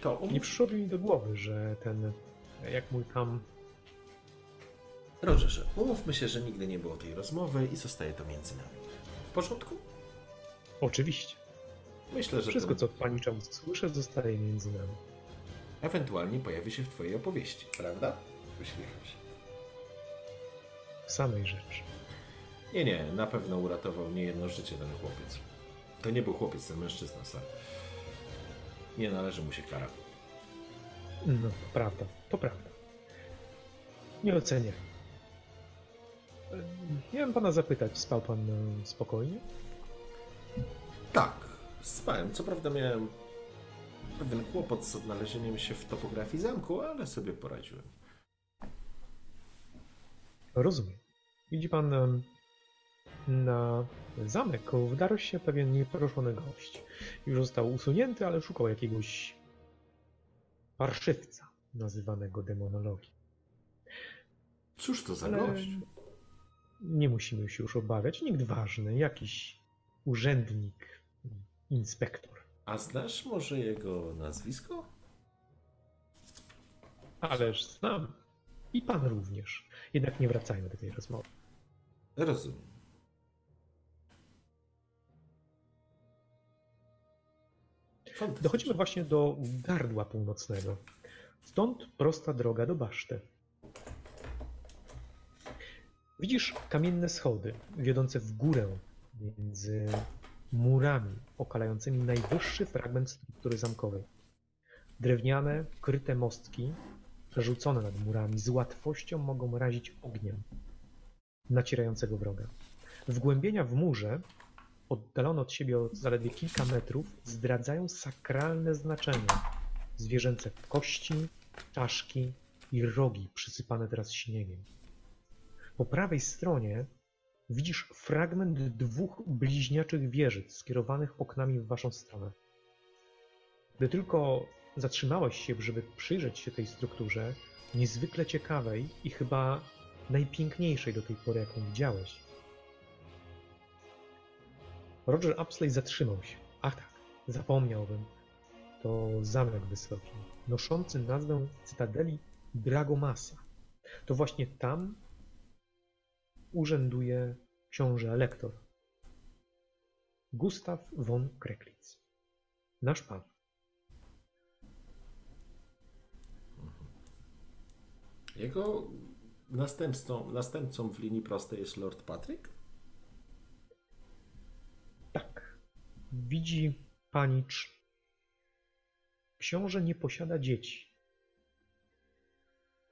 [SPEAKER 1] To um...
[SPEAKER 2] Nie przyszło mi do głowy, że ten, jak mój tam
[SPEAKER 1] Rogerze, umówmy się, że nigdy nie było tej rozmowy i zostaje to między nami. W porządku?
[SPEAKER 2] Oczywiście.
[SPEAKER 1] Myślę, że
[SPEAKER 2] Wszystko,
[SPEAKER 1] to
[SPEAKER 2] co pani czemu słyszę, zostaje między nami.
[SPEAKER 1] ewentualnie pojawi się w twojej opowieści, prawda? Uśmiecham się.
[SPEAKER 2] W samej rzeczy.
[SPEAKER 1] Nie, nie, na pewno uratował nie jedno życie ten chłopiec. To nie był chłopiec, ten mężczyzna, sam. Nie należy mu się kara.
[SPEAKER 2] No, to prawda, to prawda. Nie ocenię. Miałem pana zapytać, spał pan e, spokojnie?
[SPEAKER 1] Tak, spałem. Co prawda miałem pewien kłopot z odnalezieniem się w topografii zamku, ale sobie poradziłem.
[SPEAKER 2] Rozumiem. Widzi pan, em, na zamek wdarł się pewien nieproszony gość. Już został usunięty, ale szukał jakiegoś parszywca, nazywanego demonologii.
[SPEAKER 1] Cóż to za
[SPEAKER 2] Ale
[SPEAKER 1] gość?
[SPEAKER 2] Nie musimy się już obawiać. Nikt ważny, jakiś urzędnik, inspektor.
[SPEAKER 1] A znasz może jego nazwisko?
[SPEAKER 2] Ależ znam. I pan również. Jednak nie wracajmy do tej rozmowy.
[SPEAKER 1] Rozumiem.
[SPEAKER 2] Dochodzimy właśnie do gardła północnego. Stąd prosta droga do baszty. Widzisz kamienne schody wiodące w górę między murami okalającymi najwyższy fragment struktury zamkowej. Drewniane, kryte mostki przerzucone nad murami z łatwością mogą razić ogniem nacierającego wroga. Wgłębienia w murze oddalone od siebie o zaledwie kilka metrów, zdradzają sakralne znaczenie zwierzęce kości, czaszki i rogi przysypane teraz śniegiem. Po prawej stronie widzisz fragment dwóch bliźniaczych wieżyc skierowanych oknami w waszą stronę. Gdy tylko zatrzymałeś się, żeby przyjrzeć się tej strukturze, niezwykle ciekawej i chyba najpiękniejszej do tej pory, jaką widziałeś, Roger Upsley zatrzymał się. Ach tak, zapomniałbym. To zamek wysoki, noszący nazwę Cytadeli Dragomasa. To właśnie tam urzęduje książę elektor. Gustav von Kreklitz. Nasz pan.
[SPEAKER 1] Jego następcą, następcą w linii prostej jest Lord Patrick?
[SPEAKER 2] Tak. Widzi panicz. Książę nie posiada dzieci.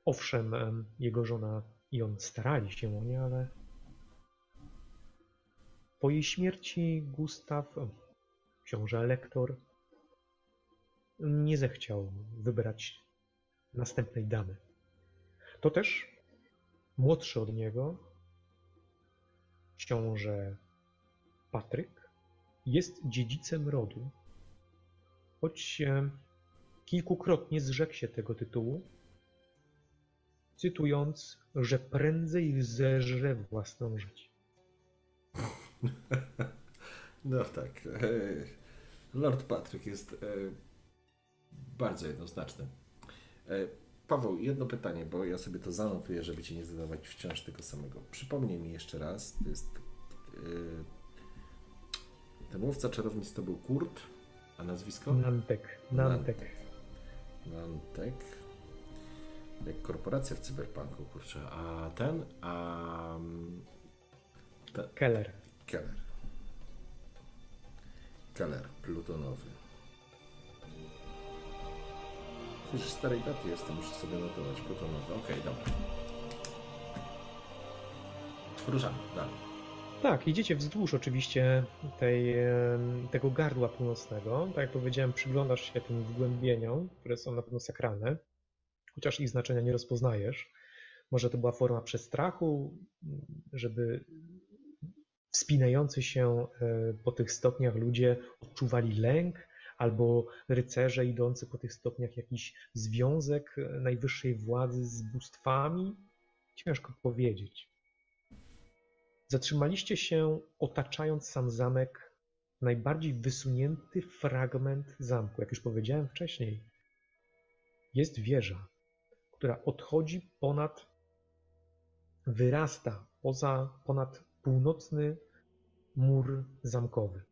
[SPEAKER 2] Owszem, em, jego żona i on starali się o nie, ale po jej śmierci Gustaw, książę elektor, nie zechciał wybrać następnej damy. To też młodszy od niego książę Patryk jest dziedzicem rodu, choć e, kilkukrotnie zrzekł się tego tytułu, cytując, że prędzej zeżre własną życie.
[SPEAKER 1] No tak. e, Lord Patrick jest e, bardzo jednoznaczny. E, Paweł, jedno pytanie, bo ja sobie to zanotuję, żeby ci nie zadawać wciąż tego samego. Przypomnij mi jeszcze raz, to jest ten mówca czarownic to był Kurt, a nazwisko?
[SPEAKER 2] Nantek, Nantek.
[SPEAKER 1] Nantek. Jak korporacja w cyberpunku, kurczę. A ten, a mm,
[SPEAKER 2] Keller.
[SPEAKER 1] Keller. Keller, plutonowy. Już starej daty jestem, muszę sobie notować. Plutonowy, okej, dobra. Ruszamy dalej.
[SPEAKER 2] Tak, idziecie wzdłuż oczywiście tej, tego gardła północnego. Tak jak powiedziałem, przyglądasz się tym wgłębieniom, które są na pewno sakralne, chociaż ich znaczenia nie rozpoznajesz. Może to była forma przestrachu, żeby wspinający się e, po tych stopniach ludzie odczuwali lęk, albo rycerze idący po tych stopniach jakiś związek e, najwyższej władzy z bóstwami. Ciężko powiedzieć. Zatrzymaliście się otaczając sam zamek, najbardziej wysunięty fragment zamku. Jak już powiedziałem wcześniej, jest wieża, która odchodzi ponad, wyrasta poza, ponad północny mur zamkowy,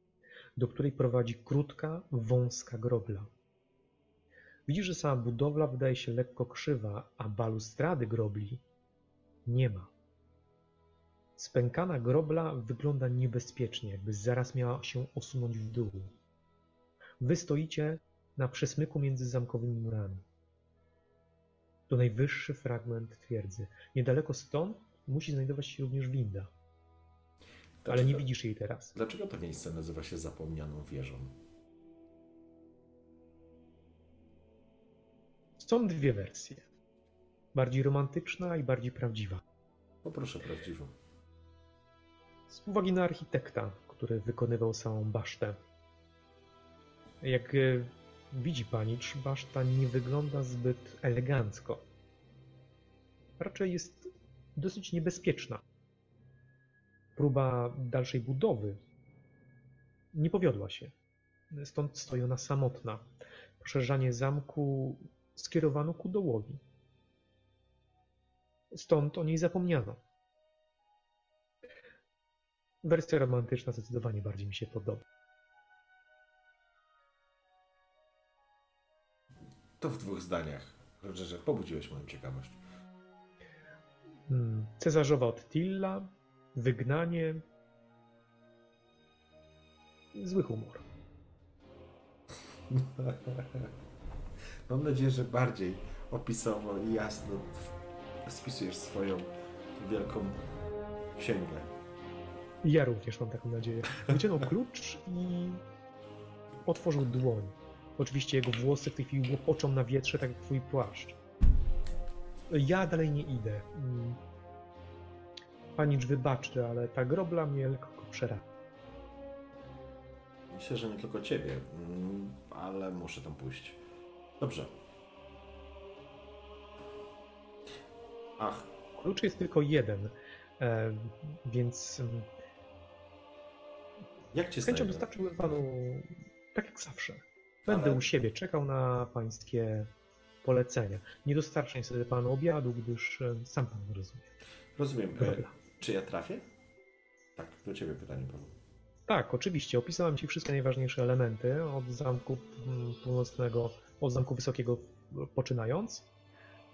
[SPEAKER 2] do której prowadzi krótka, wąska grobla. Widzisz, że sama budowla wydaje się lekko krzywa, a balustrady grobli nie ma. Spękana grobla wygląda niebezpiecznie, jakby zaraz miała się osunąć w dół. Wy stoicie na przesmyku między zamkowymi murami. To najwyższy fragment twierdzy. Niedaleko stąd musi znajdować się również winda, ale nie widzisz jej teraz.
[SPEAKER 1] Dlaczego to miejsce nazywa się zapomnianą wieżą?
[SPEAKER 2] Są dwie wersje. Bardziej romantyczna i bardziej prawdziwa.
[SPEAKER 1] Poproszę prawdziwą.
[SPEAKER 2] Z uwagi na architekta, który wykonywał samą basztę. Jak e, widzi pani, czy baszta nie wygląda zbyt elegancko. Raczej jest dosyć niebezpieczna. Próba dalszej budowy nie powiodła się. Stąd stoi ona samotna. Poszerzanie zamku skierowano ku dołowi. Stąd o niej zapomniano. Wersja romantyczna zdecydowanie bardziej mi się podoba.
[SPEAKER 1] To w dwóch zdaniach. Rogerze, pobudziłeś moją ciekawość.
[SPEAKER 2] Hmm, Cezarzowa Ottilla, wygnanie, zły humor.
[SPEAKER 1] Mam nadzieję, że bardziej opisowo i jasno spisujesz swoją wielką księgę.
[SPEAKER 2] Ja również mam taką nadzieję. Wyciągnął klucz i otworzył dłoń. Oczywiście jego włosy w tej chwili łopoczą na wietrze, tak jak twój płaszcz. Ja dalej nie idę. Mm. Panicz wybaczcie, ale ta grobla mnie lekko przerabia.
[SPEAKER 1] Myślę, że nie tylko ciebie, mm, ale muszę tam pójść. Dobrze. Ach,
[SPEAKER 2] Klucz jest tylko jeden, e, więc mm,
[SPEAKER 1] jak cię
[SPEAKER 2] chęcią dostarczyłbym panu tak jak zawsze. Będę
[SPEAKER 1] Ale-
[SPEAKER 2] u siebie czekał na pańskie polecenia. Nie dostarczę niestety panu obiadu, gdyż e, sam pan rozumie.
[SPEAKER 1] Rozumiem. E,
[SPEAKER 2] Dobra.
[SPEAKER 1] czy ja trafię? Tak, do ciebie pytanie, Paweł.
[SPEAKER 2] Tak, oczywiście. Opisałem Ci wszystkie najważniejsze elementy od zamku mm, północnego, od zamku wysokiego poczynając.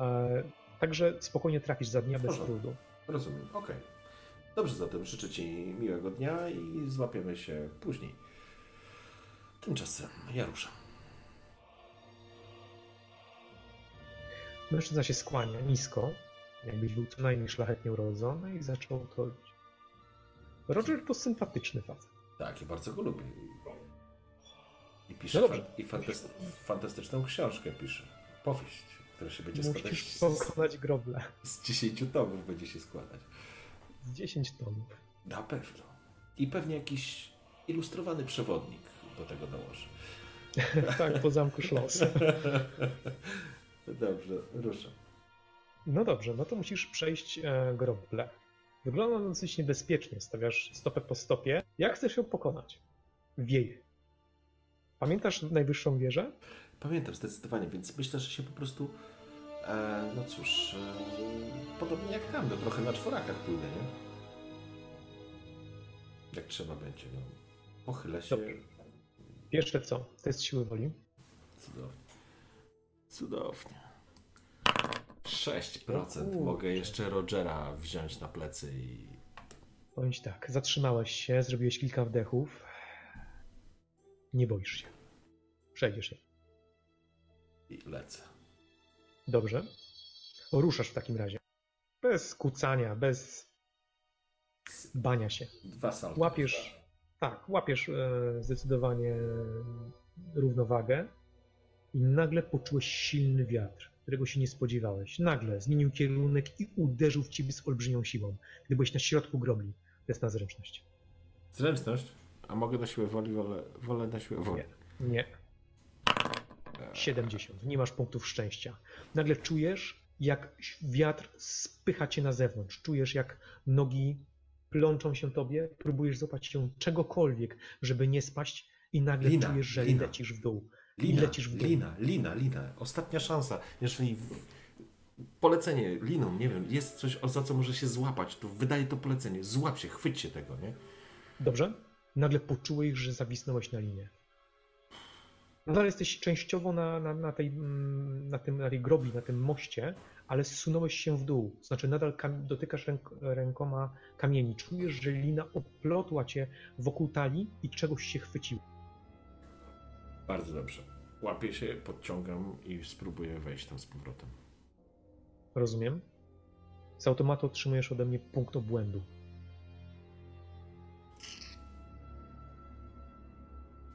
[SPEAKER 2] E, także spokojnie trafisz za dnia bez trudu.
[SPEAKER 1] Rozumiem, okej. Dobrze, zatem życzę Ci miłego dnia i złapiemy się później. Tymczasem ja ruszam.
[SPEAKER 2] Mężczyzna się skłania nisko, jakbyś był co najmniej szlachetnie urodzony i zaczął to. Roger to sympatyczny facet.
[SPEAKER 1] Tak, ja bardzo go lubię. I pisze
[SPEAKER 2] No
[SPEAKER 1] fan, i fantas- fantastyczną książkę pisze. Powieść, która się będzie składać
[SPEAKER 2] Musisz
[SPEAKER 1] z,
[SPEAKER 2] pokonać groble.
[SPEAKER 1] z 10 tomów będzie się składać.
[SPEAKER 2] Z 10 tomów.
[SPEAKER 1] Na pewno. I pewnie jakiś ilustrowany przewodnik do tego dołoży.
[SPEAKER 2] tak, po zamku Schloss.
[SPEAKER 1] Dobrze, ruszam.
[SPEAKER 2] No dobrze, no to musisz przejść e, groble. Wygląda to dosyć niebezpiecznie. Stawiasz stopę po stopie. Jak chcesz ją pokonać? Wieje. Pamiętasz najwyższą wieżę?
[SPEAKER 1] Pamiętam zdecydowanie, więc myślę, że się po prostu. E, no cóż, e, podobnie jak tam, no trochę na czworakach pójdę, nie? Jak trzeba będzie, no. Pochylę się.
[SPEAKER 2] Dobrze. Pierwsze co? To jest siły woli.
[SPEAKER 1] Cudownie. Cudownie. 6%
[SPEAKER 2] O kurczę.
[SPEAKER 1] mogę jeszcze Rogera wziąć na plecy i.
[SPEAKER 2] Bądź tak, zatrzymałeś się, zrobiłeś kilka wdechów. Nie boisz się. Przejdziesz je.
[SPEAKER 1] i lecę.
[SPEAKER 2] Dobrze. Ruszasz w takim razie. Bez kucania, bez bania się.
[SPEAKER 1] Dwa salto.
[SPEAKER 2] Łapiesz, tak, łapiesz e, zdecydowanie równowagę i nagle poczułeś silny wiatr, którego się nie spodziewałeś. Nagle zmienił kierunek i uderzył w ciebie z olbrzymią siłą. Gdy byłeś na środku grobli. To jest na zręczność.
[SPEAKER 1] Zręczność? A mogę na siłę woli, wolę, wolę na siłę woli.
[SPEAKER 2] Nie. Nie. 70. Nie masz punktów szczęścia. Nagle czujesz, jak wiatr spycha cię na zewnątrz. Czujesz, jak nogi plączą się tobie. Próbujesz złapać się czegokolwiek, żeby nie spaść i nagle
[SPEAKER 1] Lina,
[SPEAKER 2] czujesz, że
[SPEAKER 1] lina.
[SPEAKER 2] lecisz w dół.
[SPEAKER 1] Lina,
[SPEAKER 2] lecisz w dół.
[SPEAKER 1] lina, lina, lina. Ostatnia szansa. Jeżeli polecenie liną, nie wiem, jest coś, za co może się złapać, to wydaje to polecenie. Złap się, chwyć się tego, nie?
[SPEAKER 2] Dobrze? Nagle poczułeś, że zawisnąłeś na linie. Nadal jesteś częściowo na, na, na, tej, mm, na, tym, na tej grobli, na tym moście, ale zsunąłeś się w dół. Znaczy nadal kam- dotykasz ręk rękoma kamieni. Czujesz, że lina oplotła cię wokół talii i czegoś się chwyciło.
[SPEAKER 1] Bardzo dobrze. Łapię się, podciągam i spróbuję wejść tam z powrotem.
[SPEAKER 2] Rozumiem? Z automatu otrzymujesz ode mnie punkt obłędu.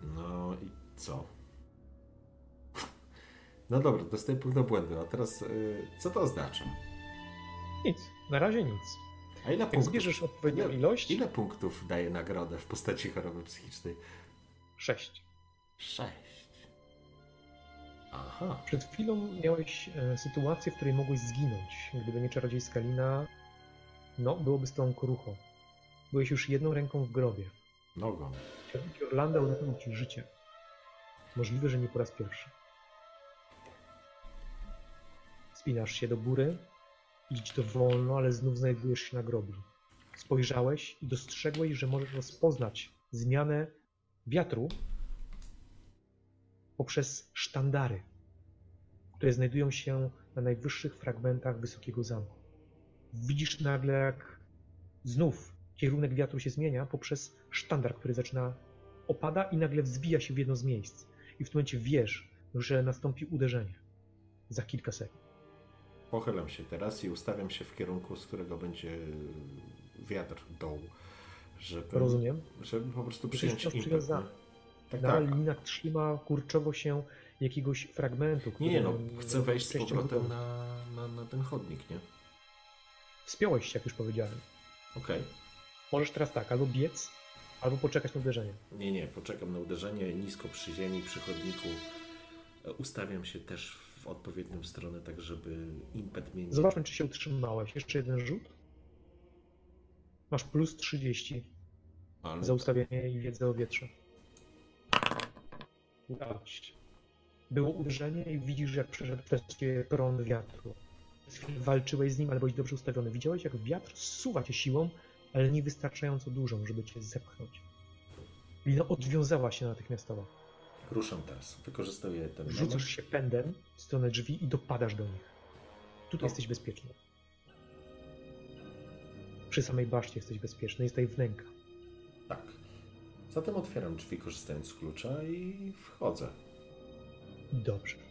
[SPEAKER 1] No i co? No dobra, dostaję punkt do błędu, a teraz y, co to oznacza?
[SPEAKER 2] Nic. Na razie nic.
[SPEAKER 1] A ile
[SPEAKER 2] Jak
[SPEAKER 1] punktów?
[SPEAKER 2] zbierzesz odpowiednią
[SPEAKER 1] ile,
[SPEAKER 2] ilość,
[SPEAKER 1] Ile punktów daje nagrodę w postaci choroby psychicznej?
[SPEAKER 2] 6.
[SPEAKER 1] Sześć. Aha.
[SPEAKER 2] Przed chwilą miałeś e, sytuację, w której mogłeś zginąć. Gdyby nie czarodziejska lina, no, byłoby z tą krucho. Byłeś już jedną ręką w grobie.
[SPEAKER 1] Nogą.
[SPEAKER 2] Orlando uratował ci życie. Możliwe, że nie po raz pierwszy. Spinasz się do góry, idź to wolno, ale znów znajdujesz się na grobli. Spojrzałeś i dostrzegłeś, że możesz rozpoznać zmianę wiatru poprzez sztandary, które znajdują się na najwyższych fragmentach wysokiego zamku. Widzisz nagle, jak znów kierunek wiatru się zmienia poprzez sztandar, który zaczyna opada i nagle wzbija się w jedno z miejsc. I w tym momencie wiesz, że nastąpi uderzenie. Za kilka sekund.
[SPEAKER 1] Pochylam się teraz i ustawiam się w kierunku, z którego będzie wiatr dół, żeby,
[SPEAKER 2] Rozumiem?
[SPEAKER 1] żeby po prostu przyjąć impet.
[SPEAKER 2] przywiązany.
[SPEAKER 1] Tak,
[SPEAKER 2] Nadal
[SPEAKER 1] tak.
[SPEAKER 2] lina trzyma kurczowo się jakiegoś fragmentu.
[SPEAKER 1] Nie, nie, no, chcę wejść z powrotem na, na, na ten chodnik, nie?
[SPEAKER 2] Wspiąłeś się, jak już powiedziałem.
[SPEAKER 1] Okej.
[SPEAKER 2] Możesz teraz tak, albo biec, albo poczekać na uderzenie.
[SPEAKER 1] Nie, nie, poczekam na uderzenie nisko przy ziemi, przy chodniku. E, Ustawiam się też w odpowiednią stronę, tak żeby impet mnie nie...
[SPEAKER 2] Zobaczmy, czy się utrzymałeś. Jeszcze jeden rzut. Masz plus 30
[SPEAKER 1] Ale...
[SPEAKER 2] za ustawienie i wiedzę o wietrze. Udało ci się. Było uderzenie i widzisz, jak przeszedł przez ciebie prąd wiatru. Przez chwilę walczyłeś z nim, ale byłeś dobrze ustawiony. Widziałeś, jak wiatr zsuwa cię siłą, ale nie wystarczająco dużą, żeby cię zepchnąć. Lina odwiązała się natychmiastowo.
[SPEAKER 1] Ruszam teraz. Wykorzystuję ten
[SPEAKER 2] Rzucasz
[SPEAKER 1] moment.
[SPEAKER 2] się pędem w stronę drzwi i dopadasz do nich. Tutaj
[SPEAKER 1] No.
[SPEAKER 2] jesteś bezpieczny. Przy samej baszcie jesteś bezpieczny, jest tutaj wnęka.
[SPEAKER 1] Tak. Zatem otwieram drzwi korzystając z klucza i wchodzę.
[SPEAKER 2] Dobrze.